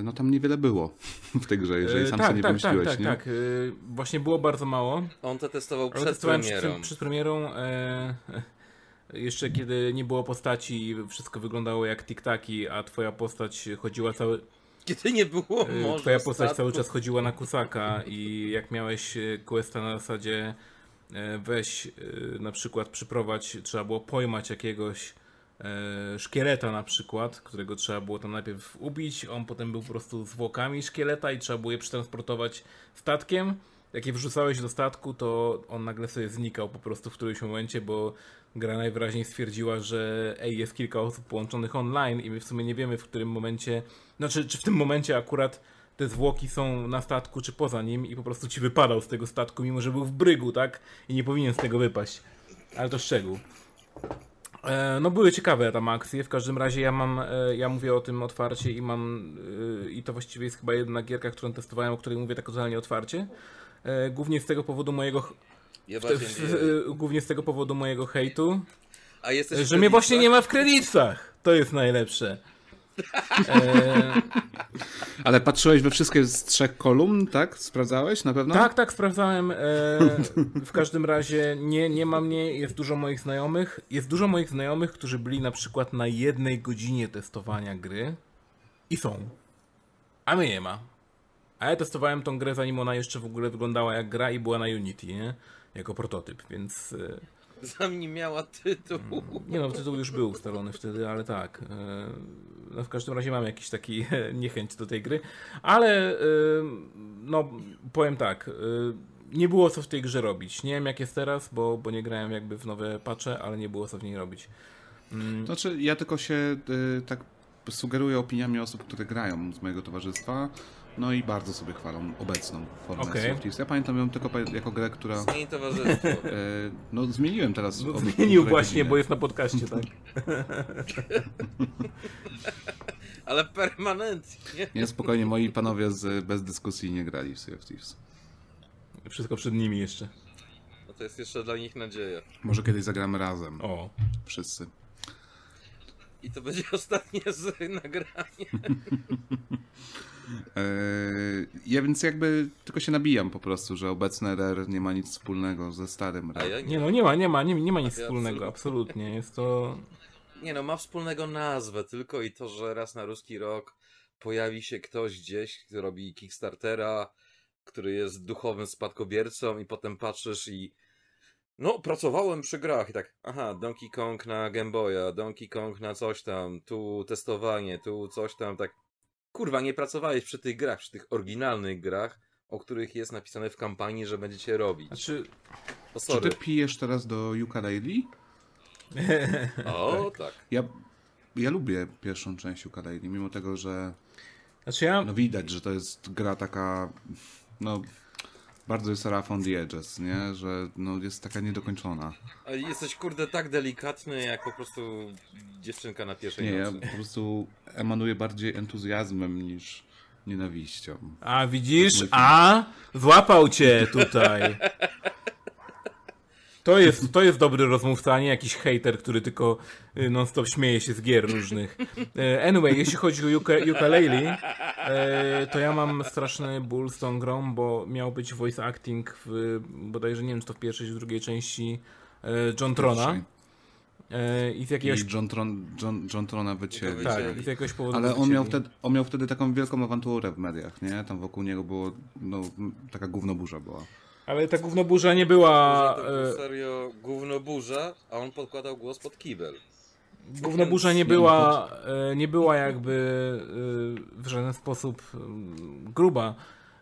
Speaker 3: no tam niewiele było w tej grze, jeżeli
Speaker 1: Y,
Speaker 3: sam
Speaker 1: tak,
Speaker 3: sobie nie
Speaker 1: tak, tak,
Speaker 3: wymyśliłeś,
Speaker 1: tak,
Speaker 3: nie?
Speaker 1: tak. y, Właśnie było bardzo mało.
Speaker 4: On to testował przed
Speaker 1: testowałem
Speaker 4: premierą.
Speaker 1: Przed, przed premierą. E, jeszcze kiedy nie było postaci i wszystko wyglądało jak tiktaki, a twoja postać chodziła cały.
Speaker 4: Kiedy nie było
Speaker 1: e,
Speaker 4: może
Speaker 1: Twoja postać
Speaker 4: statku.
Speaker 1: cały czas chodziła na kusaka i jak miałeś e, questa na zasadzie e, weź e, na przykład przyprowadź, trzeba było pojmać jakiegoś e, szkieleta na przykład, którego trzeba było tam najpierw ubić, on potem był po prostu zwłokami szkieleta i trzeba było je przetransportować statkiem. Jak je wrzucałeś do statku, to on nagle sobie znikał po prostu w którymś momencie, bo gra najwyraźniej stwierdziła, że ej, jest kilka osób połączonych online i my w sumie nie wiemy w którym momencie, znaczy czy w tym momencie akurat te zwłoki są na statku czy poza nim i po prostu ci wypadał z tego statku, mimo że był w brygu, tak? I nie powinien z tego wypaść. Ale to szczegół. E, No były ciekawe tam akcje, w każdym razie ja mam, e, ja mówię o tym otwarcie i mam, e, i to właściwie jest chyba jedna gierka, którą testowałem, o której mówię tak totalnie otwarcie. Głównie z tego powodu mojego,
Speaker 4: Ja
Speaker 1: w- głównie z tego powodu mojego hejtu, że mnie właśnie nie ma w kredytach. To jest najlepsze. E,
Speaker 3: Ale patrzyłeś we wszystkie z trzech kolumn, tak? Sprawdzałeś na pewno?
Speaker 1: Tak, tak, sprawdzałem. E, w każdym razie nie, nie ma mnie, jest dużo moich znajomych. Jest dużo moich znajomych, którzy byli na przykład na jednej godzinie testowania gry i są. A mnie nie ma. A ja testowałem tą grę zanim ona jeszcze w ogóle wyglądała jak gra i była na Unity, nie? Jako prototyp, więc... E,
Speaker 4: Zanim miała tytuł.
Speaker 1: nie no, tytuł już był ustalony wtedy, ale tak. e, No w każdym razie mam jakiś taki niechęć do tej gry. Ale e, no powiem tak. e, Nie było co w tej grze robić. Nie wiem jak jest teraz, bo, bo nie grałem jakby w nowe patche, ale nie było co w niej robić. Mm,
Speaker 3: Znaczy, ja tylko się tak sugeruję opiniami osób, które grają z mojego towarzystwa, no i bardzo sobie chwalą obecną formę of Thieves. Ja pamiętam ją tylko jako grę, która...
Speaker 4: Zmień towarzystwo.
Speaker 3: E, no zmieniłem teraz.
Speaker 1: No, zmienił właśnie,
Speaker 3: godziny.
Speaker 1: bo jest na podcaście, tak?
Speaker 4: Ale permanentnie.
Speaker 3: Nie, spokojnie, moi panowie z, bez dyskusji nie grali w Sea of Thieves.
Speaker 1: Wszystko przed nimi jeszcze.
Speaker 4: No to jest jeszcze dla nich nadzieja.
Speaker 3: Może kiedyś zagramy razem,
Speaker 1: O.
Speaker 3: wszyscy.
Speaker 4: I to będzie ostatnie z nagrania.
Speaker 3: E, ja więc jakby tylko się nabijam po prostu, że obecny RR nie ma nic wspólnego ze starym RR.
Speaker 4: ja
Speaker 1: Nie
Speaker 4: nie.
Speaker 1: no, nie ma, nie ma, nie, nie ma nic
Speaker 4: Ja
Speaker 1: wspólnego, absolutnie. Jest to...
Speaker 4: Nie no, ma wspólnego nazwę tylko i to, że raz na ruski rok pojawi się ktoś gdzieś, kto robi Kickstartera, który jest duchowym spadkobiercą i potem patrzysz i no, pracowałem przy grach i tak, aha, Donkey Kong na Game Boya, Donkey Kong na coś tam, tu testowanie, tu coś tam, tak. Kurwa, nie pracowałeś przy tych grach, przy tych oryginalnych grach, o których jest napisane w kampanii, że będziecie robić.
Speaker 1: Znaczy,
Speaker 4: O,
Speaker 3: Czy
Speaker 4: sorry.
Speaker 3: ty pijesz teraz do ukulele?
Speaker 4: O, tak.
Speaker 3: Ja, ja lubię pierwszą część ukulele, mimo tego, że
Speaker 1: znaczy ja...
Speaker 3: no widać, że to jest gra taka, no bardzo jest rough on the edges, nie? Że no, jest taka niedokończona.
Speaker 4: Ale jesteś kurde tak delikatny, jak po prostu dziewczynka na pierwszej
Speaker 3: Nie, ja
Speaker 4: nocy.
Speaker 3: po prostu emanuję bardziej entuzjazmem niż nienawiścią.
Speaker 1: A widzisz? A złapał cię tutaj. To jest, to jest dobry rozmówca, a nie jakiś hater, który tylko y, non-stop śmieje się z gier różnych. E, Anyway, jeśli chodzi o ukulele, to ja mam straszny ból z tą grą, bo miał być voice acting w, bodajże nie wiem, czy to w pierwszej czy w drugiej części e, John Trona. E, i z jakiegoś...
Speaker 3: I John, Tron, John, John Trona wycięli.
Speaker 4: Tak,
Speaker 1: i z jakiegoś powodu
Speaker 3: Ale on miał, wtedy, on miał wtedy taką wielką awanturę w mediach, nie? Tam wokół niego było, no, taka gównoburza była.
Speaker 1: Ale ta gównoburza nie była...
Speaker 4: To był
Speaker 1: E,
Speaker 4: serio gówno burza, a on podkładał głos pod kibel.
Speaker 1: gównoburza nie była, e, nie była jakby e, w żaden sposób e, gruba.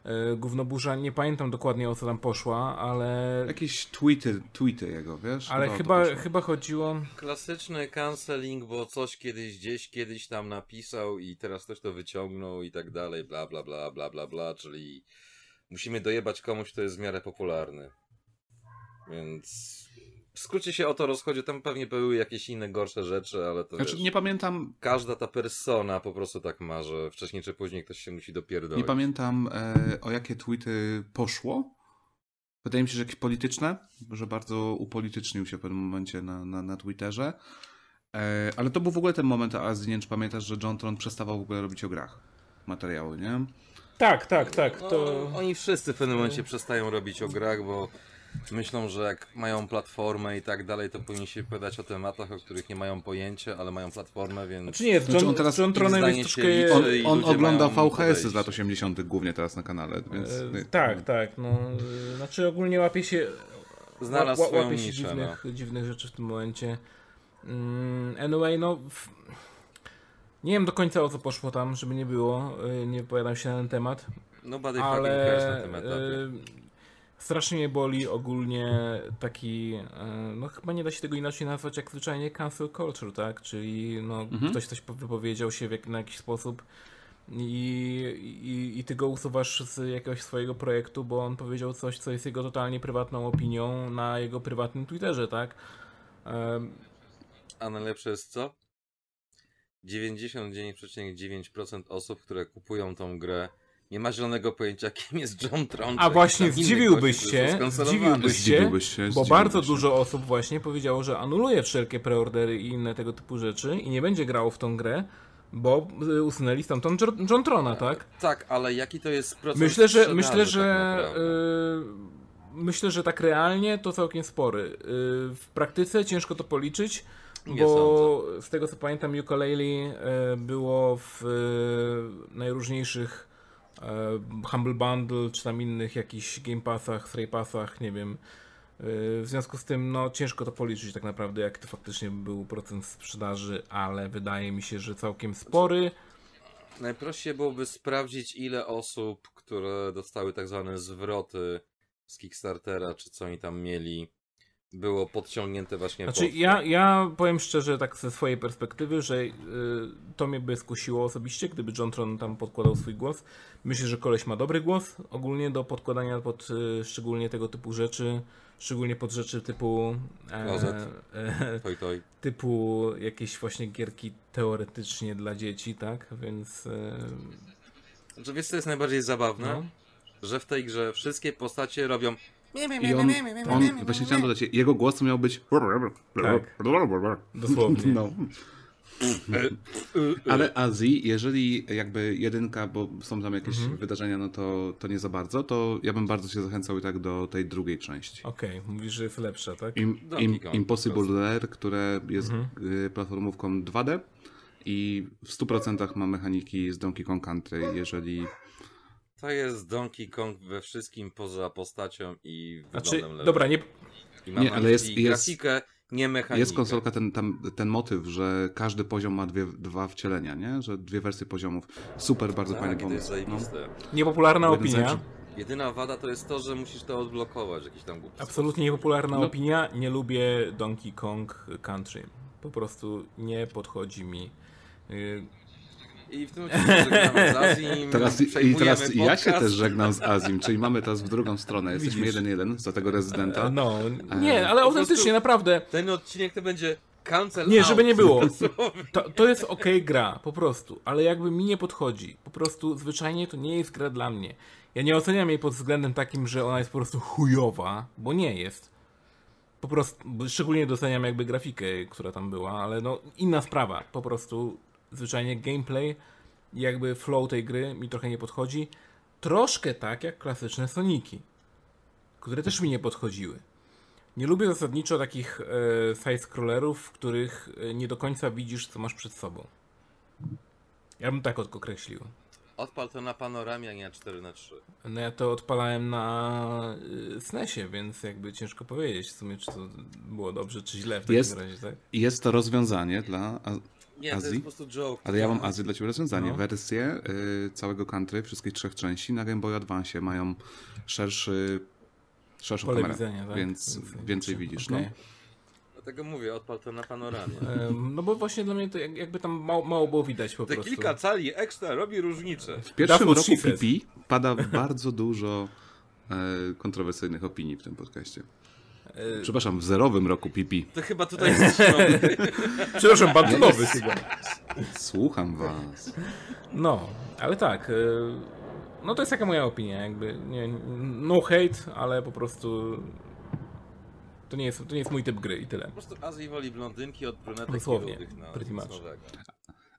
Speaker 1: E, Gównoburza, nie pamiętam dokładnie o co tam poszła, ale,
Speaker 3: Jakieś tweety, tweety jego, wiesz?
Speaker 1: ale
Speaker 3: o to
Speaker 1: chyba, chyba chodziło...
Speaker 4: Klasyczny canceling, bo coś kiedyś gdzieś kiedyś tam napisał i teraz ktoś to wyciągnął i tak dalej, bla bla bla bla bla bla, czyli musimy dojebać komuś, kto jest w miarę popularny. Więc w skrócie się o to rozchodzi, tam pewnie były jakieś inne gorsze rzeczy, ale to
Speaker 3: Znaczy,
Speaker 4: wiesz,
Speaker 3: nie pamiętam,
Speaker 4: każda ta persona po prostu tak ma, że wcześniej czy później ktoś się musi dopierdolić.
Speaker 3: nie pamiętam e, o jakie tweety poszło. Wydaje mi się, że jakieś polityczne, że bardzo upolitycznił się w pewnym momencie na, na, na Twitterze. E, ale to był w ogóle ten moment Azji, nie wiem czy pamiętasz, że John Tron przestawał w ogóle robić o grach materiały, nie?
Speaker 1: Tak, tak, tak,
Speaker 4: No,
Speaker 1: to...
Speaker 4: Oni wszyscy w pewnym momencie przestają robić o grach, bo myślą, że jak mają platformę i tak dalej, to powinni się opowiadać o tematach, o których nie mają pojęcia, ale mają platformę, więc...
Speaker 1: Znaczy nie,
Speaker 3: Znaczy
Speaker 1: John,
Speaker 3: on teraz
Speaker 1: John Tronem jest troszkę...
Speaker 3: On, on ogląda VHS z lat 80. głównie teraz na kanale, więc...
Speaker 1: E, tak, tak, no. e, Znaczy ogólnie łapie się...
Speaker 4: Znalazł
Speaker 1: ła-
Speaker 4: swoją
Speaker 1: łapie się
Speaker 4: niszę,
Speaker 1: dziwnych, dziwnych rzeczy w tym momencie. Mm, Anyway, no... W... Nie wiem do końca o co poszło tam, żeby nie było. e, Nie wypowiadam się na ten temat.
Speaker 4: Nobody fucking cares na
Speaker 1: ale
Speaker 4: etapie.
Speaker 1: e, strasznie mnie boli ogólnie taki, e, no chyba nie da się tego inaczej nazwać jak zwyczajnie cancel culture, tak? Czyli no,
Speaker 3: Mhm.
Speaker 1: ktoś coś wypowiedział się w jak, na jakiś sposób i, i, i ty go usuwasz z jakiegoś swojego projektu, bo on powiedział coś, co jest jego totalnie prywatną opinią na jego prywatnym Twitterze, tak? Em,
Speaker 4: A najlepsze jest co? 99,9% osób, które kupują tą grę, nie ma zielonego pojęcia, kim jest John Tron.
Speaker 1: A właśnie zdziwiłbyś się, zdziwiłbyś się,
Speaker 3: Zdziwiłbyś się,
Speaker 1: Bo
Speaker 3: zdziwiłbyś
Speaker 1: bardzo
Speaker 3: się.
Speaker 1: dużo osób właśnie powiedziało, że anuluje wszelkie preordery i inne tego typu rzeczy i nie będzie grało w tą grę, bo y, usunęli stamtąd John- Trona, tak?
Speaker 4: Tak, ale jaki to jest procent
Speaker 1: Myślę, że myślę,
Speaker 4: tak
Speaker 1: że y, myślę, że tak realnie to całkiem spory. Y, w praktyce ciężko to policzyć,
Speaker 4: Nie
Speaker 1: bo z tego co pamiętam ukulele y, było w y, najróżniejszych y, Humble Bundle czy tam innych jakichś Game Passach, Stray Passach, nie wiem. W związku z tym, no ciężko to policzyć tak naprawdę, jak to faktycznie był procent sprzedaży, ale wydaje mi się, że całkiem spory.
Speaker 4: Najprościej byłoby sprawdzić, ile osób, które dostały tak zwane zwroty z Kickstartera, czy co oni tam mieli, było podciągnięte właśnie
Speaker 1: Znaczy,
Speaker 4: pod
Speaker 1: ja, ja powiem szczerze, tak ze swojej perspektywy, że y, to mnie by skusiło osobiście, gdyby John Tron tam podkładał swój głos. Myślę, że koleś ma dobry głos ogólnie do podkładania pod y, szczególnie tego typu rzeczy, szczególnie pod rzeczy typu
Speaker 4: Klozet.
Speaker 1: e,
Speaker 4: Toj, toj.
Speaker 1: typu jakieś właśnie gierki teoretycznie dla dzieci, tak? Więc e,
Speaker 4: Znaczy, wiesz co jest najbardziej zabawne?
Speaker 1: no.
Speaker 4: Że w tej grze wszystkie postacie robią
Speaker 3: I on, on właśnie chciałem dodać, jego głos miał być...
Speaker 1: Dosłownie.
Speaker 3: No. Ale Azji, jeżeli jakby jedynka, bo są tam jakieś
Speaker 1: Mhm.
Speaker 3: wydarzenia, no to, to nie za bardzo, to ja bym bardzo się zachęcał i tak do tej drugiej części.
Speaker 1: Okej, mówisz, że jest lepsza, tak?
Speaker 3: Im, im, Impossible
Speaker 4: po
Speaker 3: Lair, które jest
Speaker 1: Mhm.
Speaker 3: y, platformówką 2D i w 100% ma mechaniki z Donkey Kong Country, jeżeli...
Speaker 4: To jest Donkey Kong we wszystkim poza postacią i
Speaker 1: Znaczy,
Speaker 4: wyglądem
Speaker 1: dobra, nie,
Speaker 4: I mam
Speaker 3: Nie, ale jest-
Speaker 4: myśli
Speaker 3: jest-
Speaker 4: grafikę, nie mechanikę.
Speaker 3: Jest konsolka ten, tam, ten motyw, że każdy poziom ma dwie, dwa wcielenia, nie? Że dwie wersje poziomów. Super, bardzo fajny
Speaker 4: Tak, i to jest
Speaker 3: pomysł. No.
Speaker 1: niepopularna
Speaker 3: Jeden
Speaker 1: opinia.
Speaker 4: Jedyna wada to jest to, że musisz to odblokować, jakiś tam głupi
Speaker 1: Absolutnie niepopularna
Speaker 3: No.
Speaker 1: opinia. Nie lubię Donkey Kong Country. Po prostu nie podchodzi mi.
Speaker 4: I w tym momencie żegnamy z Azji.
Speaker 3: Teraz, I teraz ja się
Speaker 4: podcast.
Speaker 3: też żegnam z Azim, czyli mamy teraz w drugą stronę. Jesteśmy
Speaker 1: Widzisz.
Speaker 3: jeden jeden za tego rezydenta.
Speaker 1: No, nie, ale
Speaker 4: Po
Speaker 1: autentycznie,
Speaker 4: prostu-
Speaker 1: naprawdę.
Speaker 4: Ten odcinek to będzie cancel
Speaker 1: Nie,
Speaker 4: out.
Speaker 1: żeby nie było. To, to jest okej gra, po prostu, ale jakby mi nie podchodzi. Po prostu zwyczajnie to nie jest gra dla mnie. Ja nie oceniam jej pod względem takim, że ona jest po prostu chujowa, bo nie jest. Po prostu, szczególnie doceniam jakby grafikę, która tam była, ale no inna sprawa. Po prostu zwyczajnie gameplay, jakby flow tej gry mi trochę nie podchodzi. Troszkę tak jak klasyczne Soniki, które też mi nie podchodziły. Nie lubię zasadniczo takich e, side-scrollerów, w których e, nie do końca widzisz, co masz przed sobą. Ja bym tak określił.
Speaker 4: Odpal to na panoramie, a nie na 4 na 3
Speaker 1: No ja to odpalałem na y, SNESie, więc jakby ciężko powiedzieć w sumie, czy to było dobrze, czy źle w takim
Speaker 3: Jest-
Speaker 1: razie, tak?
Speaker 3: Jest to rozwiązanie dla...
Speaker 4: Nie, to
Speaker 3: Azji?
Speaker 4: jest po prostu joke.
Speaker 3: ale ja mam Azji dla ciebie rozwiązanie.
Speaker 1: No.
Speaker 3: Wersje y, całego country, wszystkich trzech części na Game Boy Advance mają szerszy, szerszą
Speaker 1: Pole
Speaker 3: kamerę,
Speaker 1: widzenia, tak?
Speaker 3: więc więcej widzisz.
Speaker 1: Okej.
Speaker 3: No.
Speaker 4: Dlatego mówię, odpal to na panoramie.
Speaker 1: No bo właśnie dla mnie to jak- jakby tam mało, mało było widać po
Speaker 4: Te
Speaker 1: prostu.
Speaker 4: kilka cali ekstra robi różnicę.
Speaker 3: W pierwszym
Speaker 1: That's
Speaker 3: roku. PP pada bardzo dużo e, kontrowersyjnych opinii w tym podcaście.
Speaker 1: E,
Speaker 3: Przepraszam, w zerowym roku PP.
Speaker 4: To chyba tutaj jest nowy.
Speaker 1: Przepraszam, bantunowy chyba.
Speaker 3: Słucham was.
Speaker 1: No, ale tak. e, No to jest taka moja opinia, jakby. Nie, no hate, ale po prostu. To nie, jest, to nie jest mój typ gry i tyle.
Speaker 4: Po prostu Azji woli blondynki od brunetek
Speaker 1: Dosłownie,
Speaker 4: na
Speaker 1: pretty much.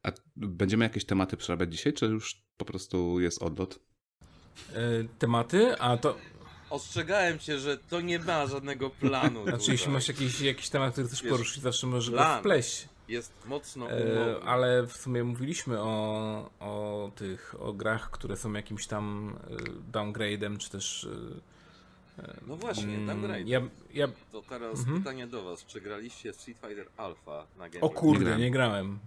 Speaker 3: A będziemy jakieś tematy przerabiać dzisiaj, czy już po prostu jest odlot?
Speaker 1: E, Tematy, a to.
Speaker 4: Ostrzegałem cię, że to nie ma żadnego planu.
Speaker 1: Znaczy,
Speaker 4: tutaj.
Speaker 1: jeśli masz jakiś, jakiś temat, który chcesz
Speaker 4: Wiesz,
Speaker 1: poruszyć, zawsze możesz go
Speaker 4: plan.
Speaker 1: wpleść.
Speaker 4: Jest mocno
Speaker 1: E, ale w sumie mówiliśmy o, o tych, o grach, które są jakimś tam e, downgrade'em, czy też... e,
Speaker 4: No właśnie,
Speaker 1: mm,
Speaker 4: downgrade.
Speaker 1: Ja, ja,
Speaker 4: To teraz
Speaker 1: Mhm.
Speaker 4: pytanie do was. Czy graliście w Street Fighter Alpha na Game
Speaker 1: o kurde,
Speaker 3: grałem.
Speaker 1: nie grałem.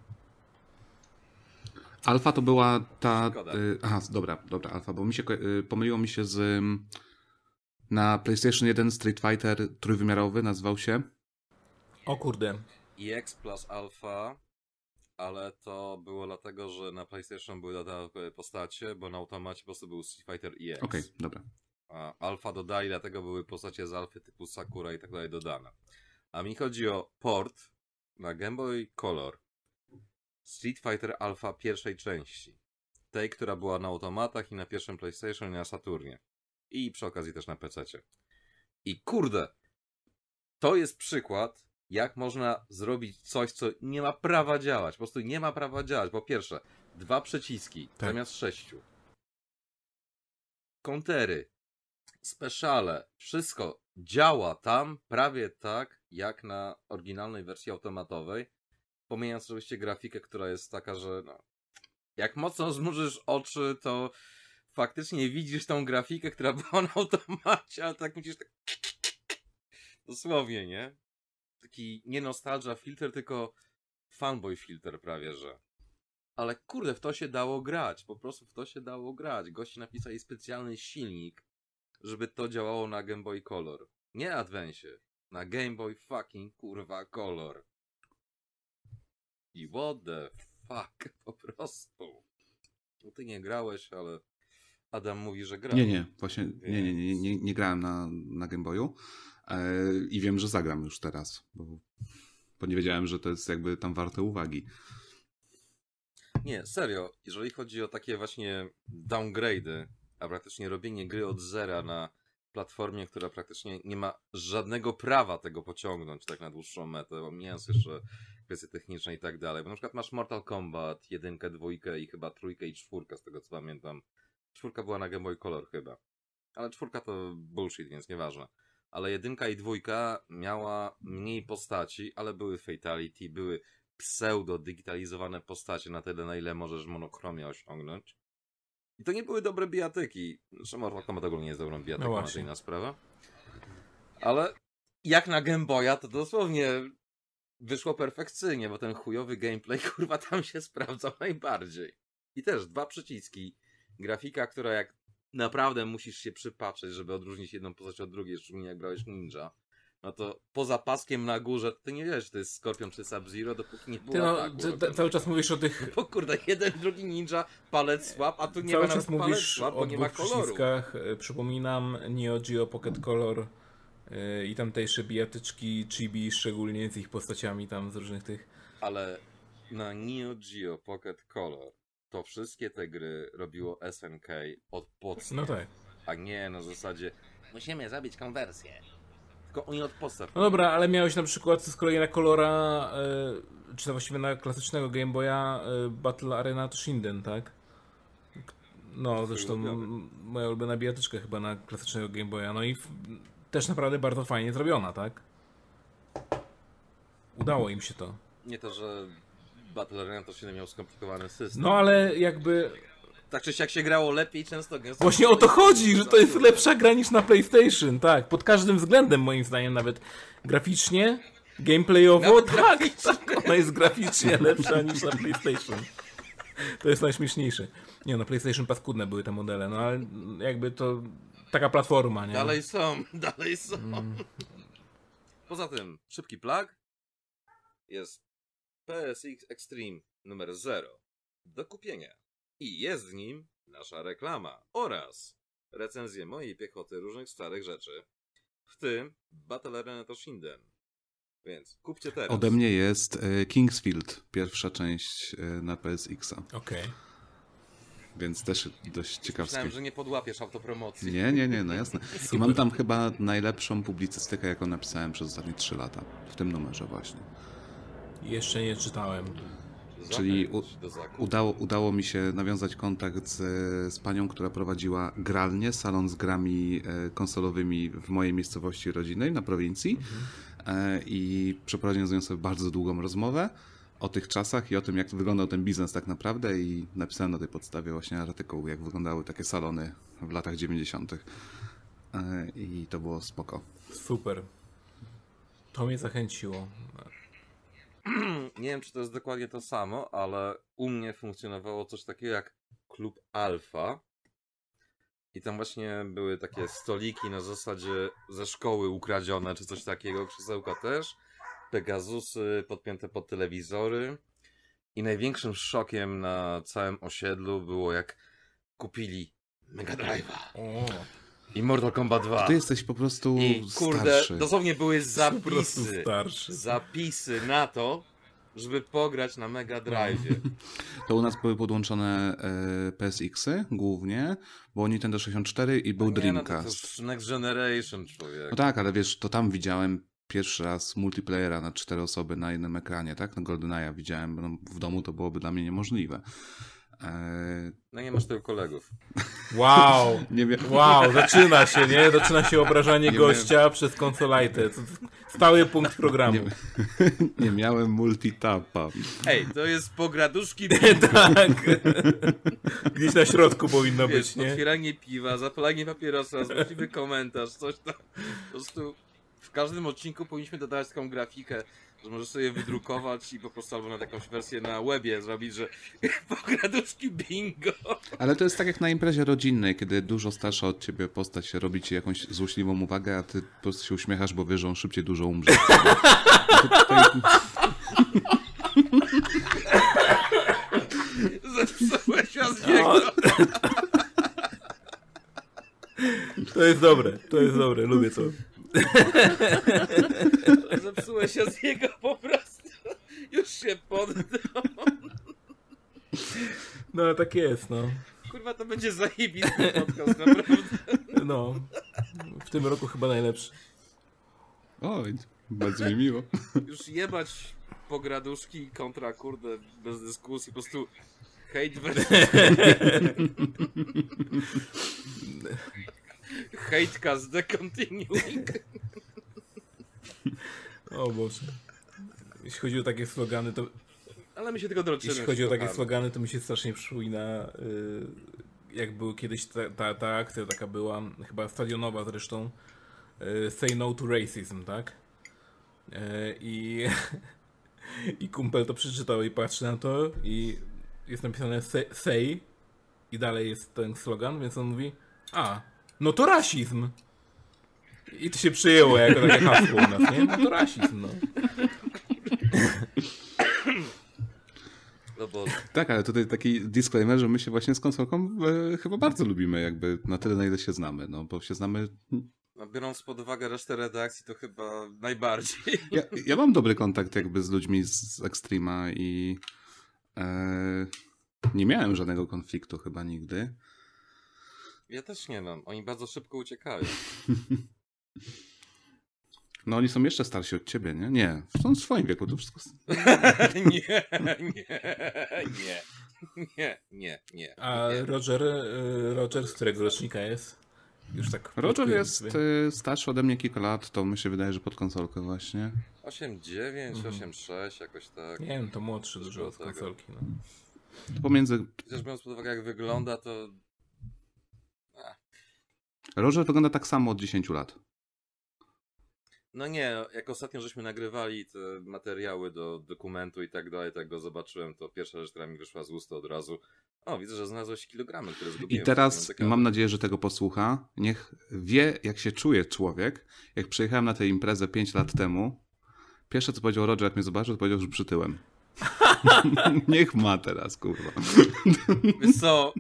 Speaker 3: Alfa to była ta.
Speaker 4: Szkoda.
Speaker 3: Y, aha, dobra, dobra, Alfa, bo mi się y, pomyliło mi się z. ym, na PlayStation 1 Street Fighter trójwymiarowy nazywał się.
Speaker 1: O kurde.
Speaker 4: EX plus Alpha, ale to było dlatego, że na PlayStation były dodatkowe postacie, bo na automacie po prostu był Street Fighter EX.
Speaker 3: Okej, dobra.
Speaker 4: A Alpha dodali, dlatego były postacie z Alfy typu Sakura i tak dalej dodane. A mi chodzi o port na Game Boy Color Street Fighter Alpha pierwszej części. Tej, która była na automatach i na pierwszym PlayStation i na Saturnie. I przy okazji też na PC. I kurde, to jest przykład, jak można zrobić coś, co nie ma prawa działać. Po prostu nie ma prawa działać. Po pierwsze, dwa przyciski
Speaker 1: Tak.
Speaker 4: zamiast sześciu. Kontery, speciale, wszystko działa tam prawie tak, jak na oryginalnej wersji automatowej. Pomijając oczywiście grafikę, która jest taka, że no, jak mocno zmrużysz oczy, to faktycznie widzisz tą grafikę, która była na automacie, ale tak musisz tak... Dosłownie, nie? Taki nie nostalgia filter, tylko fanboy filter prawie, że. Ale kurde, w to się dało grać. Po prostu w to się dało grać. Goście napisali specjalny silnik, żeby to działało na Game Boy Color. Nie Advance. Na Game Boy fucking kurwa Color. I what the fuck, po prostu. No ty nie grałeś, ale Adam mówi, że gra.
Speaker 3: Nie, nie, właśnie nie, nie, nie, nie, nie grałem na, na Game Boyu e, i wiem, że zagram już teraz, bo, bo nie wiedziałem, że to jest jakby tam warte uwagi.
Speaker 4: Nie, serio, jeżeli chodzi o takie właśnie downgrade'y, a praktycznie robienie gry od zera na platformie, która praktycznie nie ma żadnego prawa tego pociągnąć tak na dłuższą metę, pomijając jeszcze kwestie techniczne i tak dalej. Bo na przykład masz Mortal Kombat, jedynkę, dwójkę i chyba trójkę i czwórkę, z tego co pamiętam. Czwórka była na Game Boy Color chyba. Ale czwórka to bullshit, więc nieważne. Ale jedynka i dwójka miała mniej postaci, ale były fatality, były pseudo-digitalizowane postacie na tyle, na ile możesz monochromię osiągnąć. I to nie były dobre bijatyki. Zresztą Mortal Kombat ogólnie nie jest dobrą bijatyką,
Speaker 1: No
Speaker 4: no
Speaker 1: właśnie.
Speaker 4: to inna sprawa. Ale jak na Game Boya, to dosłownie wyszło perfekcyjnie, bo ten chujowy gameplay, kurwa, tam się sprawdzał najbardziej. I też dwa przyciski. Grafika, która jak naprawdę musisz się przypatrzeć, żeby odróżnić jedną postać od drugiej, szczególnie jak brałeś ninja. No to poza paskiem na górze, ty nie wiesz, czy to jest Scorpion czy Sub-Zero, dopóki nie było
Speaker 1: Ty no,
Speaker 4: ataku.
Speaker 1: ty, cały czas mówisz o tych...
Speaker 4: Bo kurde, jeden, drugi ninja, palec słab, a tu nie
Speaker 1: Cały
Speaker 4: ma
Speaker 1: czas
Speaker 4: nawet palec
Speaker 1: mówisz
Speaker 4: słab,
Speaker 1: o
Speaker 4: bo nie ma koloru.
Speaker 1: E, Przypominam Neo Geo Pocket Color e, i tamtejsze bijatyczki Chibi, szczególnie z ich postaciami tam z różnych tych...
Speaker 4: Ale na Neo Geo Pocket Color to wszystkie te gry robiło SNK od podstaw,
Speaker 1: No tak.
Speaker 4: a nie na zasadzie musimy zrobić konwersję. Tylko oni od podstaw.
Speaker 1: No dobra, ale miałeś na przykład z kolei na kolora, e, czy to właściwie na klasycznego Game Boya e, Battle Arena to Shinden, tak? No, zresztą
Speaker 4: ulubiony.
Speaker 1: m- moja ulubiona bijatyczka chyba na klasycznego Game Boya. No i w, też naprawdę bardzo fajnie zrobiona, tak? Udało im się to.
Speaker 4: Nie to, że Battle Arena to się miał skomplikowany system.
Speaker 1: No ale jakby
Speaker 4: Tak czy siak się grało lepiej często gęsto.
Speaker 1: Właśnie o to chodzi, że to jest lepsza gra niż na PlayStation, tak. Pod każdym względem moim zdaniem, nawet graficznie, gameplayowo,
Speaker 4: Nawet
Speaker 1: tak, tak, ona jest graficznie lepsza niż na PlayStation. To jest najśmieszniejsze. Nie, na PlayStation paskudne były te modele, no ale jakby to taka platforma, nie?
Speaker 4: Dalej są, dalej są.
Speaker 1: Mm.
Speaker 4: Poza tym, szybki plug jest PSX Extreme numer 0 do kupienia. I jest w nim nasza reklama oraz recenzje mojej piechoty różnych starych rzeczy. W tym Battle Arena to Shinden. Więc kupcie teraz.
Speaker 3: Ode mnie jest e, Kingsfield, pierwsza część e, na PSX-a,
Speaker 1: Okej.
Speaker 3: więc też dość ciekawskie.
Speaker 4: Myślałem, że nie podłapiesz autopromocji.
Speaker 3: Nie, nie, nie, no jasne. I mam tam chyba najlepszą publicystykę, jaką napisałem przez ostatnie 3 lata. W tym numerze właśnie.
Speaker 1: Jeszcze nie czytałem.
Speaker 3: Czyli u, udało, udało mi się nawiązać kontakt z, z panią, która prowadziła gralnię, salon z grami e, konsolowymi w mojej miejscowości rodzinnej na prowincji. E, I przeprowadziłem z nią sobie bardzo długą rozmowę o tych czasach i o tym, jak wyglądał ten biznes tak naprawdę i napisałem na tej podstawie właśnie artykuł, jak wyglądały takie salony w latach 90. E, I to było spoko.
Speaker 1: Super. To mnie zachęciło.
Speaker 4: Nie wiem, czy to jest dokładnie to samo, ale u mnie funkcjonowało coś takiego jak klub Alfa. I tam właśnie były takie stoliki na zasadzie ze szkoły ukradzione, czy coś takiego, krzesełka też. Pegazusy podpięte pod telewizory. I największym szokiem na całym osiedlu było jak kupili Mega Drive'a i Mortal Kombat 2.
Speaker 3: Ty jesteś po prostu
Speaker 4: I kurde,
Speaker 3: starszy.
Speaker 4: dosłownie były zapisy zapisy na to, żeby pograć na Mega Drive.
Speaker 3: To u nas były podłączone e, PSX-y głównie, było Nintendo 64 i był
Speaker 4: Nie, no to, to
Speaker 3: Dreamcast.
Speaker 4: już Next Generation, człowiek.
Speaker 3: No tak, ale wiesz, to tam widziałem pierwszy raz multiplayera na cztery osoby na jednym ekranie, tak? Na GoldenEye widziałem, bo no, w domu to byłoby dla mnie niemożliwe.
Speaker 4: No nie masz tylu kolegów.
Speaker 1: Wow! Wow, zaczyna się, nie? Zaczyna się obrażanie
Speaker 3: Nie
Speaker 1: gościa przez konsolajtę. To Stały punkt programu.
Speaker 3: Nie, nie miałem multitapa.
Speaker 4: Ej, to jest pograduszki,
Speaker 1: tak. Gdzieś na środku powinno
Speaker 4: wiesz,
Speaker 1: być, nie?
Speaker 4: otwieranie piwa, zapalanie papierosa, złośliwy komentarz, coś tam. Po prostu w każdym odcinku powinniśmy dodawać taką grafikę, że możesz sobie wydrukować i po prostu albo na jakąś wersję na webie zrobić, że pograduszki bingo.
Speaker 3: Ale to jest tak jak na imprezie rodzinnej, kiedy dużo starsza od ciebie postać robi ci jakąś złośliwą uwagę, a ty po prostu się uśmiechasz, bo wiesz, że on szybciej dużo umrze.
Speaker 4: Zepsułeś z niego.
Speaker 1: To jest dobre, to jest dobre, lubię to.
Speaker 4: Zepsułeś się z niego po prostu. Już się poddał.
Speaker 1: No ale tak jest, no.
Speaker 4: Kurwa, to będzie zajebisty podcast, naprawdę.
Speaker 1: No. W tym roku chyba najlepszy.
Speaker 3: oj, bardzo mi miło.
Speaker 4: Już jebać pograduszki kontra, kurde, bez dyskusji, po prostu hate versus... Hatecast the continuing.
Speaker 1: O Boże. Jeśli chodzi o takie slogany, to
Speaker 4: Ale my się tylko droczymy.
Speaker 1: jeśli chodzi o takie slogany, to mi się strasznie przypomina y, jak był kiedyś ta, ta, ta akcja taka była, chyba stadionowa zresztą, y, Say No to Racism, tak? Y, I, I kumpel to przeczytał i patrzy na to i jest napisane say, say i dalej jest ten slogan, więc on mówi a, no to rasizm. I to się przyjęło jako takie hasło u nas, nie? No to rasizm, no.
Speaker 4: No bo
Speaker 3: Tak, ale tutaj taki disclaimer, że my się właśnie z konsolką e, chyba bardzo lubimy, jakby na tyle, na ile się znamy, no bo się znamy...
Speaker 4: no, biorąc pod uwagę resztę redakcji, to chyba najbardziej.
Speaker 3: Ja, ja mam dobry kontakt jakby z ludźmi z Extrema i e, nie miałem żadnego konfliktu chyba nigdy.
Speaker 4: Ja też nie mam. Oni bardzo szybko uciekają.
Speaker 3: No oni są jeszcze starsi od ciebie, nie? Nie, są w swoim wieku, to wszystko...
Speaker 4: nie, nie, nie, nie, nie, nie.
Speaker 1: A. Roger, y, Roger z którego rocznika jest? Już tak
Speaker 3: Roger jest
Speaker 1: sobie.
Speaker 3: y, starszy ode mnie kilka lat, to mi się wydaje, że pod konsolkę właśnie.
Speaker 4: 8-9,
Speaker 1: Mhm.
Speaker 4: 8-6, jakoś tak.
Speaker 1: Nie wiem, to młodszy dużo od konsolki. No.
Speaker 3: To pomiędzy...
Speaker 4: Chociaż biorąc pod uwagę jak wygląda, to
Speaker 3: Roger wygląda tak samo od 10 lat.
Speaker 4: No nie, jak ostatnio żeśmy nagrywali te materiały do dokumentu i tak dalej, tak go zobaczyłem, to pierwsza rzecz, która mi wyszła z ust od razu. O, widzę, że znalazłeś kilogramy, które zgubiłem.
Speaker 3: I teraz mam nadzieję, że tego posłucha. Niech wie, jak się czuje człowiek. Jak przyjechałem na tę imprezę 5 lat temu, pierwsze co powiedział Roger, jak mnie zobaczył, to powiedział, że przytyłem. Niech ma teraz, kurwa.
Speaker 4: Wiesz co,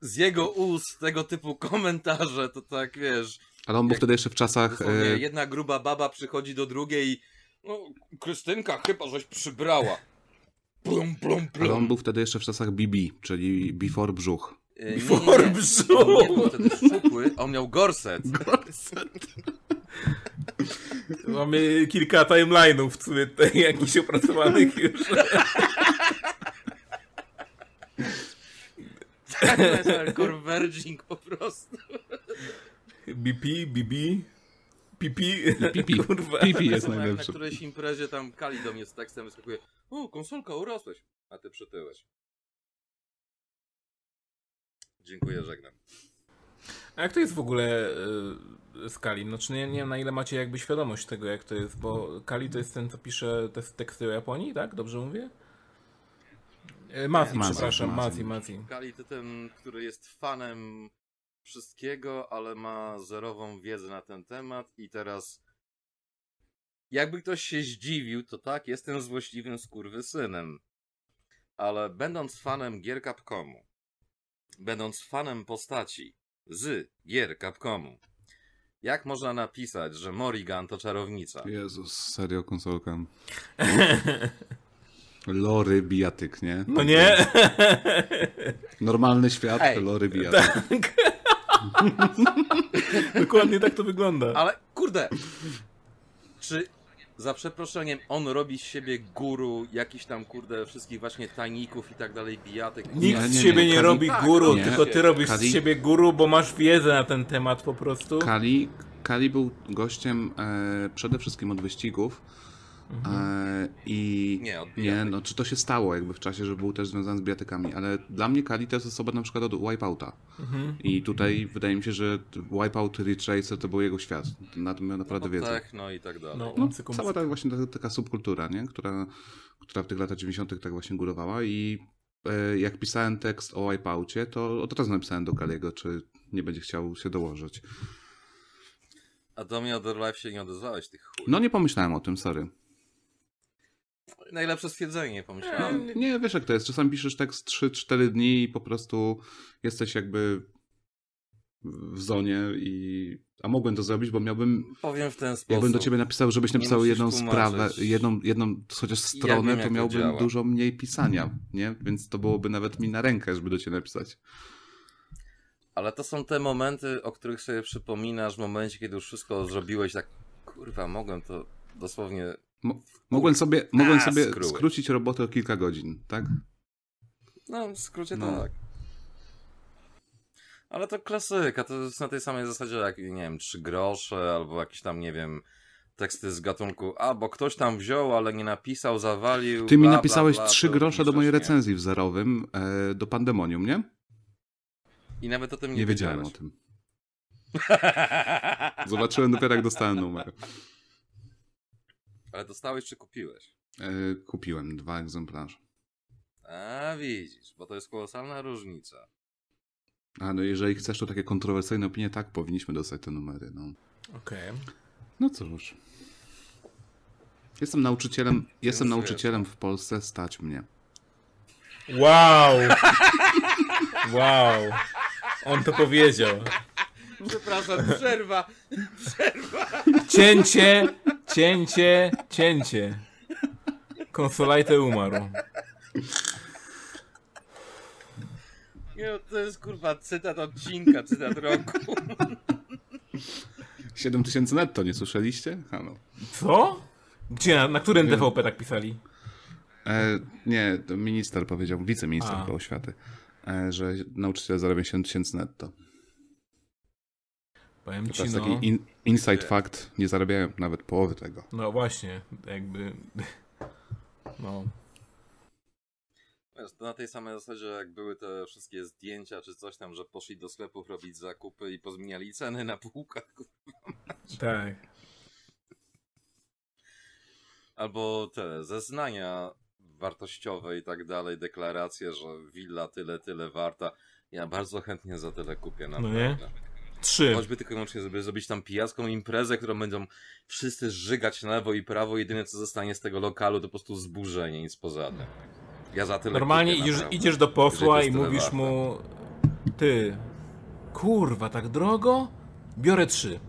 Speaker 4: z jego ust tego typu komentarze, to tak wiesz,
Speaker 3: Ale on był
Speaker 4: Jak-
Speaker 3: wtedy jeszcze w czasach...
Speaker 4: dosłownie
Speaker 3: e,
Speaker 4: jedna gruba baba przychodzi do drugiej i no, Krystynka chyba żeś przybrała. Plum, plum,
Speaker 3: Ale
Speaker 4: plum.
Speaker 3: on był wtedy jeszcze w czasach BB, czyli Before Brzuch.
Speaker 4: E, nie, nie,
Speaker 1: Before
Speaker 4: nie.
Speaker 1: brzuch.
Speaker 4: Nie, był wtedy szczupły, a on miał gorset.
Speaker 1: Mamy kilka timeline'ów tutaj jakichś opracowanych już.
Speaker 4: Converging po prostu.
Speaker 1: BP, BB, PP,
Speaker 3: Pipi.
Speaker 1: kurwa.
Speaker 3: Pipi jest
Speaker 4: Tak jak na
Speaker 3: najlepszy.
Speaker 4: którejś imprezie tam Kali do mnie z tekstem wyskakuje O, konsolka, urosłeś. A ty przytyłeś. Dziękuję, żegnam.
Speaker 1: A jak to jest w ogóle y, z Kali? Znaczy nie, nie wiem na ile macie jakby świadomość tego jak to jest, bo Kali to jest ten co pisze te teksty o Japonii, tak? Dobrze mówię? E, Mazi, przepraszam.
Speaker 3: Mazi,
Speaker 1: Mazi.
Speaker 4: Kali to ten, który jest fanem wszystkiego, ale ma zerową wiedzę na ten temat i teraz jakby ktoś się zdziwił, to tak, jestem złośliwym skurwysynem. Ale będąc fanem gier Capcomu, będąc fanem postaci z gier Capcomu, jak można napisać, że Morrigan to czarownica?
Speaker 3: Jezus, serio konsolka. Lory bijatyk, nie?
Speaker 1: No nie?
Speaker 3: Normalny świat,
Speaker 4: Ej.
Speaker 3: lory bijatyk.
Speaker 1: Dokładnie tak to wygląda.
Speaker 4: Ale kurde, czy za przeproszeniem on robi z siebie guru, jakiś tam kurde wszystkich właśnie tajników i tak dalej, bijatek?
Speaker 1: Nikt
Speaker 3: Nie,
Speaker 1: z siebie
Speaker 3: nie,
Speaker 1: nie,
Speaker 3: Kali-
Speaker 1: robi
Speaker 4: Tak,
Speaker 1: guru,
Speaker 3: nie.
Speaker 1: tylko ty robisz
Speaker 3: Kali-
Speaker 1: z siebie guru, bo masz wiedzę na ten temat po prostu.
Speaker 3: Kali, Kali był gościem e, przede wszystkim od wyścigów. E, I
Speaker 4: Nie, od
Speaker 3: nie, no czy to się stało jakby w czasie, że był też związany z bijatykami, ale dla mnie Kali to jest osoba na przykład od Wipeouta. I tutaj wydaje mi się, że Wipeout Ridge Racer to był jego świat. Na tym miał naprawdę
Speaker 4: no,
Speaker 3: wiedzę.
Speaker 4: techno i tak dalej.
Speaker 1: No,
Speaker 3: No, cała ta właśnie ta, taka subkultura, nie? Która, która w tych latach 90. tak właśnie górowała i e, jak pisałem tekst o Wipeoutie, to od razu napisałem do Kaliego, czy nie będzie chciał się dołożyć.
Speaker 4: A do mnie od Life się nie odezwałeś, tych chuj.
Speaker 3: No nie pomyślałem o tym, sorry.
Speaker 4: Najlepsze stwierdzenie, pomyślałem.
Speaker 3: Nie, wiesz jak to jest, czasami piszesz tekst 3-4 dni i po prostu jesteś jakby w zonie i... A mogłem to zrobić, bo miałbym...
Speaker 4: Powiem w ten sposób.
Speaker 3: Jakbym do ciebie napisał, żebyś napisał jedną
Speaker 4: tłumaczyć.
Speaker 3: sprawę, jedną, jedną chociaż stronę,
Speaker 4: wiem,
Speaker 3: to
Speaker 4: to
Speaker 3: miałbym
Speaker 4: działa.
Speaker 3: dużo mniej pisania, nie? Więc to byłoby nawet mi na rękę, żeby do ciebie napisać.
Speaker 4: Ale to są te momenty, o których sobie przypominasz w momencie, kiedy już wszystko zrobiłeś, tak kurwa, mogłem to dosłownie...
Speaker 3: Mo- mogłem sobie, mogłem
Speaker 4: A,
Speaker 3: sobie skrócić robotę o kilka godzin, tak?
Speaker 4: No, w skrócie
Speaker 3: No.
Speaker 4: tak. Ale to klasyka, to jest na tej samej zasadzie jak, nie wiem, trzy grosze, albo jakieś tam, nie wiem, teksty z gatunku, a, bo ktoś tam wziął, ale nie napisał, zawalił,
Speaker 3: Ty mi
Speaker 4: bla, bla,
Speaker 3: napisałeś
Speaker 4: bla,
Speaker 3: trzy grosze do mojej
Speaker 4: nie?
Speaker 3: recenzji w zerowym e, do Pandemonium, nie?
Speaker 4: I nawet o tym nie,
Speaker 3: Nie wiedziałem o
Speaker 4: wiedziałeś.
Speaker 3: tym. Zobaczyłem dopiero jak dostałem numer.
Speaker 4: Ale dostałeś czy kupiłeś?
Speaker 3: E, kupiłem dwa egzemplarze.
Speaker 4: A, widzisz, bo to jest kolosalna różnica.
Speaker 3: A no jeżeli chcesz to takie kontrowersyjne opinie, tak, powinniśmy dostać te numery, no.
Speaker 1: Okej.
Speaker 3: No cóż. Jestem nauczycielem, jestem nauczycielem w Polsce, stać mnie.
Speaker 1: Wow! Wow! On to powiedział.
Speaker 4: Przepraszam, przerwa!
Speaker 1: Cięcie, cięcie, cięcie. Konsolajte umarł.
Speaker 4: Nie, no, to jest kurwa cytat odcinka, cytat roku.
Speaker 3: 7 tysięcy netto, nie słyszeliście? Halo.
Speaker 1: Co? Gdzie? Na, na którym DVP tak pisali?
Speaker 3: E, nie, to minister powiedział, wiceminister
Speaker 1: A.
Speaker 3: oświaty, e, że nauczyciele zarabiają 7 tysięcy netto.
Speaker 1: Powiem
Speaker 3: To
Speaker 1: ci,
Speaker 3: jest
Speaker 1: no.
Speaker 3: taki in, inside fact, nie zarabiają nawet połowy tego.
Speaker 1: No właśnie, jakby. No.
Speaker 4: Wiesz, to na tej samej zasadzie, jak były te wszystkie zdjęcia czy coś tam, że poszli do sklepów robić zakupy i pozmieniali ceny na półkach.
Speaker 1: Tak.
Speaker 4: Albo te zeznania wartościowe i tak dalej, deklaracje, że willa tyle, tyle warta. Ja bardzo chętnie za tyle kupię.
Speaker 1: No
Speaker 4: Naprawdę.
Speaker 1: nie? Trzy.
Speaker 4: Choćby tylko i wyłącznie, żeby zrobić tam pijacką imprezę, którą będą wszyscy żygać na lewo i prawo. Jedyne co zostanie z tego lokalu to po prostu zburzenie, nic poza tym. Ja za tyle
Speaker 1: Normalnie
Speaker 4: kupię,
Speaker 1: idziesz, idziesz do posła i mówisz
Speaker 4: warte.
Speaker 1: mu. Ty. Kurwa, tak drogo? Biorę trzy.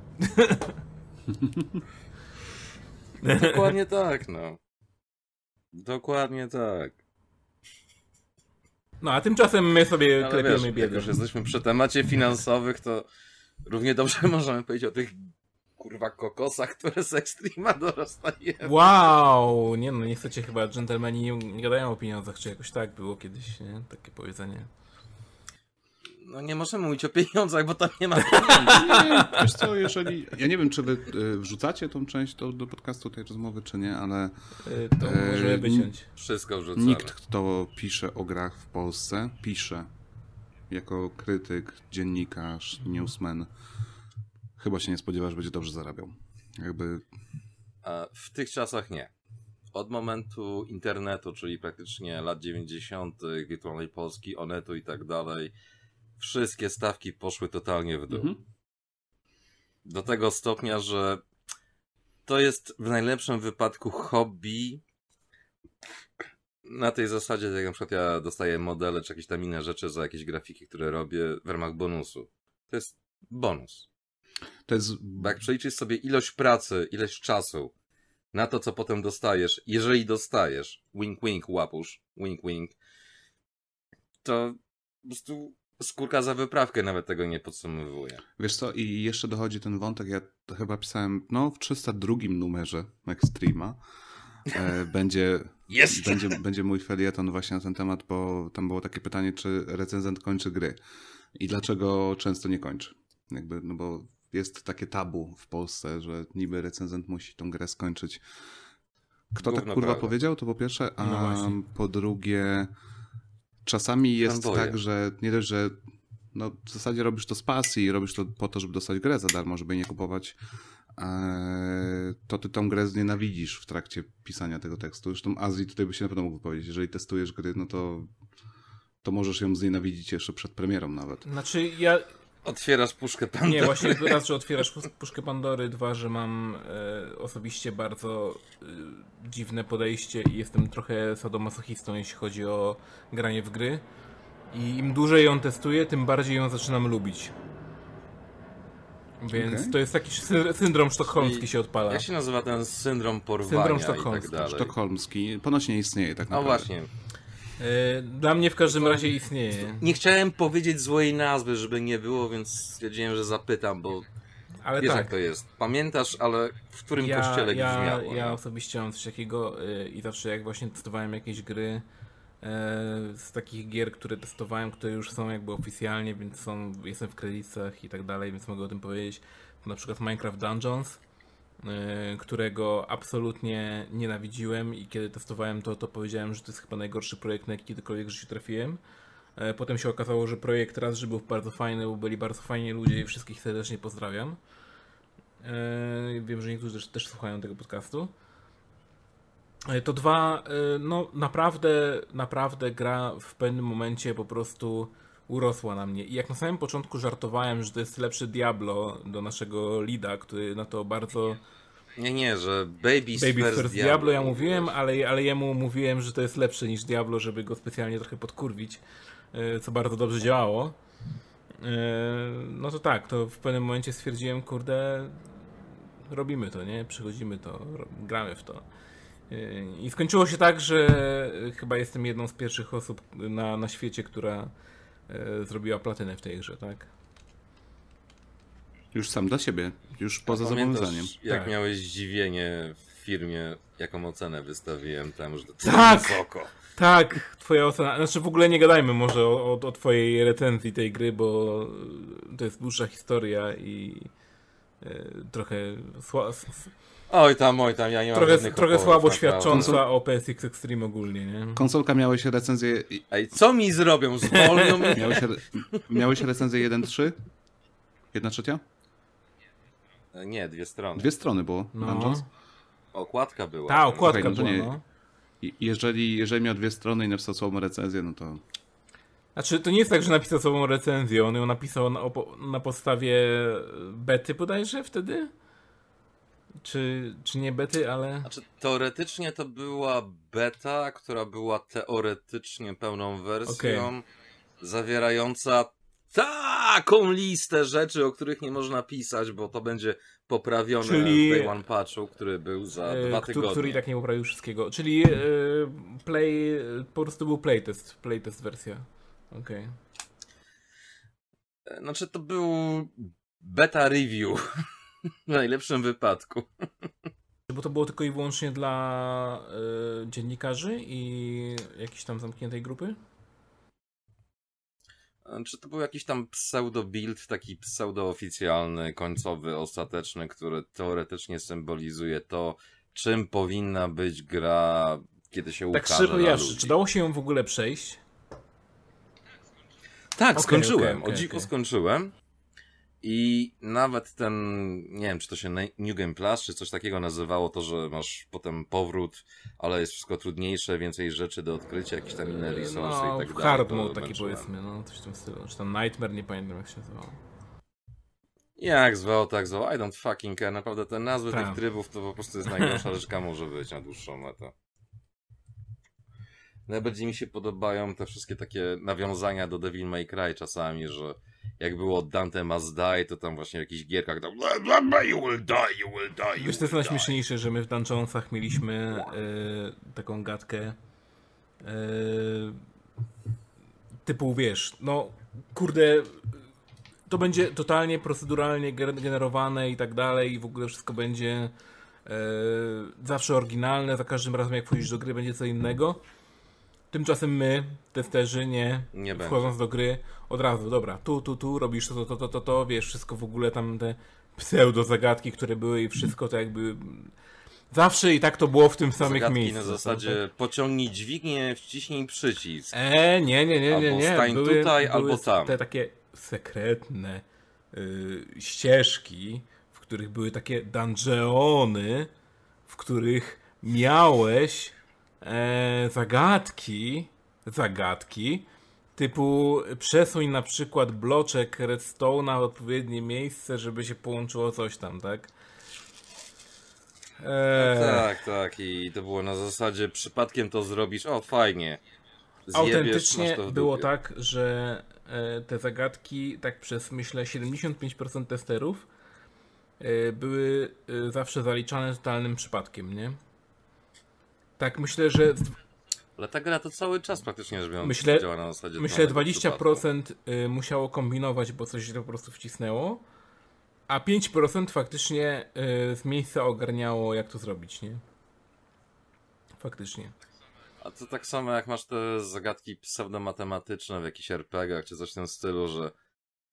Speaker 4: Dokładnie tak, no. Dokładnie tak.
Speaker 1: No a tymczasem my sobie
Speaker 4: Ale
Speaker 1: klepiemy
Speaker 4: wiesz, jak już jesteśmy przy temacie finansowych, to równie dobrze możemy powiedzieć o tych kurwa kokosach, które z Extrema dorastajemy.
Speaker 1: Wow! Nie no, nie chcecie chyba, dżentelmeni nie, nie gadają o pieniądzach, czy jakoś tak było kiedyś, nie? Takie powiedzenie.
Speaker 4: No nie możemy mówić o pieniądzach, bo tam nie ma pieniędzy.
Speaker 3: Wiesz co, jeżeli... Ja nie wiem, czy wy y, wrzucacie tą część do, do podcastu tej rozmowy, czy nie, ale
Speaker 1: Y, To możemy wyciąć.
Speaker 4: Wszystko wrzucamy.
Speaker 3: nikt, kto pisze o grach w Polsce, pisze jako krytyk, dziennikarz, newsman, chyba się nie spodziewa, że będzie dobrze zarabiał. Jakby
Speaker 4: w tych czasach nie. Od momentu internetu, czyli praktycznie lat 90., wirtualnej Polski, Onetu i tak dalej, wszystkie stawki poszły totalnie w dół.
Speaker 3: Mhm.
Speaker 4: Do tego stopnia, że to jest w najlepszym wypadku hobby. Na tej zasadzie, jak na przykład ja dostaję modele czy jakieś tam inne rzeczy za jakieś grafiki, które robię w ramach bonusu. To jest bonus.
Speaker 3: to jest
Speaker 4: Bo jak przeliczysz sobie ilość pracy, ilość czasu na to, co potem dostajesz, jeżeli dostajesz, wink wink łapusz, wink wink, to po prostu skórka za wyprawkę nawet tego nie podsumowuje.
Speaker 3: Wiesz co, i jeszcze dochodzi ten wątek, ja to chyba pisałem, no w 302 numerze Extrema będzie,
Speaker 4: Jest!
Speaker 3: będzie, będzie mój felieton właśnie na ten temat, bo tam było takie pytanie, czy recenzent kończy gry i dlaczego często nie kończy. Jakby, no bo jest takie tabu w Polsce, że niby recenzent musi tą grę skończyć. Kto tak kurwa
Speaker 4: prawda.
Speaker 3: powiedział, to po pierwsze, a
Speaker 1: No
Speaker 3: po drugie czasami jest
Speaker 4: Fanboye.
Speaker 3: tak, że nie dość, że no, w zasadzie robisz to z pasji i robisz to po to, żeby dostać grę za darmo, żeby nie kupować, to ty tą grę znienawidzisz w trakcie pisania tego tekstu. Zresztą Azji tutaj by się na pewno mógł powiedzieć, jeżeli testujesz gry, no to, to możesz ją znienawidzić jeszcze przed premierą nawet.
Speaker 1: Znaczy ja...
Speaker 4: Otwierasz puszkę Pandory.
Speaker 1: Nie, właśnie raz, że otwierasz pus- puszkę Pandory, dwa, że mam e, osobiście bardzo e, dziwne podejście i jestem trochę sadomasochistą, jeśli chodzi o granie w gry. I im dłużej ją testuję, tym bardziej ją zaczynam lubić. Więc
Speaker 3: Okej.
Speaker 1: to jest taki sy- syndrom sztokholmski
Speaker 4: Czyli
Speaker 1: się odpala.
Speaker 4: Jak się nazywa ten syndrom porwania
Speaker 1: Syndrom
Speaker 4: i tak
Speaker 1: sztokholmski.
Speaker 4: dalej?
Speaker 3: Sztokholmski ponoć nie istnieje tak
Speaker 4: No
Speaker 3: naprawdę.
Speaker 4: właśnie.
Speaker 1: E, Dla mnie w każdym razie istnieje.
Speaker 4: Nie chciałem powiedzieć złej nazwy, żeby nie było, więc stwierdziłem, że zapytam, bo
Speaker 1: Ale
Speaker 4: wiesz
Speaker 1: tak.
Speaker 4: jak to jest. Pamiętasz, ale w którym kościele
Speaker 1: ja,
Speaker 4: brzmiało?
Speaker 1: ja
Speaker 4: no?
Speaker 1: osobiście mam coś takiego y, i zawsze jak właśnie testowałem jakieś gry z takich gier, które testowałem, które już są jakby oficjalnie, więc są, jestem w kredytach i tak dalej, więc mogę o tym powiedzieć. To na przykład Minecraft Dungeons, y, którego absolutnie nienawidziłem i kiedy testowałem to, to powiedziałem, że to jest chyba najgorszy projekt, na jaki kiedykolwiek w życiu trafiłem. E, Potem się okazało, że projekt raz, że był bardzo fajny, bo byli bardzo fajni ludzie i wszystkich serdecznie pozdrawiam. E, Wiem, że niektórzy też, też słuchają tego podcastu. E, To dwa, e, no naprawdę, naprawdę gra w pewnym momencie po prostu urosła na mnie. I jak na samym początku żartowałem, że to jest lepszy Diablo do naszego Lida, który na to bardzo...
Speaker 4: Nie, nie, że Baby's,
Speaker 1: Baby
Speaker 4: First,
Speaker 1: First Diablo ja mówiłem, ale, ale jemu mówiłem, że to jest lepsze niż Diablo, żeby go specjalnie trochę podkurwić, e, co bardzo dobrze działało. No to tak, to w pewnym momencie stwierdziłem, kurde, robimy to, nie? Przychodzimy to, gramy w to. E, I skończyło się tak, że chyba jestem jedną z pierwszych osób na, na świecie, która e, zrobiła platynę w tej grze, tak?
Speaker 3: Już sam dla siebie, już poza zobowiązaniem.
Speaker 4: jak
Speaker 1: Tak.
Speaker 4: miałeś zdziwienie w firmie, jaką ocenę wystawiłem tam, że to
Speaker 1: Tak!
Speaker 4: wysoko.
Speaker 1: Tak, twoja ocena. Znaczy w ogóle nie gadajmy może o, o, o twojej recenzji tej gry, bo to jest dłuższa historia i e, trochę sła,
Speaker 4: Oj tam, oj tam, ja nie mam
Speaker 1: trochę, trochę
Speaker 4: oporów,
Speaker 1: słabo świadcząca o PSX Extreme ogólnie, nie?
Speaker 3: Konsolka miałeś recenzję...
Speaker 4: Ej, co mi zrobią? Zwolnią mnie?
Speaker 3: Miałeś, re, miałeś recenzję 1.3? Jedna trzecia?
Speaker 4: Nie, dwie strony.
Speaker 3: Dwie strony było.
Speaker 1: No.
Speaker 3: Dungeons.
Speaker 4: Okładka była.
Speaker 1: Ta okładka
Speaker 3: Okej, no
Speaker 1: była,
Speaker 3: nie-
Speaker 1: no.
Speaker 3: Jeżeli, jeżeli miał dwie strony i napisał słabą recenzję, no to...
Speaker 1: Znaczy, to nie jest tak, że napisał sobą recenzję, on ją napisał na, opo- na podstawie bety bodajże wtedy? Czy, czy nie bety, ale...
Speaker 4: Znaczy, teoretycznie to była beta, która była teoretycznie pełną wersją, zawierająca taką listę rzeczy, o których nie można pisać, bo to będzie poprawione
Speaker 1: Czyli-
Speaker 4: w Day One Patchu, który był za
Speaker 1: e,
Speaker 4: dwa tygodnie.
Speaker 1: Który i tak nie poprawił wszystkiego. Czyli e, play, po prostu był playtest, playtest wersja. Okej.
Speaker 4: E, Znaczy, to był beta review. w najlepszym wypadku.
Speaker 1: Bo to było tylko i wyłącznie dla e, dziennikarzy i jakiejś tam zamkniętej grupy?
Speaker 4: Czy to był jakiś tam pseudo-build, taki pseudo-oficjalny, końcowy, ostateczny, który teoretycznie symbolizuje to, czym powinna być gra, kiedy się
Speaker 1: Tak
Speaker 4: ukaże
Speaker 1: powiedziawszy,
Speaker 4: ludzi.
Speaker 1: czy dało się ją w ogóle przejść?
Speaker 4: Tak,
Speaker 1: Okej,
Speaker 4: skończyłem.
Speaker 1: okej, okej,
Speaker 4: o
Speaker 1: okej.
Speaker 4: skończyłem. I nawet ten, nie wiem, czy to się New Game Plus, czy coś takiego nazywało, to, że masz potem powrót, ale jest wszystko trudniejsze, więcej rzeczy do odkrycia, jakieś tam inne resursy
Speaker 1: no,
Speaker 4: i tak dalej.
Speaker 1: hard mode taki powiedzmy, no coś w tym stylu. Czy tam Nightmare, nie pamiętam jak się nazywało.
Speaker 4: Jak zwał, tak zwał. I don't fucking care. Naprawdę te nazwy
Speaker 1: Tak.
Speaker 4: tych trybów to po prostu jest najgorsza rzecz, może być na dłuższą metę. Najbardziej mi się podobają te wszystkie takie nawiązania do Devil May Cry czasami, że jak było Dante Must Die, to tam właśnie w jakichś gierkach tam bla, bla, bla, you will die, you will die, you
Speaker 1: Wiesz, to jest najśmieszniejsze, że my w Dungeonsach mieliśmy e, taką gadkę e, typu, wiesz, no kurde, to będzie totalnie proceduralnie gener- generowane i tak dalej i w ogóle wszystko będzie e, zawsze oryginalne, za każdym razem jak wchodzisz do gry będzie co innego. Tymczasem my, testerzy, nie,
Speaker 4: Nie będzie.
Speaker 1: wchodząc do gry, od razu, dobra, tu, tu, tu, robisz to, to, to, to, to, wiesz, wszystko w ogóle tam te pseudo zagadki, które były i wszystko to jakby zawsze i tak to było w tym samych
Speaker 4: Zagadki
Speaker 1: miejscach.
Speaker 4: na zasadzie pociągnij dźwignię, wciśnij przycisk.
Speaker 1: E, nie, nie, nie, nie,
Speaker 4: Albo
Speaker 1: nie.
Speaker 4: stań
Speaker 1: były,
Speaker 4: tutaj,
Speaker 1: były
Speaker 4: albo tam.
Speaker 1: te takie sekretne y, ścieżki, w których były takie dungeony, w których miałeś e, zagadki, zagadki, typu przesuń na przykład bloczek redstone'a w odpowiednie miejsce, żeby się połączyło coś tam, tak? Eee,
Speaker 4: Tak, tak. I to było na zasadzie przypadkiem to zrobisz, o fajnie. Zjebiesz,
Speaker 1: Autentycznie było tak, że e, te zagadki, tak przez myślę 75% testerów, e, były e, zawsze zaliczane totalnym przypadkiem, nie? Tak, myślę, że
Speaker 4: Ale ta gra to cały czas praktycznie rzecz biorąc
Speaker 1: Myślę-
Speaker 4: działa na zasadzie
Speaker 1: myślę
Speaker 4: totalnego przypadku.
Speaker 1: 20% y, musiało kombinować, bo coś się po prostu wcisnęło, a 5% faktycznie y, z miejsca ogarniało, jak to zrobić, nie? Faktycznie.
Speaker 4: A to tak samo jak masz te zagadki pseudomatematyczne w jakichś RPGach czy coś w tym stylu, że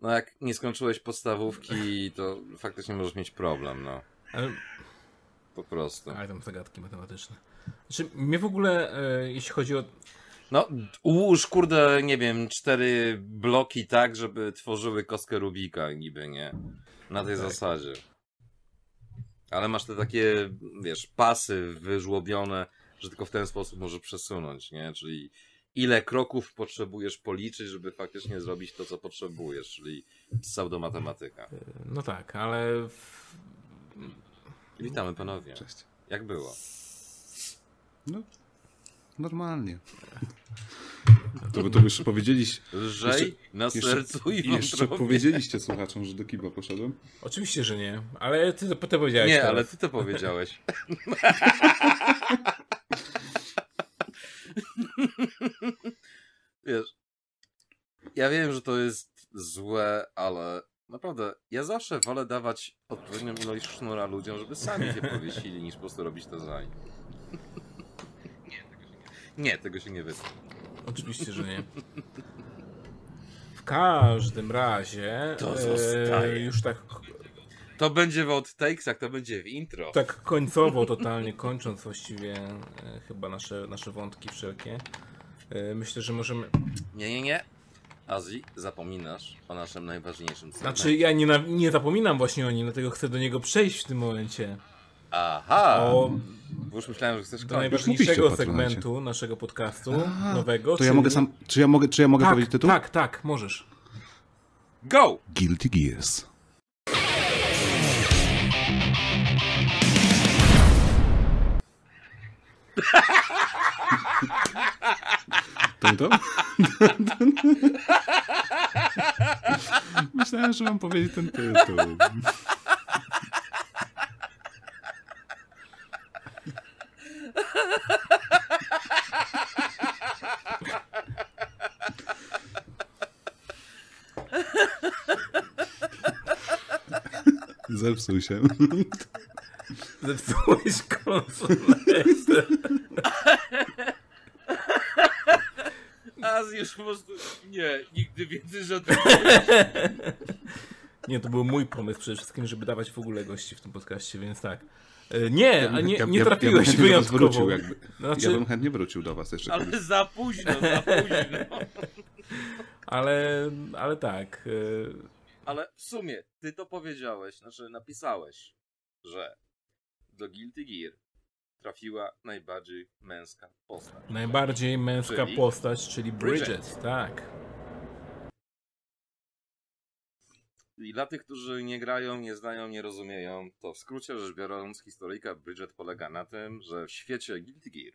Speaker 4: no jak nie skończyłeś podstawówki, to faktycznie możesz mieć problem, no.
Speaker 1: Ale,
Speaker 4: Po prostu.
Speaker 1: ale tam zagadki matematyczne. Znaczy, mnie w ogóle, y, jeśli chodzi o
Speaker 4: No, ułóż, kurde, nie wiem, cztery bloki tak, żeby tworzyły kostkę Rubika niby, nie? Na tej
Speaker 1: Tak.
Speaker 4: zasadzie. Ale masz te takie, wiesz, pasy wyżłobione, że tylko w ten sposób możesz przesunąć, nie? Czyli ile kroków potrzebujesz policzyć, żeby faktycznie zrobić to, co potrzebujesz, czyli pseudomatematyka.
Speaker 1: No tak, ale w...
Speaker 4: Witamy panowie.
Speaker 3: Cześć.
Speaker 4: Jak było?
Speaker 3: No, normalnie. To by to już powiedzieliście.
Speaker 4: Lżej
Speaker 3: Jeszcze-
Speaker 4: na
Speaker 3: Jeszcze,
Speaker 4: sercu i
Speaker 3: jeszcze powiedzieliście słuchaczom, że do kiba poszedłem.
Speaker 1: oczywiście, że nie, ale ty to potem powiedziałeś
Speaker 4: Nie,
Speaker 1: teraz.
Speaker 4: ale ty to powiedziałeś. Wiesz, ja wiem, że to jest złe, ale naprawdę, ja zawsze wolę dawać odpowiednią ilość sznura ludziom, żeby sami się powiesili, niż po prostu robić to za nich. Nie, tego się nie wytnie.
Speaker 1: Oczywiście, że nie. W każdym razie
Speaker 4: To
Speaker 1: e,
Speaker 4: zostaje.
Speaker 1: już tak
Speaker 4: To będzie w outtakesach, to będzie w intro.
Speaker 1: Tak końcowo totalnie, kończąc właściwie e, chyba nasze, nasze wątki wszelkie. E, myślę, że możemy...
Speaker 4: Nie, nie, nie. Azji, zapominasz o naszym najważniejszym celu.
Speaker 1: Znaczy ja nie, nie zapominam właśnie o nim, dlatego chcę do niego przejść w tym momencie.
Speaker 4: Aha!
Speaker 1: O,
Speaker 4: Bo już myślałem, że chcesz
Speaker 1: do najważniejszego segmentu naszego podcastu,
Speaker 3: A,
Speaker 1: nowego.
Speaker 3: To ja
Speaker 1: czyli-
Speaker 3: mogę sam, czy ja mogę, czy ja mogę
Speaker 1: tak,
Speaker 3: powiedzieć tytuł?
Speaker 1: Tak, tak, możesz.
Speaker 4: Go!
Speaker 3: Guilty Gears. To to? Myślałem, że mam powiedzieć ten tytuł. Zepsuł się.
Speaker 1: Zepsułeś konsolę.
Speaker 4: Azji już po prostu... Nie, nigdy więcej żadnych...
Speaker 1: Nie, to był mój pomysł przede wszystkim, żeby dawać w ogóle gości w tym podcaście, więc tak. E, Nie, a nie, nie trafiłeś
Speaker 3: do was
Speaker 1: wyjątkowo.
Speaker 3: Wrócił, jakby.
Speaker 1: Znaczy,
Speaker 3: Ja bym chętnie wrócił do was jeszcze kiedyś.
Speaker 4: Ale za późno, za późno.
Speaker 1: ale, ale tak. e,
Speaker 4: Ale w sumie, ty to powiedziałeś, znaczy napisałeś, że do Guilty Gear trafiła najbardziej męska postać.
Speaker 1: Najbardziej męska
Speaker 4: Czyli?
Speaker 1: postać, czyli Bridget,
Speaker 4: Bridget.
Speaker 1: tak.
Speaker 4: I dla tych, którzy nie grają, nie znają, nie rozumieją, to w skrócie rzecz biorąc, historyjka Bridget polega na tym, że w świecie Guilty Gear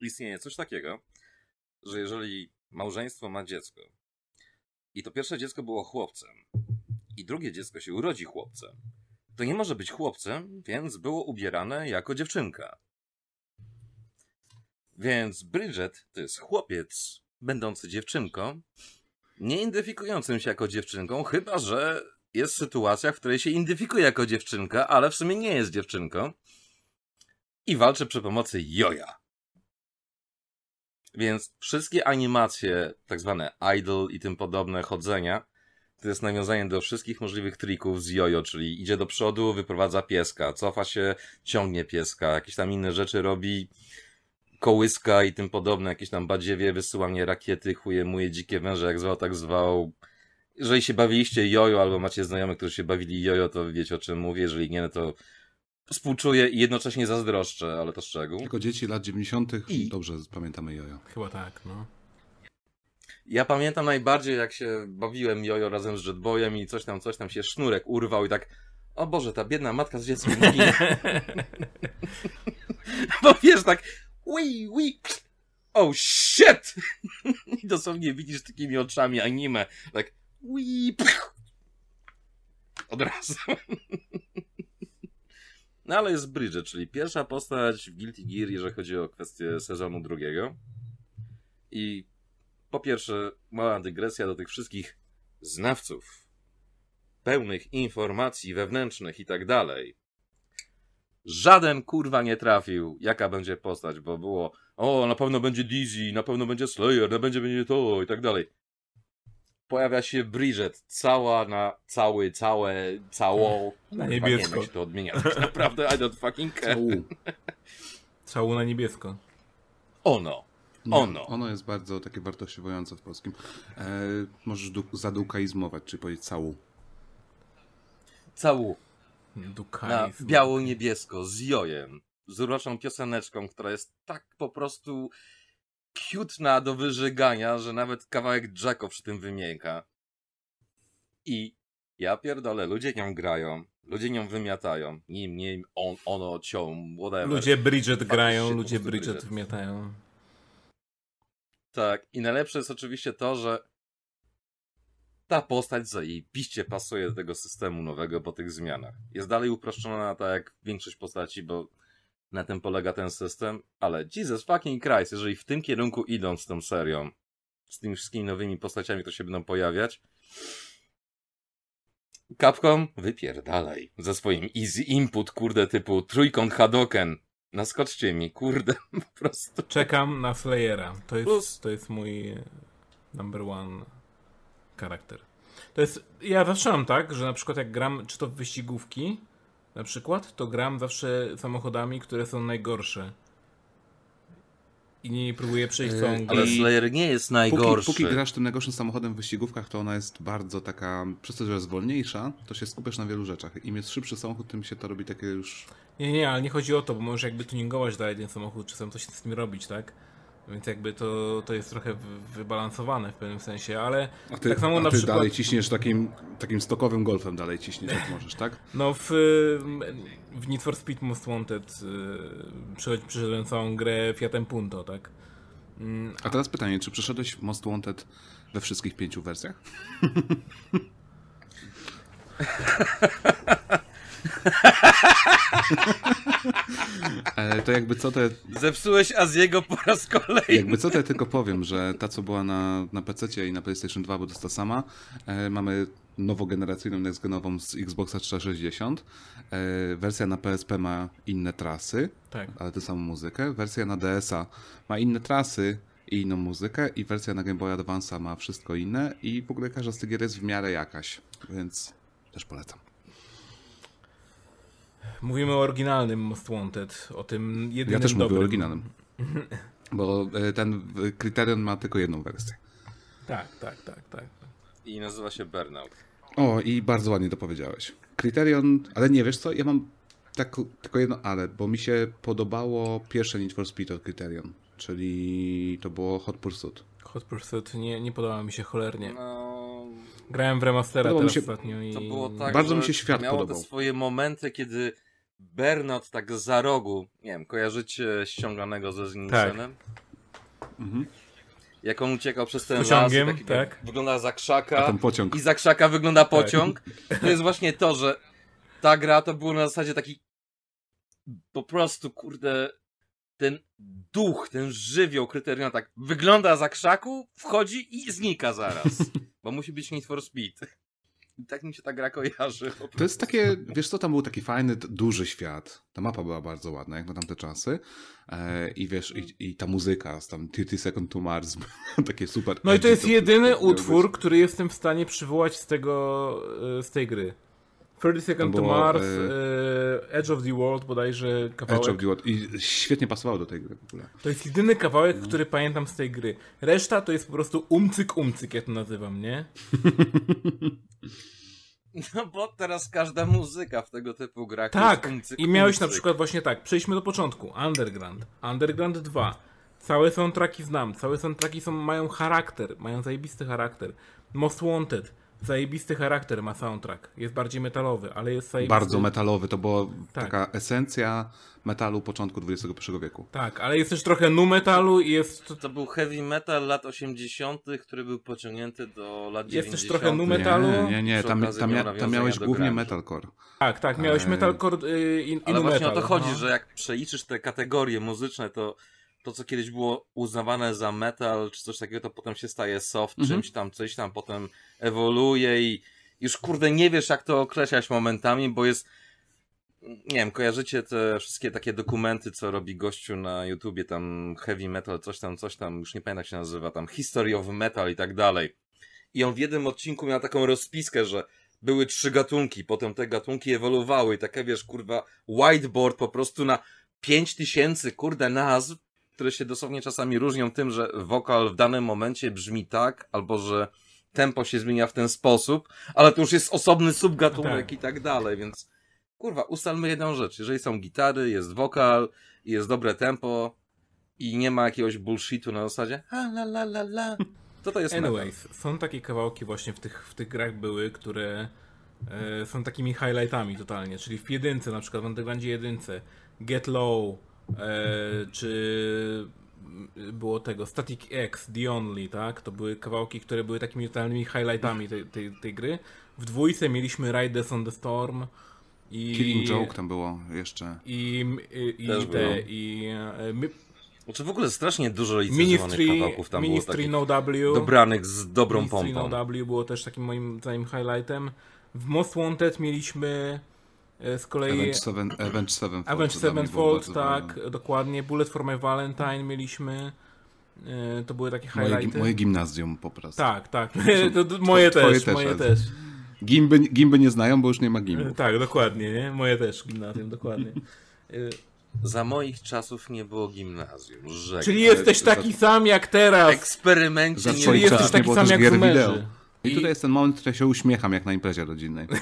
Speaker 4: istnieje coś takiego, że jeżeli małżeństwo ma dziecko i to pierwsze dziecko było chłopcem i drugie dziecko się urodzi chłopcem, to nie może być chłopcem, więc było ubierane jako dziewczynka. Więc Bridget to jest chłopiec będący dziewczynką, nie identyfikującym się jako dziewczynką, chyba że jest sytuacja, w której się identyfikuje jako dziewczynka, ale w sumie nie jest dziewczynką i walczy przy pomocy joja. Więc wszystkie animacje, tak zwane idol i tym podobne chodzenia, to jest nawiązanie do wszystkich możliwych trików z jojo, czyli idzie do przodu, wyprowadza pieska, cofa się, ciągnie pieska, jakieś tam inne rzeczy robi, kołyska i tym podobne, jakieś tam badziewie, wysyłanie rakiety, chuje, muje, dzikie węże, jak zwał, tak zwał. Jeżeli się bawiliście jojo, albo macie znajomych, którzy się bawili jojo, to wiecie o czym mówię, jeżeli nie, no to współczuję i jednocześnie zazdroszczę, ale to szczegół.
Speaker 3: Jako dzieci lat 90.
Speaker 4: I-
Speaker 3: dobrze pamiętamy jojo.
Speaker 1: Chyba tak, no.
Speaker 4: Ja pamiętam najbardziej, jak się bawiłem jojo razem z Jetboyem i coś tam, coś tam się sznurek urwał i tak, o Boże, ta biedna matka z dzieckiem ginie. Bo wiesz, tak, ui, ui, oh shit! I dosłownie widzisz takimi oczami anime, tak, ui, od razu. No ale jest Bridget, czyli pierwsza postać w Guilty Gear, jeżeli chodzi o kwestię sezonu drugiego. I po pierwsze, mała dygresja do tych wszystkich znawców, pełnych informacji wewnętrznych i tak dalej. Żaden kurwa nie trafił, jaka będzie postać, bo było, o, na pewno będzie Dizzy, na pewno będzie Slayer, na będzie będzie to i tak dalej. Pojawia się Bridget, cała na cały, całe, całą.
Speaker 1: Na niebiesko.
Speaker 4: Nie wiem, to odmienia. Tak naprawdę, I don't fucking care.
Speaker 1: Cału na niebiesko.
Speaker 4: Ono.
Speaker 3: Nie,
Speaker 4: Ono.
Speaker 3: Ono jest bardzo takie wartościowujące w polskim. E, możesz du- zadukaizmować, czy powiedzieć cału.
Speaker 4: Cału. Na
Speaker 1: Dukalizm.
Speaker 4: biało-niebiesko z jojem, z uroczą pioseneczką, która jest tak po prostu cutna do wyżygania, że nawet kawałek Jacko przy tym wymięka. I ja pierdolę, ludzie nią grają, ludzie nią wymiatają, nim, nim, on, ono, cią, whatever.
Speaker 1: Ludzie Bridget grają, ludzie Bridget
Speaker 4: Bridget.
Speaker 1: wmiatają.
Speaker 4: Tak, i najlepsze jest oczywiście to, że ta postać zajebiście pasuje do tego systemu nowego po tych zmianach. Jest dalej uproszczona tak jak większość postaci, bo na tym polega ten system, ale Jesus fucking Christ, jeżeli w tym kierunku idą z tą serią, z tymi wszystkimi nowymi postaciami, które się będą pojawiać, Capcom, wypierdalaj ze swoim easy input, kurde, typu trójkąt Hadoken. Naskoczcie mi, kurde, po prostu.
Speaker 1: Czekam na Slayera. To
Speaker 4: Plus-
Speaker 1: jest, to jest mój e, number one charakter. To jest, ja zawsze mam tak, że na przykład jak gram, czy to w wyścigówki, na przykład, to gram zawsze samochodami, które są najgorsze. I nie próbuję przejść
Speaker 3: Yy,
Speaker 1: całą grę.
Speaker 4: Ale Slayer nie jest
Speaker 3: Póki,
Speaker 4: najgorszy.
Speaker 3: póki grasz tym najgorszym samochodem w wyścigówkach, to ona jest bardzo taka, przez to, że jest wolniejsza, to się skupiasz na wielu rzeczach. Im jest szybszy samochód, tym się to robi takie już...
Speaker 1: Nie, nie, ale nie chodzi o to, bo możesz jakby tuningować dalej ten samochód, czasem coś z nim robić, tak? Więc jakby to, to jest trochę wy- wybalansowane w pewnym sensie, ale
Speaker 3: A ty,
Speaker 1: tak samo
Speaker 3: a
Speaker 1: na
Speaker 3: ty
Speaker 1: przykład
Speaker 3: dalej ciśniesz takim, takim stokowym golfem, dalej ciśniesz jak możesz, tak?
Speaker 1: no w, w Need for Speed Most Wanted przychodzi- przyszedłem całą grę Fiatem Punto, tak? Mm,
Speaker 3: A teraz pytanie, czy przeszedłeś Most Wanted we wszystkich pięciu wersjach? E, to jakby co, to
Speaker 4: Zepsułeś Aziego po raz kolejny.
Speaker 3: Jakby co, to ja tylko powiem, że ta, co była na, na PC i na PlayStation 2, bo to jest ta sama, e, mamy nowogeneracyjną, nextgenową z Xboxa 360. E, wersja na PSP ma inne trasy,
Speaker 1: tak.
Speaker 3: ale tę samą muzykę. Wersja na DS-a ma inne trasy i inną muzykę i wersja na Game Boy Advance'a ma wszystko inne i w ogóle każda z tych gier jest w miarę jakaś, więc też polecam.
Speaker 1: Mówimy o oryginalnym Most Wanted, o tym jedynym
Speaker 3: Ja też mówię
Speaker 1: dobrym.
Speaker 3: o oryginalnym. Bo e, ten Criterion ma tylko jedną wersję.
Speaker 1: Tak, tak, tak, tak.
Speaker 4: I nazywa się Burnout.
Speaker 3: O, i bardzo ładnie to powiedziałeś. Kryterion, ale nie wiesz co, ja mam tak, tylko jedno ale, bo mi się podobało pierwsze Need for Speed od Criterion, czyli to było Hot Pursuit.
Speaker 1: Hot Pursuit nie, nie podoba mi się cholernie.
Speaker 4: No,
Speaker 1: Grałem w remastera teraz
Speaker 3: się-
Speaker 1: ostatnio i...
Speaker 4: to było tak,
Speaker 3: Bardzo mi się świat
Speaker 4: miało
Speaker 3: podobał.
Speaker 4: te swoje momenty, kiedy Burnout tak za rogu, nie wiem, kojarzycie ściąganego ze Znicenem?
Speaker 3: Mhm.
Speaker 4: Jak on uciekał przez ten
Speaker 1: pociągiem,
Speaker 4: las, taki,
Speaker 1: tak.
Speaker 4: wygląda za
Speaker 3: A
Speaker 4: krzaka
Speaker 3: ten pociąg.
Speaker 4: i za krzaka wygląda pociąg. To jest właśnie to, że ta gra to było na zasadzie taki po prostu, kurde, ten duch, ten żywioł kryterium tak wygląda za krzaku, wchodzi i znika zaraz. Bo musi być Need for Speed. I tak mi się ta gra kojarzy.
Speaker 3: To jest takie, wiesz co, tam był taki fajny, duży świat. Ta mapa była bardzo ładna, jak na tamte czasy. E, I wiesz, i, i ta muzyka z tam 30 Second to Mars, takie super.
Speaker 1: No i to jest jedyny
Speaker 3: być.
Speaker 1: utwór, który jestem w stanie przywołać z tego, e, z tej gry. 30 Second to Mars,
Speaker 3: e,
Speaker 1: e, Edge of the World bodajże
Speaker 3: Edge
Speaker 1: kawałek.
Speaker 3: of the World. I świetnie pasowało do tej gry w ogóle.
Speaker 1: To jest jedyny kawałek, który pamiętam z tej gry. Reszta to jest po prostu umcyk umcyk, ja to nazywam, nie?
Speaker 4: No bo teraz każda muzyka w tego typu grach
Speaker 1: Tak,
Speaker 4: umcyk,
Speaker 1: i miałeś na przykład właśnie tak, przejdźmy do początku, Underground, Underground 2, całe soundtracki znam, całe soundtracki są, mają charakter, mają zajebisty charakter, Most Wanted, zajebisty charakter ma soundtrack, jest bardziej metalowy, ale jest zajebisty.
Speaker 3: Bardzo metalowy, to była
Speaker 1: Tak.
Speaker 3: taka esencja metalu początku XXI wieku.
Speaker 1: Tak, ale jest też trochę nu metalu i jest,
Speaker 4: To był heavy metal lat 80., który był pociągnięty do lat
Speaker 1: Jest też
Speaker 4: 90.
Speaker 1: trochę nu metalu.
Speaker 3: Nie, nie, nie, tam, tam, mia, tam miałeś głównie
Speaker 4: grunge'u.
Speaker 3: metalcore.
Speaker 1: tak, tak, miałeś
Speaker 3: Ej.
Speaker 1: metalcore i, i
Speaker 4: Ale
Speaker 1: nu
Speaker 4: właśnie
Speaker 1: metal.
Speaker 4: o to chodzi,
Speaker 1: no.
Speaker 4: że jak przeliczysz te kategorie muzyczne, to to, co kiedyś było uznawane za metal, czy coś takiego, to potem się staje soft,
Speaker 3: Mhm.
Speaker 4: czymś tam, coś tam potem ewoluuje i już kurde nie wiesz, jak to określać momentami, bo jest nie wiem, kojarzycie te wszystkie takie dokumenty, co robi gościu na YouTubie, tam heavy metal, coś tam, coś tam, już nie pamiętam jak się nazywa, tam history of metal i tak dalej. I on w jednym odcinku miał taką rozpiskę, że były trzy gatunki, potem te gatunki ewoluowały i takie, wiesz, kurwa, whiteboard po prostu na pięć tysięcy, kurde, nazw, które się dosłownie czasami różnią tym, że wokal w danym momencie brzmi tak, albo że tempo się zmienia w ten sposób, ale to już jest osobny subgatunek
Speaker 1: Tak.
Speaker 4: i tak dalej, więc kurwa, ustalmy jedną rzecz. Jeżeli są gitary, jest wokal, jest dobre tempo i nie ma jakiegoś bullshitu na zasadzie ha, la, la, la, la, to to jest metal.
Speaker 1: Anyways, są takie kawałki właśnie w tych, w tych grach były, które e, są takimi highlightami totalnie, czyli w jedynce na przykład, w Undergroundzie jedynce, Get Low, czy mm, było tego Static X, The Only, tak? To były kawałki, które były takimi totalnymi highlightami tej, tej, tej gry. W dwójce mieliśmy Riders on the Storm i...
Speaker 3: Killing Joke tam było jeszcze.
Speaker 1: I, i, i
Speaker 4: było.
Speaker 1: te, i e, mi-
Speaker 4: Znaczy w ogóle strasznie dużo licencjonowanych
Speaker 1: Ministry,
Speaker 4: kawałków tam było
Speaker 1: Ministry
Speaker 4: takich
Speaker 1: No W.
Speaker 4: dobranych z dobrą
Speaker 1: Ministry
Speaker 4: pompą.
Speaker 1: No W było też takim moim zdaniem highlightem. W Most Wanted mieliśmy e, z kolei
Speaker 3: Avenged Seven, Avenged Sevenfold.
Speaker 1: Avenged tak, dokładnie. Bullet for My Valentine mieliśmy. E, to były takie
Speaker 3: Moje,
Speaker 1: highlighty.
Speaker 3: gi- moje gimnazjum po prostu.
Speaker 1: Tak, tak. to, to, moje
Speaker 3: twoje
Speaker 1: też,
Speaker 3: też,
Speaker 1: moje też.
Speaker 3: Gimby, gimby nie znają, bo już nie ma
Speaker 1: E,
Speaker 3: gimbów.
Speaker 1: Tak, dokładnie, nie? Moje też gimnazjum, dokładnie. E,
Speaker 4: Za moich czasów nie było gimnazjum. Żegnam.
Speaker 1: Czyli jesteś
Speaker 3: za-
Speaker 1: taki sam jak teraz.
Speaker 4: Eksperymencie
Speaker 3: Za
Speaker 4: nie
Speaker 1: Czyli jesteś taki
Speaker 3: nie było
Speaker 1: sam jak
Speaker 3: wideo. I
Speaker 1: I-
Speaker 3: tutaj jest ten moment, który ja się uśmiecham jak na imprezie rodzinnej.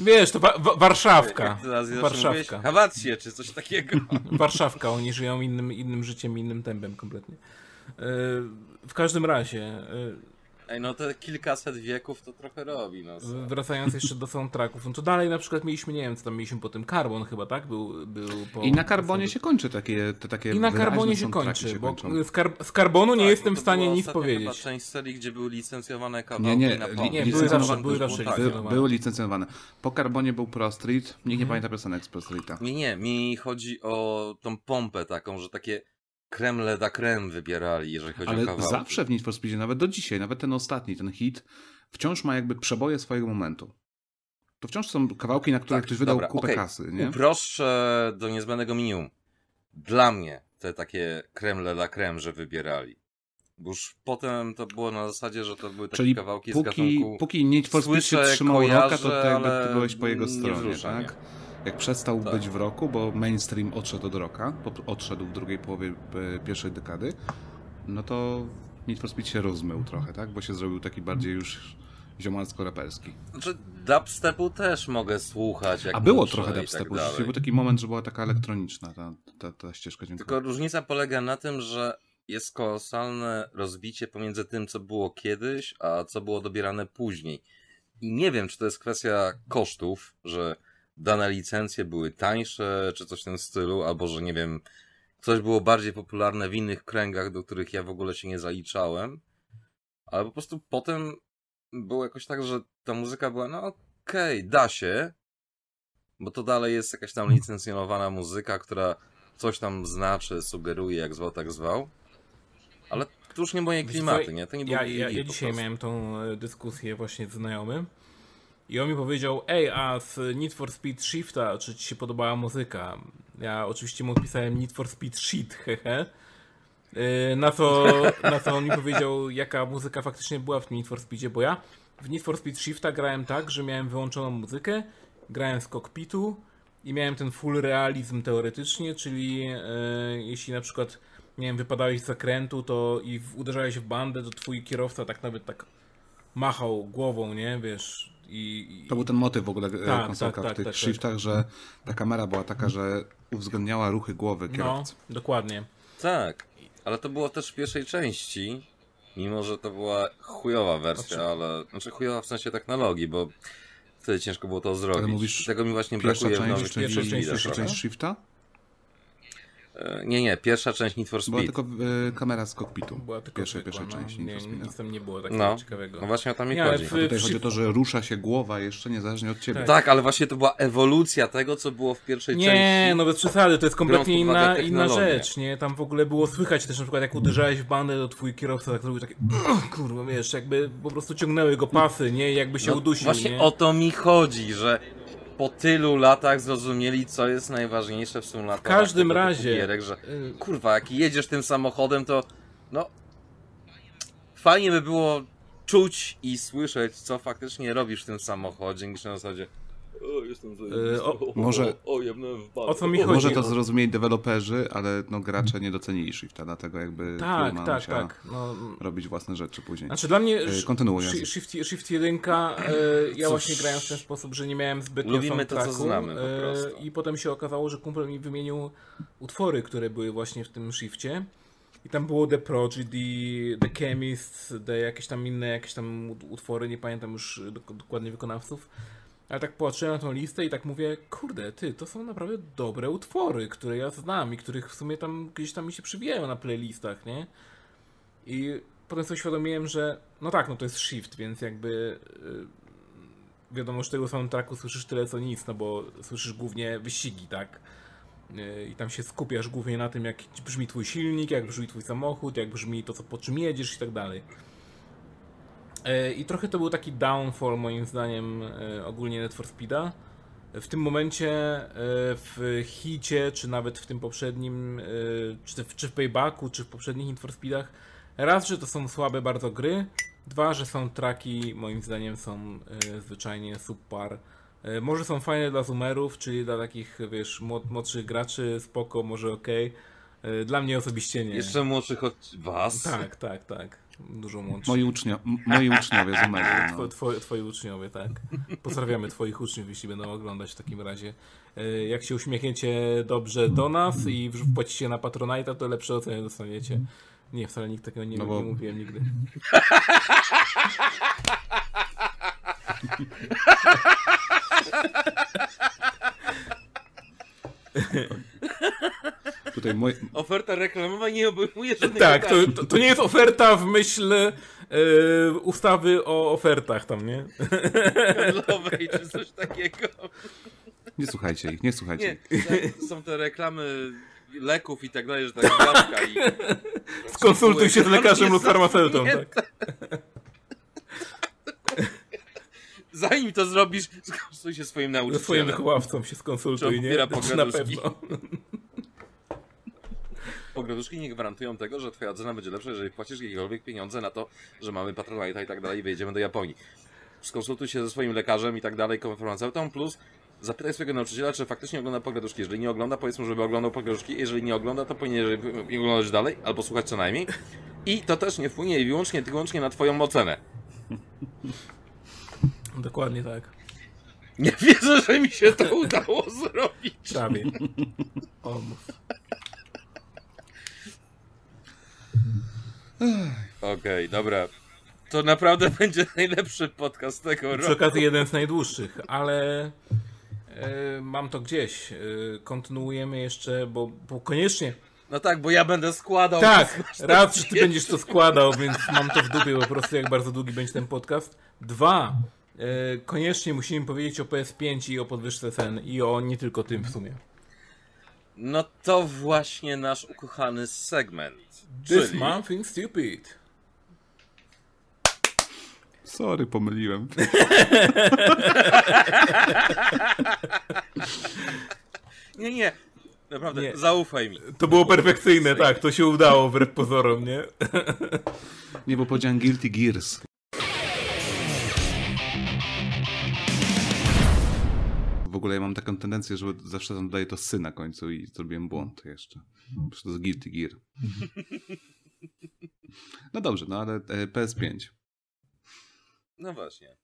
Speaker 1: Wiesz, to wa wa Warszawka. Warszawka.
Speaker 4: Hawację, czy coś takiego.
Speaker 1: Warszawka, oni żyją innym, innym życiem, innym tempem kompletnie. E, W każdym razie, e,
Speaker 4: Ej, no te kilkaset wieków to trochę robi, no.
Speaker 1: wracając jeszcze do soundtracków, no to dalej na przykład mieliśmy, nie wiem, co tam mieliśmy po tym, Carbon chyba, tak? Był, był po,
Speaker 3: I na karbonie się kończy takie, te takie
Speaker 1: I na Carbonie się kończy, bo
Speaker 3: kończą.
Speaker 1: z, kar z Carbonu nie
Speaker 4: Tak,
Speaker 1: jestem
Speaker 4: bo
Speaker 1: w
Speaker 4: to
Speaker 1: stanie nic powiedzieć.
Speaker 4: Chyba część serii, gdzie były licencjowane kawałki
Speaker 3: Nie, nie,
Speaker 4: na
Speaker 3: li-
Speaker 1: nie, były zawsze- były
Speaker 4: To
Speaker 1: zawsze
Speaker 4: tak.
Speaker 3: By,
Speaker 1: licencjonowane.
Speaker 3: były licencjonowane. Po karbonie był Pro Street, nikt nie pamięta piosenek z Pro Streeta.
Speaker 4: Nie, nie, mi chodzi o tą pompę taką, że takie kremle da creme wybierali, jeżeli chodzi o
Speaker 3: Ale
Speaker 4: kawałki.
Speaker 3: zawsze w Need for Speedzie, nawet do dzisiaj, nawet ten ostatni, ten hit, wciąż ma jakby przeboje swojego momentu. To wciąż są kawałki, na które
Speaker 4: Tak,
Speaker 3: ktoś wydał
Speaker 4: dobra,
Speaker 3: kupę
Speaker 4: okej.
Speaker 3: kasy, nie?
Speaker 4: Uproszczę do niezbędnego minimum. Dla mnie te takie kremle da creme, że wybierali. Bo już potem to było na zasadzie, że to były takie
Speaker 3: Czyli
Speaker 4: kawałki z
Speaker 3: póki,
Speaker 4: gatunku...
Speaker 3: póki Need for Speed się trzymał
Speaker 4: kojarzę,
Speaker 3: roka, to ty jakby ty byłeś po jego
Speaker 4: nie
Speaker 3: stronie, tak?
Speaker 4: mnie.
Speaker 3: Jak przestał
Speaker 4: Tak.
Speaker 3: być w roku, bo mainstream odszedł od roka, odszedł w drugiej połowie e, pierwszej dekady, no to Need for Speed się rozmył trochę, tak? Bo się zrobił taki bardziej już ziomalsko-raperski.
Speaker 4: Znaczy, dubstepu też mogę słuchać. Jak
Speaker 3: A było trochę
Speaker 4: tak
Speaker 3: dubstepu,
Speaker 4: dalej.
Speaker 3: rzeczywiście był taki moment, że była taka elektroniczna ta, ta, ta ścieżka dźwiękowa.
Speaker 4: Tylko różnica polega na tym, że jest kolosalne rozbicie pomiędzy tym, co było kiedyś, a co było dobierane później. I nie wiem, czy to jest kwestia kosztów, że dane licencje były tańsze, czy coś w tym stylu, albo że nie wiem, coś było bardziej popularne w innych kręgach, do których ja w ogóle się nie zaliczałem. Ale po prostu potem było jakoś tak, że ta muzyka była, no okej, da się, bo to dalej jest jakaś tam licencjonowana muzyka, która coś tam znaczy, sugeruje, jak zwał, tak zwał. Ale to już nie moje klimaty, nie? To nie był
Speaker 1: Ja, ja, ja dzisiaj
Speaker 4: prostu.
Speaker 1: miałem tą e, dyskusję właśnie z znajomym i on mi powiedział, ej, a z Need for Speed Shifta, czy ci się podobała muzyka? Ja oczywiście mu odpisałem Need for Speed Shit, hehe. E, Na co, na co on mi powiedział, jaka muzyka faktycznie była w Need for Speedzie, bo ja w Need for Speed Shifta grałem tak, że miałem wyłączoną muzykę, grałem z kokpitu i miałem ten full realizm teoretycznie, czyli e, jeśli na przykład nie wiem, wypadałeś z zakrętu to i uderzałeś w bandę, to twój kierowca tak nawet tak machał głową, nie, wiesz, i... i
Speaker 3: To był ten motyw w ogóle
Speaker 1: Tak,
Speaker 3: tak, konsolka
Speaker 1: tak, tak,
Speaker 3: w tych
Speaker 1: tak, tak.
Speaker 3: shiftach, że ta kamera była taka, że uwzględniała ruchy głowy
Speaker 1: No,
Speaker 3: kierowcy.
Speaker 1: dokładnie.
Speaker 4: Tak, ale to było też w pierwszej części, mimo że to była chujowa wersja,
Speaker 1: Znaczy-
Speaker 4: ale... Znaczy chujowa w sensie technologii, bo wtedy ciężko było to zrobić.
Speaker 3: mówisz
Speaker 4: Tego mi właśnie
Speaker 3: Pierwsza
Speaker 4: brakuje w
Speaker 3: część,
Speaker 4: nowych
Speaker 3: czyli
Speaker 1: pierwsza część,
Speaker 3: część shifta?
Speaker 4: E, Nie, nie, pierwsza część Need for
Speaker 3: Była
Speaker 4: Speed.
Speaker 3: tylko y, kamera z kokpitu.
Speaker 1: Była tylko
Speaker 3: Pierwszej,
Speaker 1: zwykła,
Speaker 3: pierwszej
Speaker 1: no, nie,
Speaker 3: Need for Speeda.
Speaker 1: nic tam nie było takiego
Speaker 4: No,
Speaker 1: ciekawego.
Speaker 4: no właśnie o to mi
Speaker 1: Nie, ale
Speaker 4: chodzi.
Speaker 1: w-
Speaker 3: Tutaj
Speaker 1: w
Speaker 3: chodzi o to, że rusza się głowa jeszcze niezależnie od ciebie.
Speaker 1: Tak.
Speaker 4: Tak, ale właśnie to była ewolucja tego, co było w pierwszej części.
Speaker 1: Nie, no bez przesady, to jest kompletnie inna, inna rzecz, nie? Tam w ogóle było słychać też na przykład jak uderzałeś w bandę, to twój kierowca tak zrobił takie kurwa, wiesz, jakby po prostu ciągnęły go pasy, nie? Jakby się
Speaker 4: No,
Speaker 1: udusił,
Speaker 4: Właśnie
Speaker 1: nie?
Speaker 4: o to mi chodzi, że po tylu latach zrozumieli, co jest najważniejsze w symulatorach.
Speaker 1: W każdym razie,
Speaker 4: Gierek, że
Speaker 1: y-
Speaker 4: kurwa, jak jedziesz tym samochodem, to no fajnie by było czuć i słyszeć, co faktycznie robisz w tym samochodzie, niż na zasadzie o, jestem
Speaker 1: Y, o-
Speaker 3: może-
Speaker 4: o, bank.
Speaker 1: o co mi chodzi?
Speaker 3: Może to zrozumieli deweloperzy, ale no, gracze nie docenili shifta, dlatego jakby
Speaker 1: Tak,
Speaker 3: firma
Speaker 1: tak, tak. No,
Speaker 3: robić własne rzeczy później.
Speaker 1: Znaczy dla mnie
Speaker 3: E,
Speaker 1: shi- Shift, Shift 1 e, ja właśnie grałem w ten sposób, że nie miałem zbytnio
Speaker 4: lubimy to, co znamy po
Speaker 1: e. I potem się okazało, że kumpel mi wymienił utwory, które były właśnie w tym Shifcie. I tam było The Prodigy, The Chemist, The jakieś tam inne jakieś tam ut- utwory, nie pamiętam już dok- dokładnie wykonawców. Ale tak patrzyłem na tą listę i tak mówię, kurde, ty, to są naprawdę dobre utwory, które ja znam i których w sumie tam gdzieś tam mi się przybijają na playlistach, nie? I potem sobie uświadomiłem, że no tak, no to jest shift, więc jakby yy, wiadomo, że tego soundtracku słyszysz tyle co nic, no bo słyszysz głównie wyścigi, tak? Yy, I tam się skupiasz głównie na tym, jak brzmi twój silnik, jak brzmi twój samochód, jak brzmi to, co po czym jedziesz i tak dalej. Yy, I trochę to był taki downfall moim zdaniem yy, ogólnie Need for Speeda, w tym momencie e, w hicie, czy nawet w tym poprzednim, e, czy w, czy w Paybacku, czy w poprzednich Need for Speedach, raz, że to są słabe bardzo gry, dwa, że są traki, moim zdaniem są e, zwyczajnie super. E, Może są fajne dla zoomerów, czyli dla takich, wiesz, młod- młodszych graczy, spoko, może. E, Dla mnie osobiście nie.
Speaker 4: Jeszcze młodszych od was.
Speaker 1: Tak, tak, tak. Dużo młodszych.
Speaker 3: Moi, ucznio, moi uczniowie z
Speaker 1: Two,
Speaker 3: no.
Speaker 1: twoje, twoi uczniowie, tak. Pozdrawiamy twoich uczniów, jeśli będą oglądać w takim razie. E, Jak się uśmiechniecie dobrze do nas i wpłacicie na Patronite'a, to lepsze oceny dostaniecie. Nie, wcale nikt takiego nie,
Speaker 3: No bo-
Speaker 1: nie mówiłem nigdy.
Speaker 3: Tutaj moi,
Speaker 4: Oferta reklamowa nie obejmuje żadnych
Speaker 1: Tak, to, to, to nie jest oferta w myśl e, ustawy o ofertach tam, nie?
Speaker 4: handlowej czy coś takiego.
Speaker 3: nie słuchajcie ich, nie słuchajcie
Speaker 4: Nie,
Speaker 3: ich.
Speaker 4: są te reklamy leków i tak dalej, że tak gwiazdka i...
Speaker 1: Skonsultuj się z lekarzem lub farmaceutą, tak.
Speaker 4: Zanim to zrobisz, skonsultuj się swoim
Speaker 1: Ze swoim
Speaker 4: nauczycielem.
Speaker 1: wychowawcą się skonsultuj,
Speaker 4: on
Speaker 1: nie?
Speaker 4: pobiera
Speaker 1: Znaczy, na pewno.
Speaker 4: Pograduszki nie gwarantują tego, że twoja cena będzie lepsza, jeżeli płacisz jakiekolwiek pieniądze na to, że mamy Patronite'a i tak dalej i wyjedziemy do Japonii. Skonsultuj się ze swoim lekarzem i tak dalej, farmaceutą, plus zapytaj swojego nauczyciela, czy faktycznie ogląda pograduszki. Jeżeli nie ogląda, powiedzmy, żeby oglądał pograduszki. Jeżeli nie ogląda, to powinien oglądać dalej, albo słuchać co najmniej. I to też nie wpłynie wyłącznie, wyłącznie na twoją ocenę.
Speaker 1: Dokładnie tak.
Speaker 4: Nie wierzę, że mi się to udało zrobić.
Speaker 1: Prawie. Almost.
Speaker 4: Okej, dobra. To naprawdę będzie najlepszy podcast tego
Speaker 1: Przy
Speaker 4: roku.
Speaker 1: okazji jeden z najdłuższych, ale e, mam to gdzieś. E, kontynuujemy jeszcze, bo, bo koniecznie.
Speaker 4: No tak, bo ja będę składał.
Speaker 1: Tak, raz, że ty będziesz to składał, więc mam to w dupie po prostu, jak bardzo długi będzie ten podcast. Dwa, e, koniecznie musimy powiedzieć o PS5 i o podwyżce cen i o nie tylko tym w sumie.
Speaker 4: No to właśnie nasz ukochany segment.
Speaker 1: This
Speaker 4: Czyli...
Speaker 1: month in Stupid.
Speaker 3: Sorry, pomyliłem.
Speaker 4: Nie, nie. Naprawdę,
Speaker 1: Nie.
Speaker 4: zaufaj mi.
Speaker 1: To było perfekcyjne, tak, to się udało wbrew pozorom, nie?
Speaker 3: Nie, bo powiedziałem Guilty Gears. Ogóle ja mam taką tendencję, że zawsze tam daję to sy na końcu i zrobiłem błąd jeszcze. Przecież to jest Guilty Gear. No dobrze, no ale e, PS5.
Speaker 4: No właśnie.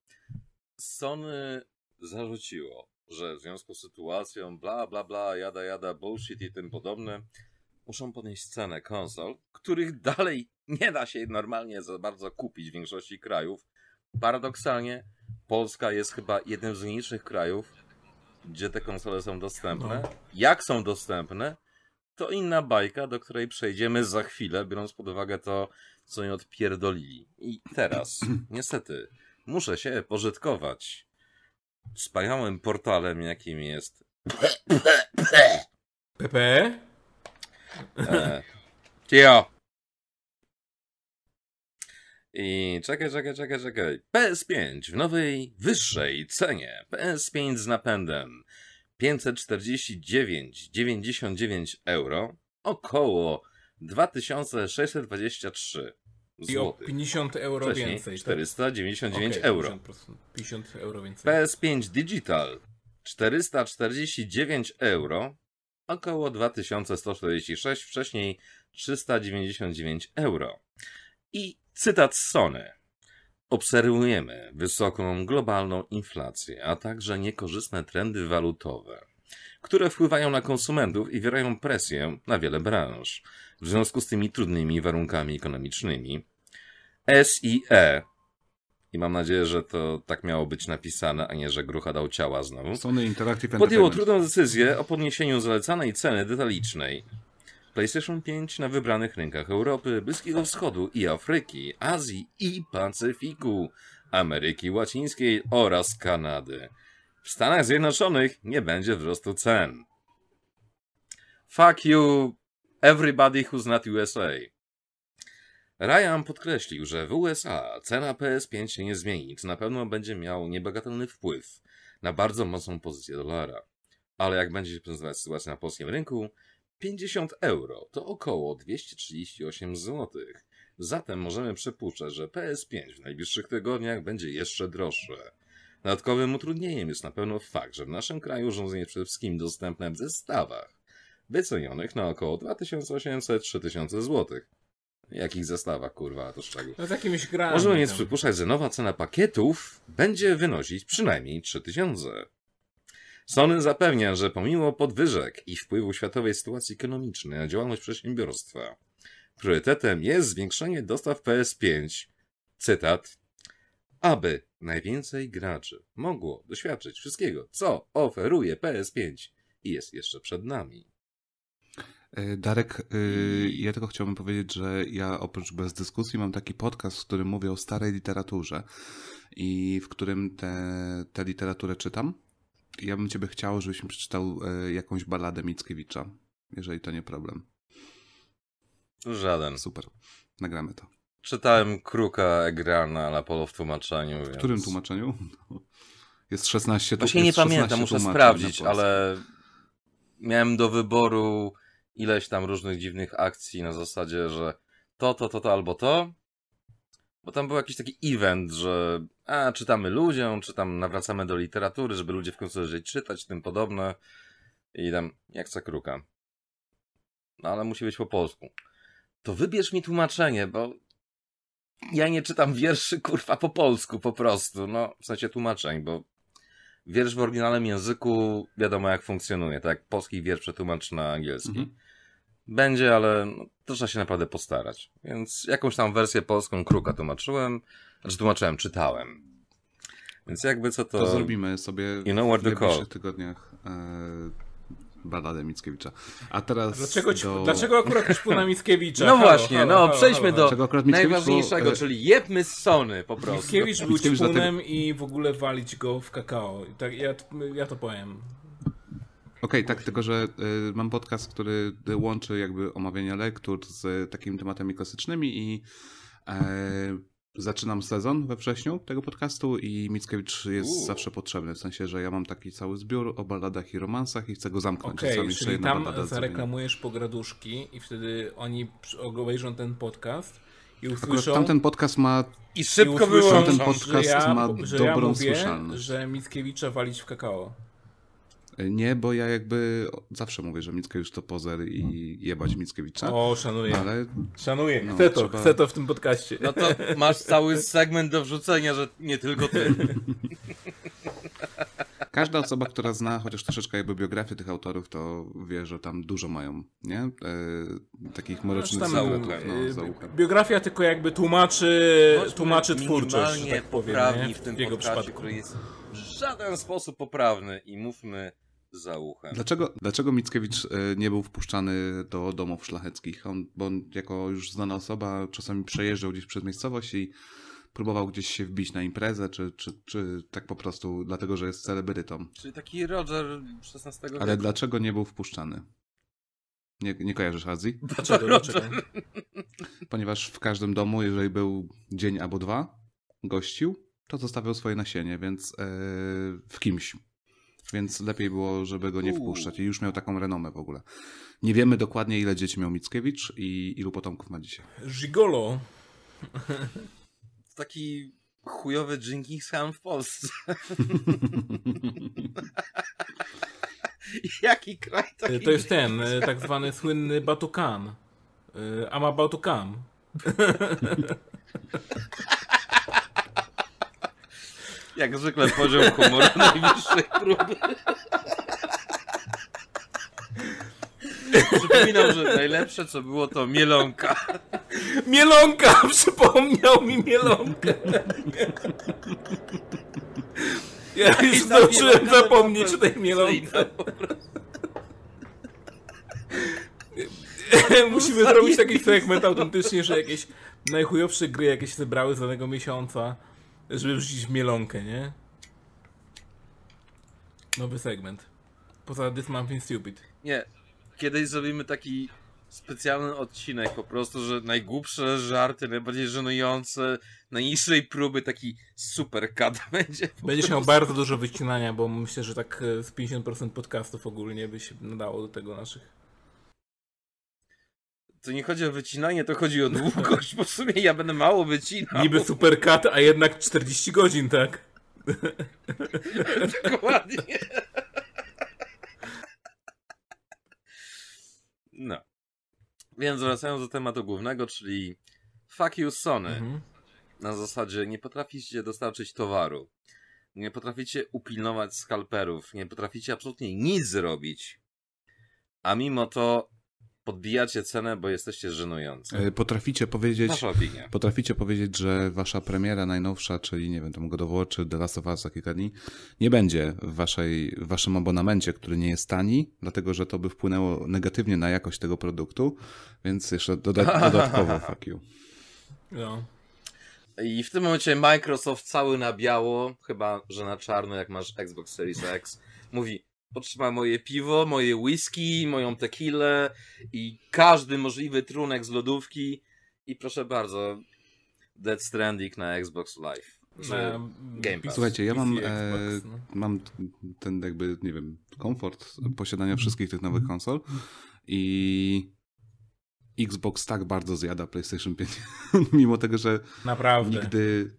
Speaker 4: Sony zarzuciło, że w związku z sytuacją bla bla bla, jada jada, bullshit i tym podobne, muszą podnieść cenę konsol, których dalej nie da się normalnie za bardzo kupić w większości krajów. Paradoksalnie Polska jest chyba jednym z mniejszych krajów, gdzie te konsole są dostępne.
Speaker 1: No.
Speaker 4: Jak są dostępne, to inna bajka, do której przejdziemy za chwilę, biorąc pod uwagę to, co nie odpierdolili. I teraz, niestety, muszę się pożytkować wspaniałym portalem, jakim jest
Speaker 1: PP?
Speaker 4: e, Cio. I czekaj, czekaj, czekaj, czekaj. PS5 w nowej, wyższej cenie. PS5 z napędem 549,99 euro. Około 2623
Speaker 1: I o
Speaker 4: zł.
Speaker 1: 50 euro
Speaker 4: Wcześniej
Speaker 1: więcej. tak?
Speaker 4: 499
Speaker 1: Okej,
Speaker 4: euro.
Speaker 1: 50%, 50 euro więcej.
Speaker 4: PS5 Digital 449 euro, około 2146, wcześniej 399 euro. I cytat z Sony. Obserwujemy wysoką globalną inflację, a także niekorzystne trendy walutowe, które wpływają na konsumentów i wywierają presję na wiele branż. W związku z tymi trudnymi warunkami ekonomicznymi, SIE i mam nadzieję, że to tak miało być napisane, a nie, że grucha dał ciała znowu.
Speaker 3: Sony Interactive
Speaker 4: Podjęło trudną decyzję o podniesieniu zalecanej ceny detalicznej. PlayStation 5 na wybranych rynkach Europy, Bliskiego Wschodu i Afryki, Azji i Pacyfiku, Ameryki Łacińskiej oraz Kanady. W Stanach Zjednoczonych nie będzie wzrostu cen. Fuck you, everybody who's not USA. Ryan podkreślił, że w USA cena PS5 się nie zmieni, co na pewno będzie miał niebagatelny wpływ na bardzo mocną pozycję dolara. Ale jak będzie się prezentować sytuacja na polskim rynku, 50 euro to około 238 zł. Zatem możemy przypuszczać, że PS5 w najbliższych tygodniach będzie jeszcze droższe. Dodatkowym utrudnieniem jest na pewno fakt, że w naszym kraju urządzenie przede wszystkim dostępne w zestawach, wycenionych na około 2800-3000 zł. Jakich zestawach, kurwa, to szczegół.
Speaker 1: No z jakimiś grami.
Speaker 4: Możemy więc przypuszczać, że nowa cena pakietów będzie wynosić przynajmniej 3000. Sony zapewnia, że pomimo podwyżek i wpływu światowej sytuacji ekonomicznej na działalność przedsiębiorstwa, priorytetem jest zwiększenie dostaw PS5, cytat, aby najwięcej graczy mogło doświadczyć wszystkiego, co oferuje PS5 i jest jeszcze przed nami.
Speaker 3: E, Darek, y, ja tylko chciałbym powiedzieć, że ja oprócz bez dyskusji mam taki podcast, w którym mówię o starej literaturze i w którym tę literaturę czytam. Ja bym ciebie chciał, żebyś mi przeczytał e, jakąś balladę Mickiewicza, jeżeli to nie problem.
Speaker 4: Żaden.
Speaker 3: Super, nagramy to.
Speaker 4: Czytałem Kruka Egrana ale Apollo w tłumaczeniu.
Speaker 3: W którym tłumaczeniu? Jest 16 tu-
Speaker 4: Właśnie nie
Speaker 3: jest 16
Speaker 4: pamiętam, muszę
Speaker 3: tłumaczeń
Speaker 4: sprawdzić,
Speaker 3: na
Speaker 4: ale miałem do wyboru ileś tam różnych dziwnych akcji na zasadzie, że to, to, to, to albo to. Bo tam był jakiś taki event, że a, czytamy ludziom, czy tam nawracamy do literatury, żeby ludzie w końcu zaczęli czytać, tym podobne. I tam, jak kruka. No ale musi być po polsku. To wybierz mi tłumaczenie, bo ja nie czytam wierszy, kurwa, po polsku po prostu. No, w sensie tłumaczeń, bo wiersz w oryginalnym języku wiadomo jak funkcjonuje, tak polski wiersz przetłumacz na angielski.
Speaker 3: Mhm.
Speaker 4: Będzie, ale no, to trzeba się naprawdę postarać. Więc jakąś tam wersję polską Kruka tłumaczyłem, znaczy tłumaczyłem, czytałem. Więc jakby co to...
Speaker 3: To zrobimy sobie
Speaker 4: You know
Speaker 3: w najbliższych tygodniach e, balladę Mickiewicza. A teraz
Speaker 1: Dlaczego, ci,
Speaker 3: do...
Speaker 1: dlaczego akurat ćpu na Mickiewicza?
Speaker 4: No
Speaker 1: Halo,
Speaker 4: właśnie,
Speaker 1: halo,
Speaker 4: no
Speaker 1: halo,
Speaker 4: przejdźmy
Speaker 1: halo.
Speaker 4: do najważniejszego,
Speaker 3: bo, e,
Speaker 4: czyli jebmy z Sony po prostu.
Speaker 1: Mickiewicz był
Speaker 3: Mickiewicz
Speaker 1: ćpunem i w ogóle walić go w kakao. Tak, ja, ja to powiem.
Speaker 3: Okej, tak, tylko że y, mam podcast, który y, łączy jakby omawiania lektur z takimi tematami klasycznymi i e, zaczynam sezon we wrześniu tego podcastu i Mickiewicz jest zawsze potrzebny, w sensie, że ja mam taki cały zbiór o balladach i romansach i chcę go zamknąć.
Speaker 1: Okej,
Speaker 3: jeszcze
Speaker 1: czyli tam zareklamujesz pograduszki i wtedy oni obejrzą ten podcast i
Speaker 3: Akurat
Speaker 1: usłyszą...
Speaker 3: tamten podcast ma
Speaker 4: I
Speaker 1: i
Speaker 4: szybko
Speaker 1: usłyszą,
Speaker 4: wyłączą.
Speaker 1: Że
Speaker 3: podcast
Speaker 1: ja,
Speaker 3: ma
Speaker 1: że ja
Speaker 3: dobrą
Speaker 1: mówię,
Speaker 3: słyszalność.
Speaker 1: że Mickiewicza walić w kakao.
Speaker 3: Nie, bo ja jakby zawsze mówię, że Mickiewicz to pozer i jebać Mickiewicza,
Speaker 1: O, szanuję.
Speaker 3: ale
Speaker 1: Szanuję.
Speaker 3: No,
Speaker 1: chcę to,
Speaker 3: trzeba-
Speaker 1: chcę to w tym podcaście.
Speaker 4: No to masz cały segment do wrzucenia, że nie tylko ty.
Speaker 3: Każda osoba, która zna chociaż troszeczkę jakby biografię tych autorów, to wie, że tam dużo mają, nie? E, takich mrocznych sekretów.
Speaker 4: zaułek,
Speaker 3: No, zaułek.
Speaker 1: biografia tylko jakby tłumaczy, tłumaczy twórczość, że
Speaker 4: minimalnie
Speaker 1: tak powiem,
Speaker 4: poprawni
Speaker 1: nie?
Speaker 4: w tym
Speaker 1: w jego
Speaker 4: podcaście,
Speaker 1: przypadku.
Speaker 4: który jest w żaden sposób poprawny i mówmy za uchem.
Speaker 3: Dlaczego, dlaczego Mickiewicz e, nie był wpuszczany do domów szlacheckich? On, bo on jako już znana osoba czasami przejeżdżał gdzieś przez miejscowość i próbował gdzieś się wbić na imprezę, czy, czy, czy tak po prostu dlatego, że jest celebrytą.
Speaker 4: Czyli taki Roger XVI wieku.
Speaker 3: Ale dlaczego nie był wpuszczany? Nie, nie kojarzysz Azji?
Speaker 1: Dlaczego, dlaczego?
Speaker 3: Ponieważ w każdym domu, jeżeli był dzień albo dwa, gościł, to zostawiał swoje nasienie, więc e, w kimś. Więc lepiej było, żeby go nie wpuszczać. I już miał taką renomę w ogóle. Nie wiemy dokładnie, ile dzieci miał Mickiewicz i ilu potomków ma dzisiaj.
Speaker 1: Gigolo.
Speaker 4: Taki chujowy Jenkins Khan w Polsce. Jaki kraj taki?
Speaker 1: To jest ten, y, tak zwany słynny Batukan. Y, Ama Batukan.
Speaker 4: Jak zwykle poziom humoru najwyższej próby. Przypominam, że najlepsze co było to mielonka.
Speaker 1: Mielonka! Przypomniał mi Mielonkę. Ja już zdążyłem zapomnieć o tej Mielonce. Musimy zrobić taki segment autentycznie, że jakieś najchujowsze gry jakieś zebrały z danego miesiąca, żeby wrzucić w Mielonkę, nie? Nowy segment. Poza This Month Stupid.
Speaker 4: Nie, kiedyś zrobimy taki specjalny odcinek po prostu, że najgłupsze żarty, najbardziej żenujące, najniższej próby taki super cut będzie. po
Speaker 1: Będziesz miał bardzo dużo wycinania, bo myślę, że tak e, z 50% podcastów ogólnie by się nadało do tego naszych.
Speaker 4: To nie chodzi o wycinanie, to chodzi o długość, bo w sumie ja będę mało wycinał.
Speaker 1: Niby super cut, a jednak 40 godzin, tak?
Speaker 4: Dokładnie. No. Więc wracając do tematu głównego, czyli fuck you Sony.
Speaker 1: Mhm.
Speaker 4: Na zasadzie nie potraficie dostarczyć towaru. Nie potraficie upilnować skalperów. Nie potraficie absolutnie nic zrobić. A mimo to podbijacie cenę, bo jesteście żenujący.
Speaker 3: E, Potraficie powiedzieć,
Speaker 4: Wasza opinia.
Speaker 3: potraficie powiedzieć, że wasza premiera najnowsza, czyli nie wiem, tam God of War czy The Last of Us za kilka dni, nie będzie w, waszej, w waszym abonamencie, który nie jest tani, dlatego że to by wpłynęło negatywnie na jakość tego produktu, więc jeszcze doda dodatkowo fuck you.
Speaker 1: No.
Speaker 4: I w tym momencie Microsoft cały na biało, chyba że na czarno, jak masz Xbox Series X, mówi: Potrzeba moje piwo, moje whisky, moją tequilę i każdy możliwy trunek z lodówki. I proszę bardzo, Dead Stranding na Xbox Live. Game Pass.
Speaker 3: Słuchajcie, ja mam,
Speaker 1: PC,
Speaker 3: e,
Speaker 1: Xbox, no.
Speaker 3: mam ten jakby, nie wiem, komfort posiadania wszystkich tych nowych konsol i Xbox tak bardzo zjada PlayStation 5, mimo tego, że
Speaker 1: Naprawdę.
Speaker 3: nigdy,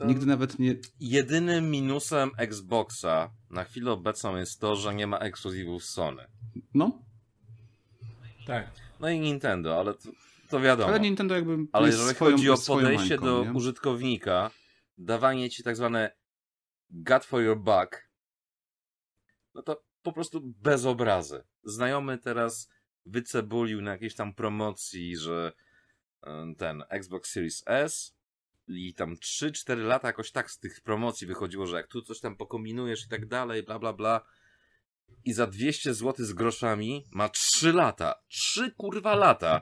Speaker 3: nigdy nawet nie...
Speaker 4: Jedynym minusem Xboxa na chwilę obecną jest to, że nie ma ekskluzywów Sony.
Speaker 3: No,
Speaker 1: Tak.
Speaker 4: No i Nintendo, ale to, to wiadomo.
Speaker 3: ale Nintendo jakby
Speaker 4: Ale jeżeli
Speaker 3: swoją,
Speaker 4: chodzi o podejście
Speaker 3: mańką,
Speaker 4: do
Speaker 3: nie?
Speaker 4: użytkownika, dawanie ci tak zwane gut for your buck, no to po prostu bez obrazy. Znajomy teraz wycebulił na jakiejś tam promocji, że ten Xbox Series S i tam 3-4 lata jakoś tak z tych promocji wychodziło, że jak tu coś tam pokombinujesz i tak dalej, bla bla bla. I za 200 zł z groszami ma 3 lata. 3 kurwa lata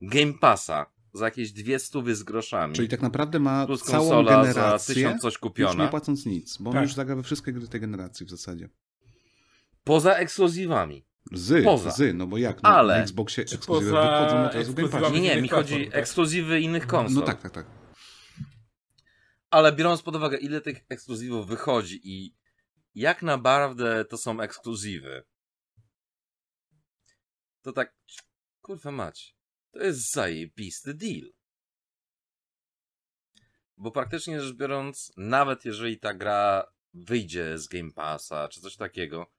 Speaker 4: Game Passa za jakieś dwie stówy z groszami.
Speaker 3: Czyli tak naprawdę ma
Speaker 4: plus
Speaker 3: całą
Speaker 4: konsola za
Speaker 3: generację,
Speaker 4: tysiąc coś
Speaker 3: już
Speaker 4: kupiona.
Speaker 3: nie płacąc nic, bo on
Speaker 1: Tak.
Speaker 3: już zagra we wszystkie gry tej generacji w zasadzie.
Speaker 4: Poza ekskluzywami.
Speaker 3: Z,
Speaker 4: Poza.
Speaker 3: z, no bo jak? No,
Speaker 4: Ale-
Speaker 3: Na Xboxie ekskluzywy wychodzą
Speaker 1: ekskluzywami?
Speaker 3: Passie.
Speaker 4: Nie, nie, mi chodzi
Speaker 1: tak.
Speaker 4: ekskluzywy innych konsol.
Speaker 3: No tak, tak, tak.
Speaker 4: Ale biorąc pod uwagę, ile tych ekskluzywów wychodzi i jak naprawdę to są ekskluzywy, to tak, kurwa mać, to jest zajebisty deal. Bo praktycznie rzecz biorąc, nawet jeżeli ta gra wyjdzie z Game Passa, czy coś takiego,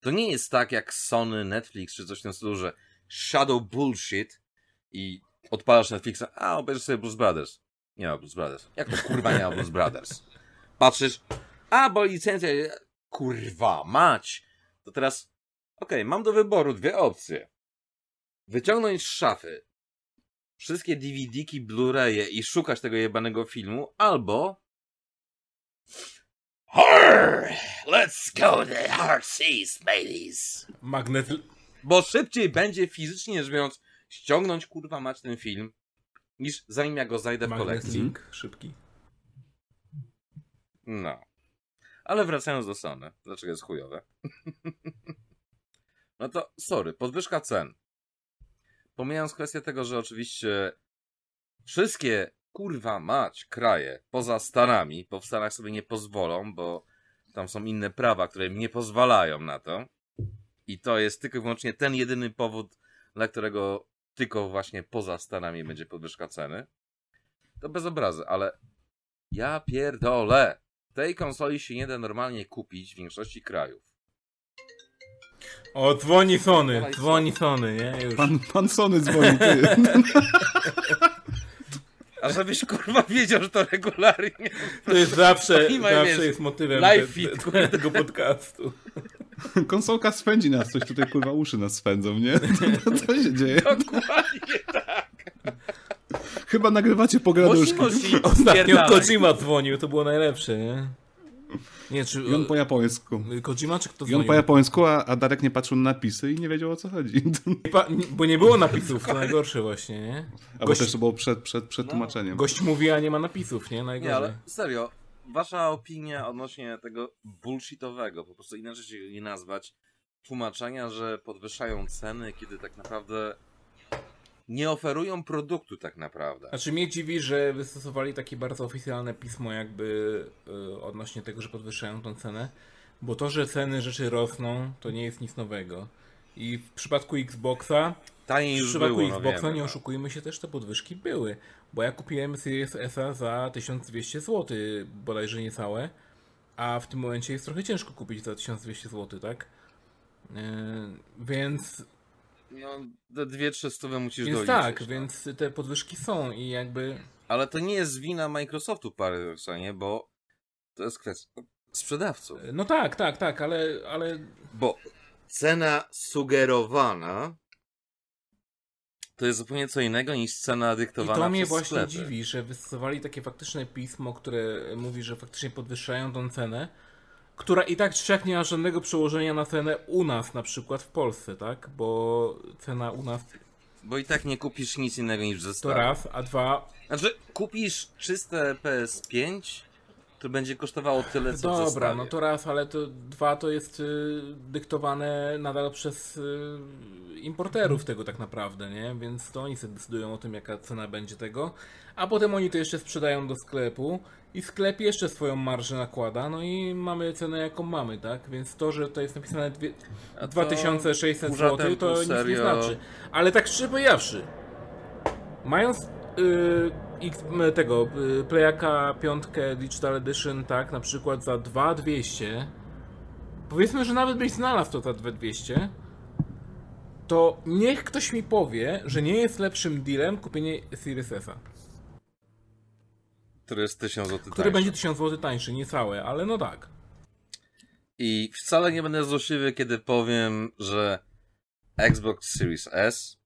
Speaker 4: to nie jest tak jak Sony, Netflix, czy coś w tym stylu, że shadow bullshit i odpalasz Netflixa, a obejrzysz sobie Blues Brothers. Nie ma Blues Brothers. Jak to kurwa nie ma Blues Brothers? Patrzysz, a bo licencja, kurwa mać. To teraz, okej, mam do wyboru dwie opcje. Wyciągnąć z szafy wszystkie DVD-ki, Blu-raye i szukać tego jebanego filmu, albo Horror! Let's go to the hard seas, mateys!
Speaker 1: Magnet...
Speaker 4: Bo szybciej będzie fizycznie rzecz biorąc ściągnąć kurwa mać ten film, niż zanim ja go znajdę w kolekcji.
Speaker 1: link szybki.
Speaker 4: No. Ale wracając do Sony. Dlaczego jest chujowe? no to, sorry, podwyżka cen. Pomijając kwestię tego, że oczywiście wszystkie, kurwa mać, kraje poza Stanami, bo w Stanach sobie nie pozwolą, bo tam są inne prawa, które im nie pozwalają na to. I to jest tylko i wyłącznie ten jedyny powód, dla którego tylko właśnie poza Stanami będzie podwyżka ceny. To bez obrazy, ale ja pierdolę. Tej konsoli się nie da normalnie kupić w większości krajów.
Speaker 1: O, dzwoni Sony, dzwoni Sony, nie? Już.
Speaker 3: Pan, pan Sony dzwoni, ty.
Speaker 4: A żebyś kurwa wiedział, że to regularnie.
Speaker 1: To jest zawsze, zawsze jest motywem
Speaker 4: live
Speaker 1: te, te, tego podcastu.
Speaker 3: Konsolka spędzi nas, coś tutaj kurwa uszy nas spędzą, nie? Co się dzieje?
Speaker 4: Dokładnie tak.
Speaker 3: Chyba nagrywacie pogaduszki.
Speaker 1: Ostatnio. Kojima dzwonił, to było najlepsze, nie? Nie, czy...
Speaker 3: I on po japońsku.
Speaker 1: Kojima czy kto
Speaker 3: I on
Speaker 1: dzwonił?
Speaker 3: po japońsku, a, a Darek nie patrzył na napisy i nie wiedział o co chodzi.
Speaker 1: Nie pa- nie- Bo nie było napisów, to najgorsze właśnie, nie?
Speaker 3: Albo
Speaker 1: Gość,
Speaker 3: też to było przed, przed, przed tłumaczeniem.
Speaker 1: gość mówi, a nie ma napisów, nie? Najgorzej.
Speaker 4: Nie, ale serio, wasza opinia odnośnie tego bullshitowego, po prostu inaczej się nie nazwać, tłumaczenia, że podwyższają ceny, kiedy tak naprawdę nie oferują produktu tak naprawdę.
Speaker 1: Znaczy mnie dziwi, że wystosowali takie bardzo oficjalne pismo jakby y, odnośnie tego, że podwyższają tą cenę, bo to, że ceny rzeczy rosną, to nie jest nic nowego. I w przypadku Xboxa,
Speaker 4: Taniej
Speaker 1: w przypadku
Speaker 4: było, no
Speaker 1: Xboxa
Speaker 4: wiemy,
Speaker 1: nie
Speaker 4: no.
Speaker 1: oszukujmy się też, te podwyżki były. Bo ja kupiłem Series S za 1200 zł, bodajże niecałe, a w tym momencie jest trochę ciężko kupić za 1200 zł, tak? Yy, więc
Speaker 4: No, te dwie, trzy stówy musisz
Speaker 1: więc
Speaker 4: doliczyć.
Speaker 1: tak,
Speaker 4: no.
Speaker 1: więc te podwyżki są i jakby
Speaker 4: Ale to nie jest wina Microsoftu paradoksalnie, bo to jest kwestia sprzedawców.
Speaker 1: No tak, tak, tak, ale, ale
Speaker 4: Bo cena sugerowana to jest zupełnie co innego niż cena
Speaker 1: i
Speaker 4: dyktowana
Speaker 1: to mnie
Speaker 4: przez
Speaker 1: właśnie
Speaker 4: sklepy.
Speaker 1: dziwi, że wystosowali takie faktyczne pismo, które mówi, że faktycznie podwyższają tą cenę, która i tak siak nie ma żadnego przełożenia na cenę u nas na przykład w Polsce, tak? Bo cena u nas
Speaker 4: Bo i tak nie kupisz nic innego niż w
Speaker 1: to
Speaker 4: zestawie.
Speaker 1: raz, a dwa,
Speaker 4: Znaczy, kupisz czyste PS5, to będzie kosztowało tyle, co w
Speaker 1: dobra,
Speaker 4: zestawie.
Speaker 1: no to raz, ale to dwa to jest y, dyktowane nadal przez y, importerów tego tak naprawdę, nie? Więc to oni sobie decydują o tym, jaka cena będzie tego, a potem oni to jeszcze sprzedają do sklepu i sklep jeszcze swoją marżę nakłada, no i mamy cenę jaką mamy, tak? Więc to, że to jest napisane dwie,
Speaker 4: to
Speaker 1: 2600
Speaker 4: burza
Speaker 1: zł, to nic nie znaczy. Ale tak szczerze powiedziawszy, mając y, X, tego y, Playaka 5 Digital Edition, tak, na przykład za 2200, powiedzmy, że nawet byś znalazł to za 2200, to niech ktoś mi powie, że nie jest lepszym dealem kupienie Series S-a,
Speaker 4: Który jest 1000 zł
Speaker 1: który będzie 1000 zł tańszy, niecałe, ale no tak.
Speaker 4: I wcale nie będę złośliwy, kiedy powiem, że Xbox Series S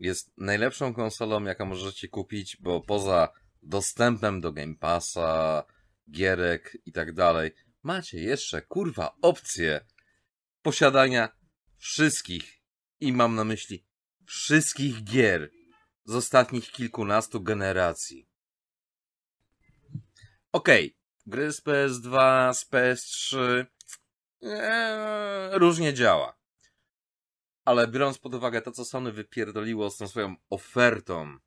Speaker 4: jest najlepszą konsolą, jaką możecie kupić, bo poza dostępem do Game Passa, gierek i tak dalej, macie jeszcze, kurwa, opcję posiadania wszystkich, i mam na myśli wszystkich gier z ostatnich kilkunastu generacji. Okej, gry z PS2, z PS3 Eee, różnie działa. Ale biorąc pod uwagę to, co Sony wypierdoliło z tą swoją ofertą,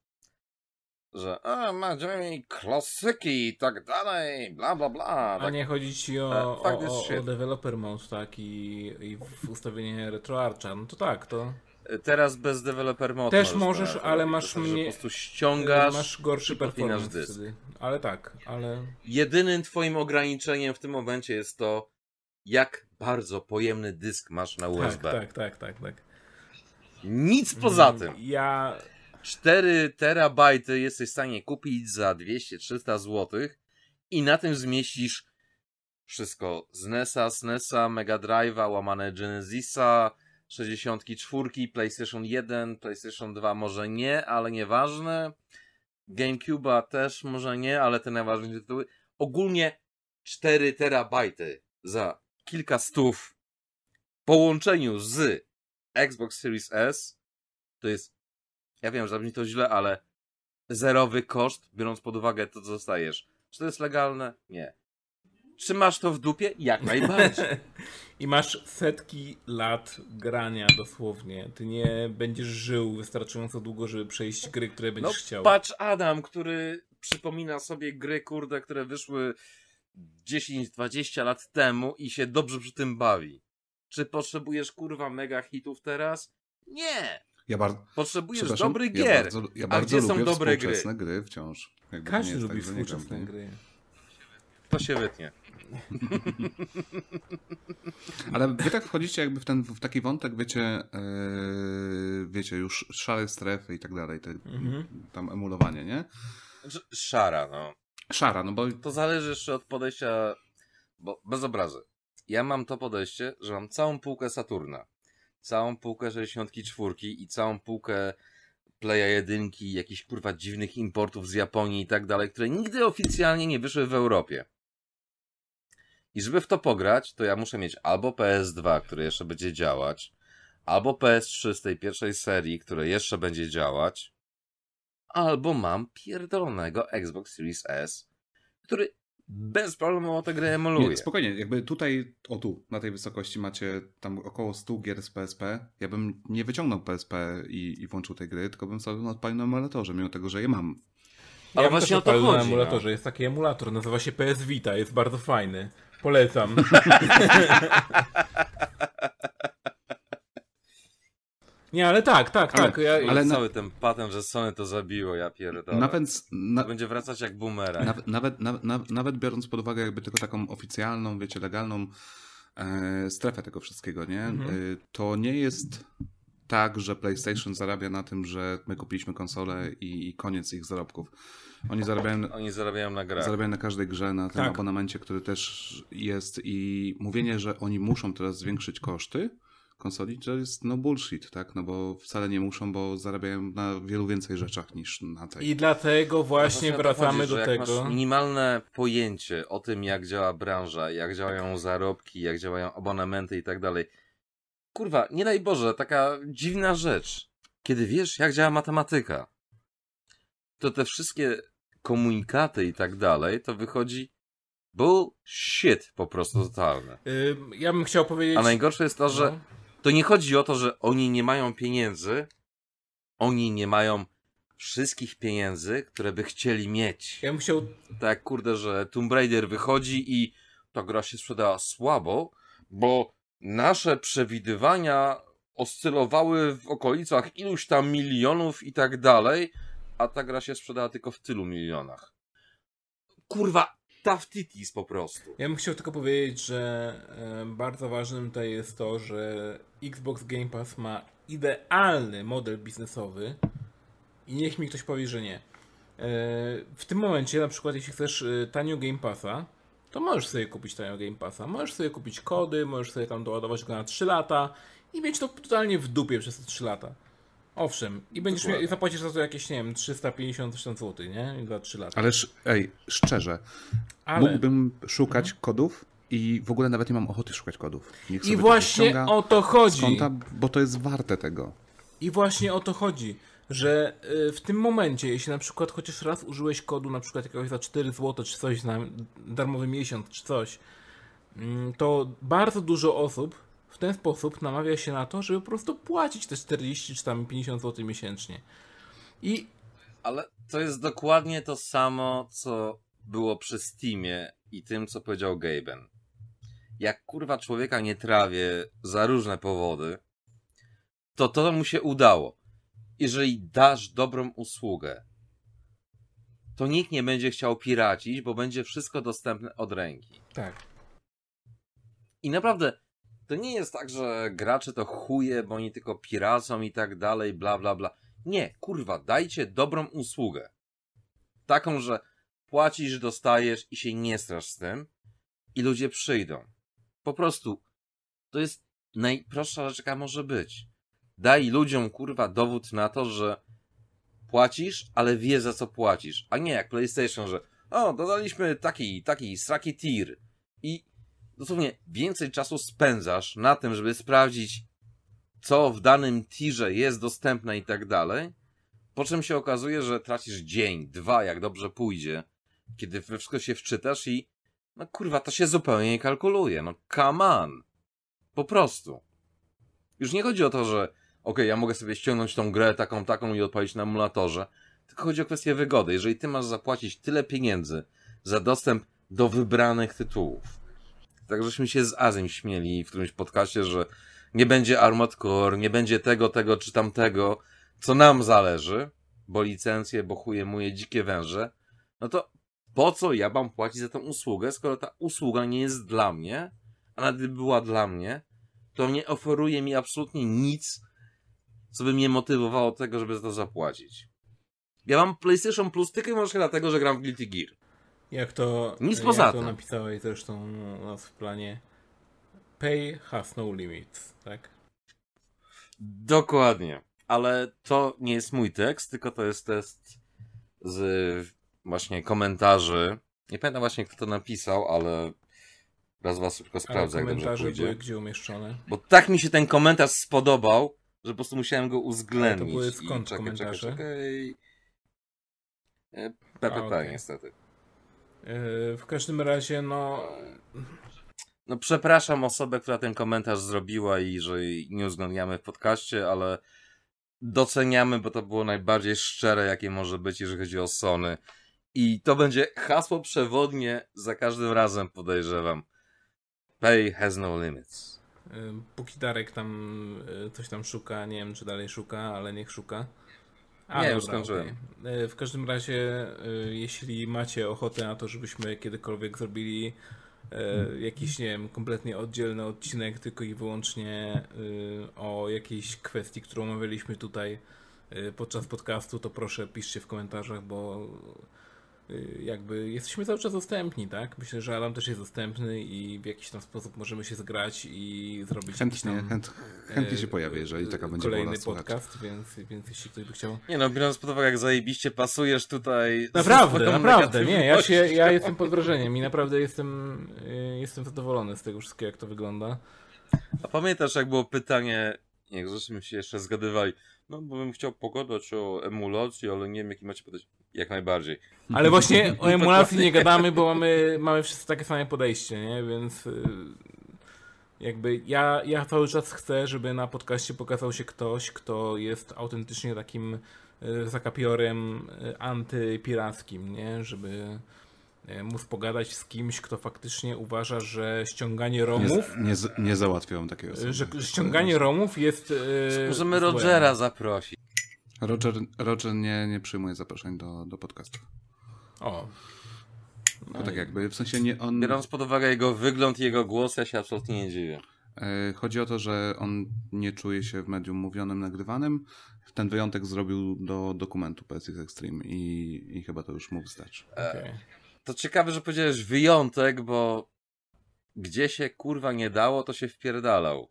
Speaker 4: że a, będziemy klasyki i tak dalej, bla bla bla.
Speaker 1: A
Speaker 4: Tak,
Speaker 1: nie chodzi ci
Speaker 4: E,
Speaker 1: o,
Speaker 4: fakt
Speaker 1: o,
Speaker 4: jest
Speaker 1: o, o developer mode, tak, i, i ustawienie RetroArcha, no to tak, to
Speaker 4: Teraz bez developer mode
Speaker 1: Też
Speaker 4: możesz
Speaker 1: ale masz
Speaker 4: znaczy, że
Speaker 1: mniej-
Speaker 4: Po prostu ściągasz,
Speaker 1: masz gorszy performance
Speaker 4: dysk.
Speaker 1: wtedy. Ale tak, ale...
Speaker 4: Jedynym twoim ograniczeniem w tym momencie jest to, jak bardzo pojemny dysk masz na USB.
Speaker 1: Tak, tak, tak, tak, tak.
Speaker 4: Nic poza tym.
Speaker 1: Ja
Speaker 4: 4 terabajty jesteś w stanie kupić za 200-300 zł i na tym zmieścisz wszystko z NESa, SNESa, Mega Drive'a, łamane Genesisa, 64, PlayStation 1, PlayStation 2 może nie, ale nieważne. GameCube'a też może nie, ale te najważniejsze tytuły. Ogólnie 4 terabajty za kilka stów w połączeniu z Xbox Series S to jest ja wiem, że zabrzmi to źle, ale zerowy koszt, biorąc pod uwagę to, co dostajesz. Czy to jest legalne? Nie. Czy masz to w dupie? Jak najbardziej.
Speaker 1: I masz setki lat grania dosłownie. Ty nie będziesz żył wystarczająco długo, żeby przejść gry, które
Speaker 4: No,
Speaker 1: będziesz chciał.
Speaker 4: patrz Adam, który przypomina sobie gry, kurde, które wyszły 10-20 lat temu i się dobrze przy tym bawi. Czy potrzebujesz, kurwa, mega hitów teraz? Nie!
Speaker 3: Ja bardzo,
Speaker 4: Potrzebujesz dobrych
Speaker 3: ja
Speaker 4: gier.
Speaker 3: bardzo, ja
Speaker 4: A
Speaker 3: bardzo
Speaker 4: gdzie są
Speaker 3: lubię
Speaker 4: dobre gry?
Speaker 3: współczesne gry wciąż. Jakby to
Speaker 1: Każdy lubi
Speaker 3: tak,
Speaker 1: współczesne
Speaker 3: nie?
Speaker 1: gry.
Speaker 4: To się wytnie.
Speaker 3: Ale wy tak wchodzicie jakby w ten w taki wątek, wiecie, yy, wiecie, już szare strefy i tak dalej, te,
Speaker 1: Mhm.
Speaker 3: tam emulowanie, nie?
Speaker 4: Znaczy, Szara, no.
Speaker 3: Szara, no bo
Speaker 4: To zależy jeszcze od podejścia, bo bez obrazy. Ja mam to podejście, że mam całą półkę Saturna, całą półkę 64 i całą półkę Playa 1, jakichś kurwa dziwnych importów z Japonii i tak dalej, które nigdy oficjalnie nie wyszły w Europie. I żeby w to pograć, to ja muszę mieć albo PS2, które jeszcze będzie działać, albo PS3 z tej pierwszej serii, które jeszcze będzie działać, albo mam pierdolonego Xbox Series S, który bez problemu tę grę emuluję.
Speaker 3: Nie, spokojnie, jakby tutaj, o tu, na tej wysokości macie tam około 100 gier z PSP. Ja bym nie wyciągnął PSP i, i włączył tej gry, tylko bym sobie odpalił na emulatorze, mimo tego, że je mam.
Speaker 4: Ale
Speaker 1: ja
Speaker 4: właśnie o to chodzi,
Speaker 1: na
Speaker 4: no.
Speaker 1: emulatorze. Jest taki emulator, nazywa się PS Vita, jest bardzo fajny. Polecam. Nie, ale tak, tak,
Speaker 3: Ale-
Speaker 1: tak. Ja,
Speaker 3: ale
Speaker 4: Ale
Speaker 3: na-
Speaker 4: cały ten patent, że Sony to zabiło, ja pierdolę.
Speaker 3: Nawet, na,
Speaker 4: To będzie wracać jak boomerang.
Speaker 3: nawet, nawet, nawet, biorąc pod uwagę jakby tylko taką oficjalną, wiecie, legalną e, strefę tego wszystkiego, nie? E, to nie jest tak, że PlayStation zarabia na tym, że my kupiliśmy konsolę i, i koniec ich zarobków. Oni zarabiają,
Speaker 4: Oni zarabiają na grach.
Speaker 3: Zarabiają na każdej grze, na tym
Speaker 1: Tak.
Speaker 3: abonamencie, który też jest i mówienie, że oni muszą teraz zwiększyć koszty konsoli, to jest no bullshit, tak? No bo wcale nie muszą, bo zarabiają na wielu więcej rzeczach niż na tej.
Speaker 1: I dlatego właśnie
Speaker 4: No
Speaker 1: wracamy
Speaker 4: chodzi,
Speaker 1: do tego.
Speaker 4: Masz minimalne pojęcie o tym, jak działa branża, jak działają zarobki, jak działają abonamenty i tak dalej. Kurwa, nie daj Boże, taka dziwna rzecz. Kiedy wiesz, jak działa matematyka, to te wszystkie komunikaty i tak dalej, to wychodzi bullshit po prostu totalne.
Speaker 1: Ja bym chciał powiedzieć...
Speaker 4: A najgorsze jest to, że
Speaker 1: No.
Speaker 4: To nie chodzi o to, że oni nie mają pieniędzy, oni nie mają wszystkich pieniędzy, które by chcieli mieć.
Speaker 1: Ja bym chciał...
Speaker 4: Tak, kurde, że Tomb Raider wychodzi i ta gra się sprzedała słabo, bo nasze przewidywania oscylowały w okolicach iluś tam milionów i tak dalej, a ta gra się sprzedała tylko w tylu milionach. Kurwa, taftitis po prostu.
Speaker 1: Ja bym chciał tylko powiedzieć, że bardzo ważnym tutaj jest to, że Xbox Game Pass ma idealny model biznesowy i niech mi ktoś powie, że nie. E, w tym momencie, na przykład, jeśli chcesz e, tanio Game Passa, to możesz sobie kupić tanio Game Passa. Możesz sobie kupić kody, możesz sobie tam doładować go na 3 lata i mieć to totalnie w dupie przez te 3 lata. Owszem, i będziesz miał, i zapłacisz za to jakieś, nie wiem, 350 tysięcy zł, nie? Za 3 lata.
Speaker 3: Ale ej, szczerze,
Speaker 1: Ale...
Speaker 3: mógłbym szukać kodów i w ogóle nawet nie mam ochoty szukać kodów.
Speaker 1: I właśnie o to chodzi.
Speaker 3: konta, bo to jest warte tego.
Speaker 1: I właśnie o to chodzi, że y, w tym momencie, jeśli na przykład chociaż raz użyłeś kodu, na przykład jakiegoś za 4 zł, czy coś na darmowy miesiąc, czy coś, mm, to bardzo dużo osób w ten sposób namawia się na to, żeby po prostu płacić te 40 czy tam 50 zł miesięcznie. I
Speaker 4: Ale to jest dokładnie to samo, co było przy Steamie i tym, co powiedział Gaben. Jak kurwa człowieka nie trawię za różne powody, to to mu się udało. Jeżeli dasz dobrą usługę, to nikt nie będzie chciał piracić, bo będzie wszystko dostępne od ręki.
Speaker 1: tak,
Speaker 4: I naprawdę, to nie jest tak, że gracze to chuje, bo oni tylko piracą i tak dalej, bla bla bla. Nie, kurwa, dajcie dobrą usługę. Taką, że płacisz, dostajesz i się nie strasz z tym i ludzie przyjdą. Po prostu, to jest najprostsza rzecz, jaka może być. Daj ludziom, kurwa, dowód na to, że płacisz, ale wie za co płacisz. A nie jak PlayStation, że o, dodaliśmy taki, taki, sraki tier. I dosłownie więcej czasu spędzasz na tym, żeby sprawdzić, co w danym tirze jest dostępne i tak dalej, po czym się okazuje, że tracisz dzień, dwa, jak dobrze pójdzie, kiedy we wszystko się wczytasz i no kurwa, to się zupełnie nie kalkuluje. No come on. Po prostu. Już nie chodzi o to, że okej, ja mogę sobie ściągnąć tą grę taką, taką i odpalić na emulatorze, tylko chodzi o kwestię wygody. Jeżeli ty masz zapłacić tyle pieniędzy za dostęp do wybranych tytułów, tak żeśmy się z Azim śmieli w którymś podcaście, że nie będzie Armored Core, nie będzie tego, tego czy tamtego, co nam zależy, bo licencje, bo chuje moje dzikie węże, no to po co ja mam płacić za tę usługę, skoro ta usługa nie jest dla mnie, a nawet gdyby była dla mnie, to nie oferuje mi absolutnie nic, co by mnie motywowało do tego, żeby za to zapłacić. Ja mam PlayStation Plus tylko i wyłącznie dlatego, że gram w Guilty Gear.
Speaker 1: Jak to,
Speaker 4: Nic
Speaker 1: jak
Speaker 4: poza
Speaker 1: to
Speaker 4: tym.
Speaker 1: napisałeś zresztą u nas w planie, pay has no limits, tak?
Speaker 4: Dokładnie. Ale to nie jest mój tekst, tylko to jest test z właśnie komentarzy. Nie pamiętam właśnie, kto to napisał, ale raz was szybko sprawdzę, jak dobrze pójdzie.
Speaker 1: były gdzie umieszczone?
Speaker 4: Bo tak mi się ten komentarz spodobał, że po prostu musiałem go uwzględnić.
Speaker 1: Ale to były
Speaker 4: I
Speaker 1: skąd
Speaker 4: czekaj,
Speaker 1: komentarze?
Speaker 4: Czekaj, czekaj. PPP
Speaker 1: A, okej.
Speaker 4: niestety.
Speaker 1: W każdym razie, no.
Speaker 4: No przepraszam osobę, która ten komentarz zrobiła i że nie uwzględniamy w podcaście, ale doceniamy, bo to było najbardziej szczere, jakie może być, jeżeli chodzi o Sony. I to będzie hasło przewodnie za każdym razem, podejrzewam. Pay has no limits.
Speaker 1: Y, póki Darek tam y, coś tam szuka, nie wiem czy dalej szuka, ale niech szuka.
Speaker 4: A, nie, już skończyłem.
Speaker 1: Okay. W każdym razie, jeśli macie ochotę na to, żebyśmy kiedykolwiek zrobili jakiś, nie wiem, kompletnie oddzielny odcinek, tylko i wyłącznie o jakiejś kwestii, którą omawialiśmy tutaj podczas podcastu, to proszę piszcie w komentarzach, bo jakby jesteśmy cały czas dostępni, tak? Myślę, że Adam też jest dostępny i w jakiś tam sposób możemy się zgrać i zrobić
Speaker 3: chętnie,
Speaker 1: tam,
Speaker 3: chęt, chętnie się pojawi, jeżeli taka będzie
Speaker 1: kolejny podcast, więc, więc jeśli ktoś by chciał.
Speaker 4: Nie no, biorąc pod uwagę, jak zajebiście pasujesz tutaj.
Speaker 1: Naprawdę, naprawdę, nie, ja, się, ja jestem pod wrażeniem i naprawdę jestem, y, jestem zadowolony z tego wszystkiego, jak to wygląda.
Speaker 4: A pamiętasz, jak było pytanie, jak żeśmy się jeszcze zgadywali, no bo bym chciał pogadać o emulacji, ale nie wiem, jaki macie podejście. Jak najbardziej.
Speaker 1: Ale właśnie o emulacji nie gadamy, bo mamy, mamy wszyscy takie same podejście, nie? Więc y, jakby ja, ja cały czas chcę, żeby na podcaście pokazał się ktoś, kto jest autentycznie takim y, zakapiorem y, antypirackim, nie? Żeby móc pogadać z kimś, kto faktycznie uważa, że ściąganie romów...
Speaker 3: Nie, nie, nie załatwią takiego osoby.
Speaker 1: Że ściąganie romów jest...
Speaker 4: Możemy Rogera zaprosić.
Speaker 3: Roger, Roger nie, nie przyjmuje zaproszeń do, do podcastów.
Speaker 1: O.
Speaker 3: No tak jakby, w sensie nie on...
Speaker 4: Biorąc pod uwagę jego wygląd i jego głos, ja się absolutnie nie dziwię.
Speaker 3: E, chodzi o to, że on nie czuje się w medium mówionym, nagrywanym. Ten wyjątek zrobił do dokumentu PSX Extreme i, i chyba to już mu wystarczy.
Speaker 4: Okay. To ciekawe, że powiedziałeś wyjątek, bo gdzie się kurwa nie dało, to się wpierdalał.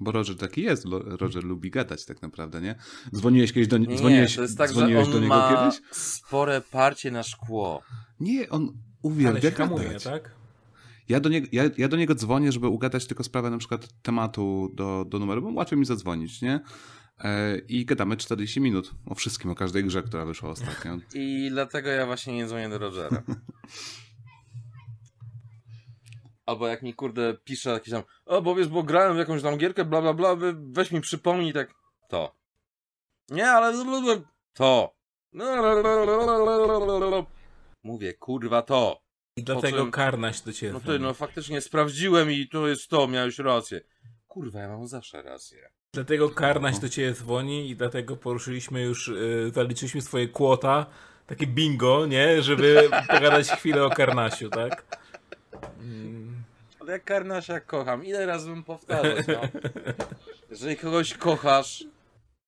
Speaker 3: Bo Roger taki jest, Roger lubi gadać tak naprawdę, nie? Dzwoniłeś kiedyś do,
Speaker 4: nie,
Speaker 3: dzwoniłeś,
Speaker 4: to jest tak,
Speaker 3: dzwoniłeś
Speaker 4: że
Speaker 3: on
Speaker 4: do
Speaker 3: niego
Speaker 4: ma
Speaker 3: kiedyś?
Speaker 4: spore parcie na szkło.
Speaker 3: Nie, on uwielbia
Speaker 1: Ale
Speaker 3: gadać.
Speaker 1: Tak?
Speaker 3: Ja do, niego, ja, ja do niego dzwonię, żeby ugadać tylko sprawę na przykład tematu do, do numeru, bo łatwiej mi zadzwonić, nie? E, I gadamy 40 minut o wszystkim, o każdej grze, która wyszła ostatnio.
Speaker 4: I dlatego ja właśnie nie dzwonię do Rogera. Albo jak mi kurde pisze jakiś tam, o bo wiesz, bo grałem w jakąś tam gierkę, bla bla bla, weź mi przypomnij tak, to. Nie, ale to. Mówię, kurwa to.
Speaker 1: I dlatego czym... karnaś do ciebie.
Speaker 4: No ty, no faktycznie sprawdziłem i to jest to, miałeś rację. Kurwa, ja mam zawsze rację.
Speaker 1: Dlatego karnaś do ciebie dzwoni i dlatego poruszyliśmy już, yy, zaliczyliśmy swoje kłota, takie bingo, nie? Żeby pogadać chwilę o karnasiu, tak?
Speaker 4: Mm. Ale jak Karnasia kocham, ile razy bym powtarzać, no? Jeżeli kogoś kochasz,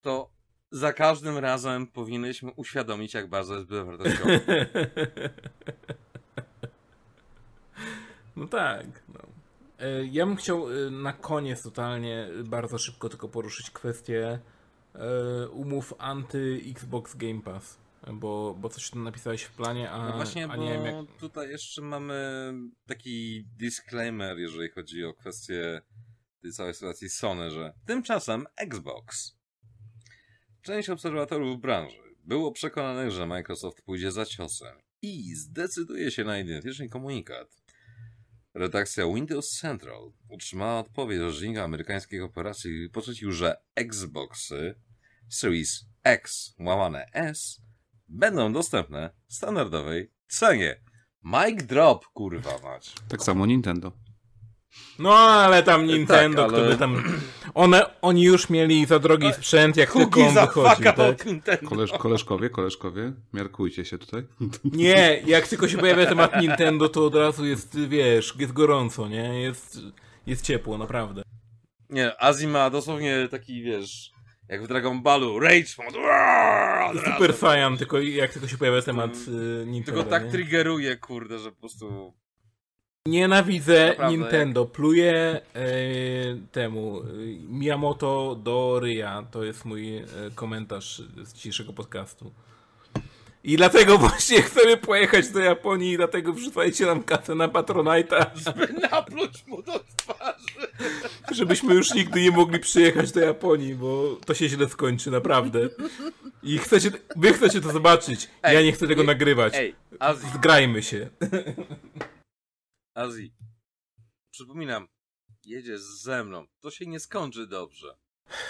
Speaker 4: to za każdym razem powinnyśmy uświadomić, jak bardzo jest wartościowy.
Speaker 1: No tak. No. E, ja bym chciał e, na koniec totalnie bardzo szybko tylko poruszyć kwestię e, umów anty-Xbox Game Pass bo, bo coś tam napisałeś w planie, a,
Speaker 4: no właśnie,
Speaker 1: a nie wiem jak...
Speaker 4: tutaj jeszcze mamy taki disclaimer, jeżeli chodzi o kwestię tej całej sytuacji Sony, że tymczasem Xbox. Część obserwatorów branży było przekonanych, że Microsoft pójdzie za ciosem i zdecyduje się na identyczny komunikat. Redakcja Windows Central otrzymała odpowiedź rzecznika amerykańskiej operacji i poczucił, że Xboxy Series X łamane S będą dostępne w standardowej cenie. Mic drop, kurwa mać.
Speaker 3: Tak samo Nintendo.
Speaker 1: No, ale tam Nintendo, tak, ale... kto by tam... One, oni już mieli za drogi sprzęt, jak tylko on wychodził, tak?
Speaker 3: Koleż, koleżkowie, koleżkowie, miarkujcie się tutaj.
Speaker 1: Nie, jak tylko się pojawia temat Nintendo, to od razu jest, wiesz, jest gorąco, nie? Jest, jest ciepło, naprawdę.
Speaker 4: Nie, Azji ma dosłownie taki, wiesz, jak w Dragon Ballu, Rage Mode.
Speaker 1: Super Saiyan, tylko jak tylko się pojawia temat y, Nintendo.
Speaker 4: Tylko tak nie? triggeruje, kurde, że po prostu...
Speaker 1: Nienawidzę Naprawdę, Nintendo. Jak... Pluję e, temu e, Miyamoto do Ryja. To jest mój e, komentarz z dzisiejszego podcastu. I dlatego właśnie chcemy pojechać do Japonii i dlatego wrzucajcie nam kasę na Patronite'a.
Speaker 4: Żeby napluć mu do twarzy.
Speaker 1: Żebyśmy już nigdy nie mogli przyjechać do Japonii, bo to się źle skończy, naprawdę. I chcecie, wy chcecie to zobaczyć.
Speaker 4: Ej,
Speaker 1: ja nie chcę tego
Speaker 4: ej,
Speaker 1: nagrywać.
Speaker 4: Ej, Azji,
Speaker 1: Zgrajmy się.
Speaker 4: Azji. Przypominam, jedziesz ze mną. To się nie skończy dobrze.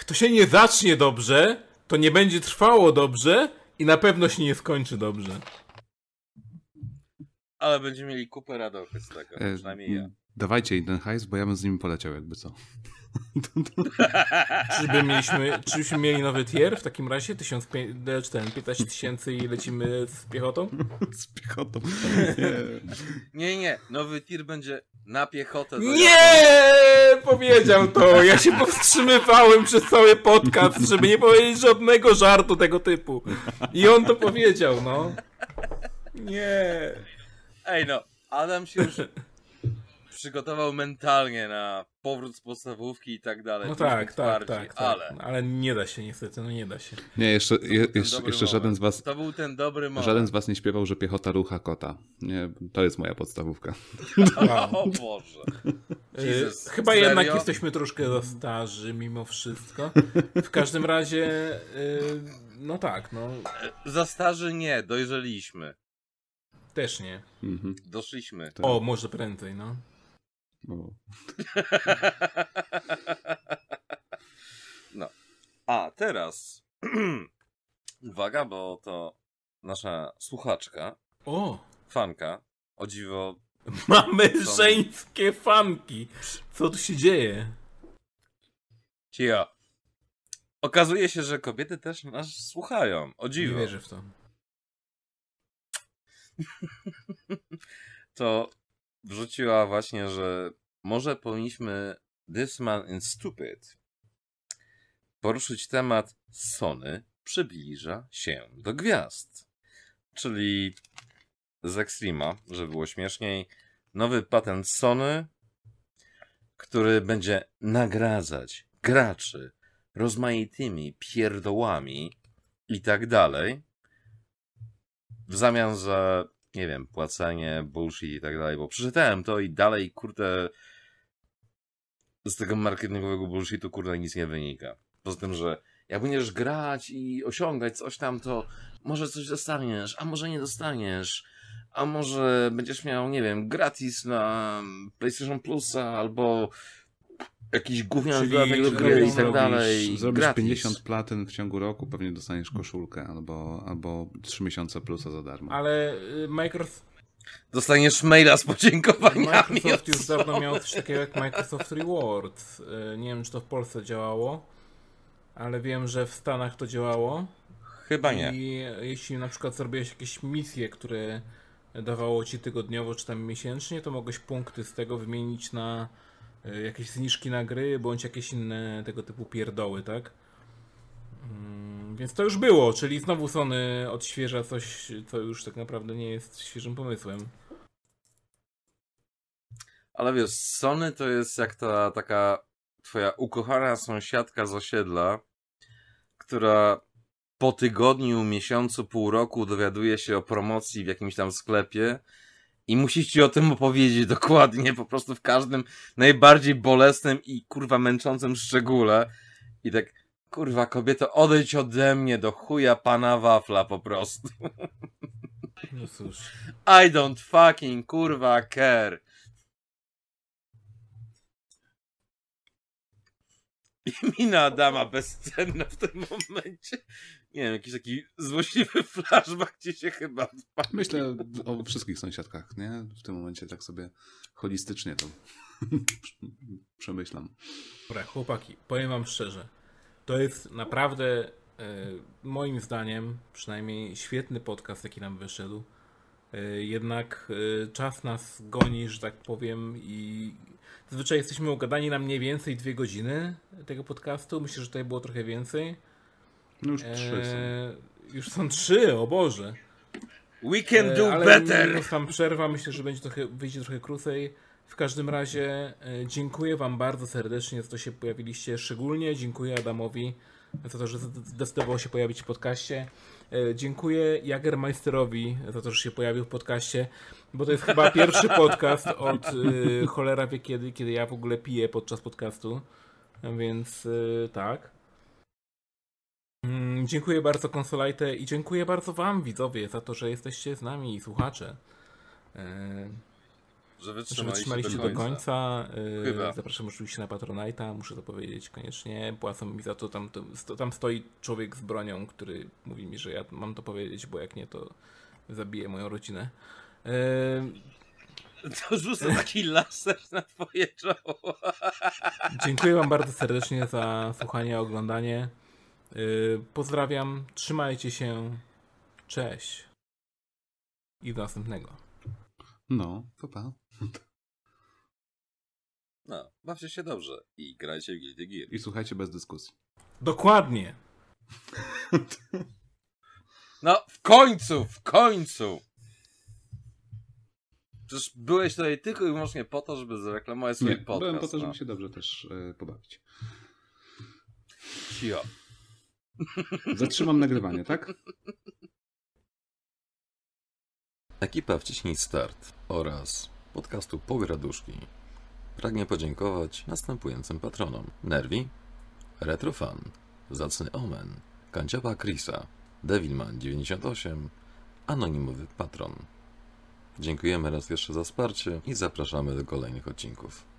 Speaker 1: To się nie zacznie dobrze, to nie będzie trwało dobrze i na pewno się nie skończy dobrze.
Speaker 4: Ale będziemy mieli kupę radochy z tego.
Speaker 3: E,
Speaker 4: Przynajmniej ja.
Speaker 3: Dawajcie ten hajs, bo ja bym z nimi poleciał, jakby co.
Speaker 1: Czyby mieliśmy, czybyśmy mieli nowy tier w takim razie? 1500, 15 tysięcy i lecimy z piechotą?
Speaker 3: Z piechotą.
Speaker 4: Nie, nie. Nowy tir będzie na piechotę.
Speaker 1: Nie! Powiedział to! Ja się powstrzymywałem przez cały podcast, żeby nie powiedzieć żadnego żartu tego typu. I on to powiedział, no. Nie.
Speaker 4: Ej no, Adam się już przygotował mentalnie na powrót z podstawówki i tak dalej.
Speaker 1: No tak, tak, tak, tak.
Speaker 4: Ale
Speaker 1: Ale nie da się niestety, no nie da się.
Speaker 3: Nie, jeszcze, je, jeszcze, jeszcze żaden z was
Speaker 4: To był ten dobry moment.
Speaker 3: Żaden z was nie śpiewał, że piechota rucha kota. Nie, to jest moja podstawówka.
Speaker 1: Wow.
Speaker 4: O Boże.
Speaker 1: Y,
Speaker 4: Jesus,
Speaker 1: Chyba
Speaker 4: serio?
Speaker 1: jednak jesteśmy troszkę za starzy mimo wszystko. W każdym razie, y, no tak, no
Speaker 4: Za starzy nie, dojrzeliśmy.
Speaker 1: też nie.
Speaker 3: Mhm.
Speaker 4: Doszliśmy.
Speaker 3: Tak.
Speaker 1: O, może prędzej, no.
Speaker 3: O.
Speaker 4: No. A teraz. Uwaga, bo to nasza słuchaczka,
Speaker 1: O,
Speaker 4: fanka, o dziwo.
Speaker 1: mamy
Speaker 4: Są-
Speaker 1: żeńskie fanki. Co tu się dzieje?
Speaker 4: Cia. Okazuje się, że kobiety też nas słuchają. O
Speaker 1: Nie
Speaker 4: dziwo.
Speaker 1: wierzę w to.
Speaker 4: To wrzuciła właśnie, że może powinniśmy This Man in Stupid poruszyć temat Sony przybliża się do gwiazd. Czyli z Extrema, żeby było śmieszniej, nowy patent Sony, który będzie nagradzać graczy rozmaitymi pierdołami i tak dalej, w zamian za, nie wiem, płacenie, bullshit i tak dalej, bo przeczytałem to i dalej, kurde, z tego marketingowego bullshitu, kurde, nic nie wynika. Poza tym, że jak będziesz grać i osiągać coś tam, to może coś dostaniesz, a może nie dostaniesz, a może będziesz miał, nie wiem, gratis na PlayStation Plusa, albo jakiś gówniany
Speaker 1: Czyli
Speaker 4: dodatek gry i tak
Speaker 3: Zrobisz-
Speaker 4: dalej.
Speaker 3: Zrobisz
Speaker 4: gratis.
Speaker 3: 50 platyn w ciągu roku, pewnie dostaniesz koszulkę albo, albo 3 miesiące plusa za darmo.
Speaker 1: Ale y, Microsoft,
Speaker 4: Dostaniesz maila z podziękowaniami.
Speaker 1: Microsoft już dawno miał coś takiego jak Microsoft Rewards. Y, Nie wiem, czy to w Polsce działało, ale wiem, że w Stanach to działało.
Speaker 4: Chyba nie.
Speaker 1: I jeśli na przykład zrobiłeś jakieś misje, które dawało ci tygodniowo czy tam miesięcznie, to mogłeś punkty z tego wymienić na jakieś zniżki na gry, bądź jakieś inne tego typu pierdoły, tak? Mm, Więc to już było, czyli znowu Sony odświeża coś, co już tak naprawdę nie jest świeżym pomysłem.
Speaker 4: Ale wiesz, Sony to jest jak ta taka twoja ukochana sąsiadka z osiedla, która po tygodniu, miesiącu, pół roku dowiaduje się o promocji w jakimś tam sklepie i musi ci o tym opowiedzieć dokładnie, po prostu w każdym najbardziej bolesnym i kurwa męczącym szczególe. I tak, kurwa kobieto, odejdź ode mnie do chuja pana wafla po prostu.
Speaker 1: No cóż.
Speaker 4: I don't fucking kurwa care. Mina Adama bezcenna w tym momencie. Nie wiem, jakiś taki złośliwy flashback gdzie się chyba odpalił.
Speaker 3: Myślę o wszystkich sąsiadkach, nie? W tym momencie tak sobie holistycznie to przemyślam.
Speaker 1: Dobra, chłopaki, powiem wam szczerze. To jest naprawdę, e, moim zdaniem, przynajmniej świetny podcast, jaki nam wyszedł. E, jednak e, czas nas goni, że tak powiem, i zazwyczaj jesteśmy ugadani na mniej więcej dwie godziny tego podcastu. Myślę, że tutaj było trochę więcej.
Speaker 3: No już trzy są.
Speaker 1: E, już są trzy, o Boże.
Speaker 4: We can
Speaker 1: E,
Speaker 4: do
Speaker 1: ale
Speaker 4: better!
Speaker 1: tam przerwa, myślę, że będzie trochę, wyjdzie trochę krócej. W każdym razie e, dziękuję Wam bardzo serdecznie za to, że się pojawiliście. Szczególnie dziękuję Adamowi za to, że zdecydował się pojawić w podcaście. E, Dziękuję Jagermeisterowi za to, że się pojawił w podcaście, bo to jest chyba pierwszy podcast od e, cholera wie kiedy, kiedy ja w ogóle piję podczas podcastu. Więc e, tak. Mm, dziękuję bardzo konsolajte i dziękuję bardzo wam widzowie za to, że jesteście z nami i słuchacze.
Speaker 4: Że
Speaker 1: że
Speaker 4: wytrzymaliście,
Speaker 1: wytrzymaliście
Speaker 4: do
Speaker 1: do
Speaker 4: końca.
Speaker 1: końca. E,
Speaker 4: Chyba.
Speaker 1: Zapraszam oczywiście na Patronite'a, muszę to powiedzieć koniecznie. Płacą mi za to, tam, to, tam stoi człowiek z bronią, który mówi mi, że ja mam to powiedzieć, bo jak nie, to zabiję moją rodzinę. E,
Speaker 4: To rzucę taki laser na twoje czoło.
Speaker 1: Dziękuję Wam bardzo serdecznie za słuchanie, oglądanie. Yy, Pozdrawiam, trzymajcie się. Cześć. I do następnego.
Speaker 3: No, to pa.
Speaker 4: No, bawcie się dobrze i grajcie w Guilty Gear.
Speaker 3: I słuchajcie bez dyskusji.
Speaker 1: Dokładnie.
Speaker 4: No, w końcu, w końcu! Przecież byłeś tutaj tylko i wyłącznie po to, żeby zareklamować swój
Speaker 3: Nie,
Speaker 4: podcast.
Speaker 3: byłem po to, żeby
Speaker 4: no.
Speaker 3: się dobrze też e, pobawić.
Speaker 4: Cio.
Speaker 3: Zatrzymam nagrywanie, tak?
Speaker 4: Ekipa Wciśnij Start oraz podcastu Pograduszki pragnie podziękować następującym patronom. Nerwi, Retrofan, Zacny Omen, Kanciowa Krisa, Devilman98, Anonimowy Patron. Dziękujemy raz jeszcze za wsparcie i zapraszamy do kolejnych odcinków.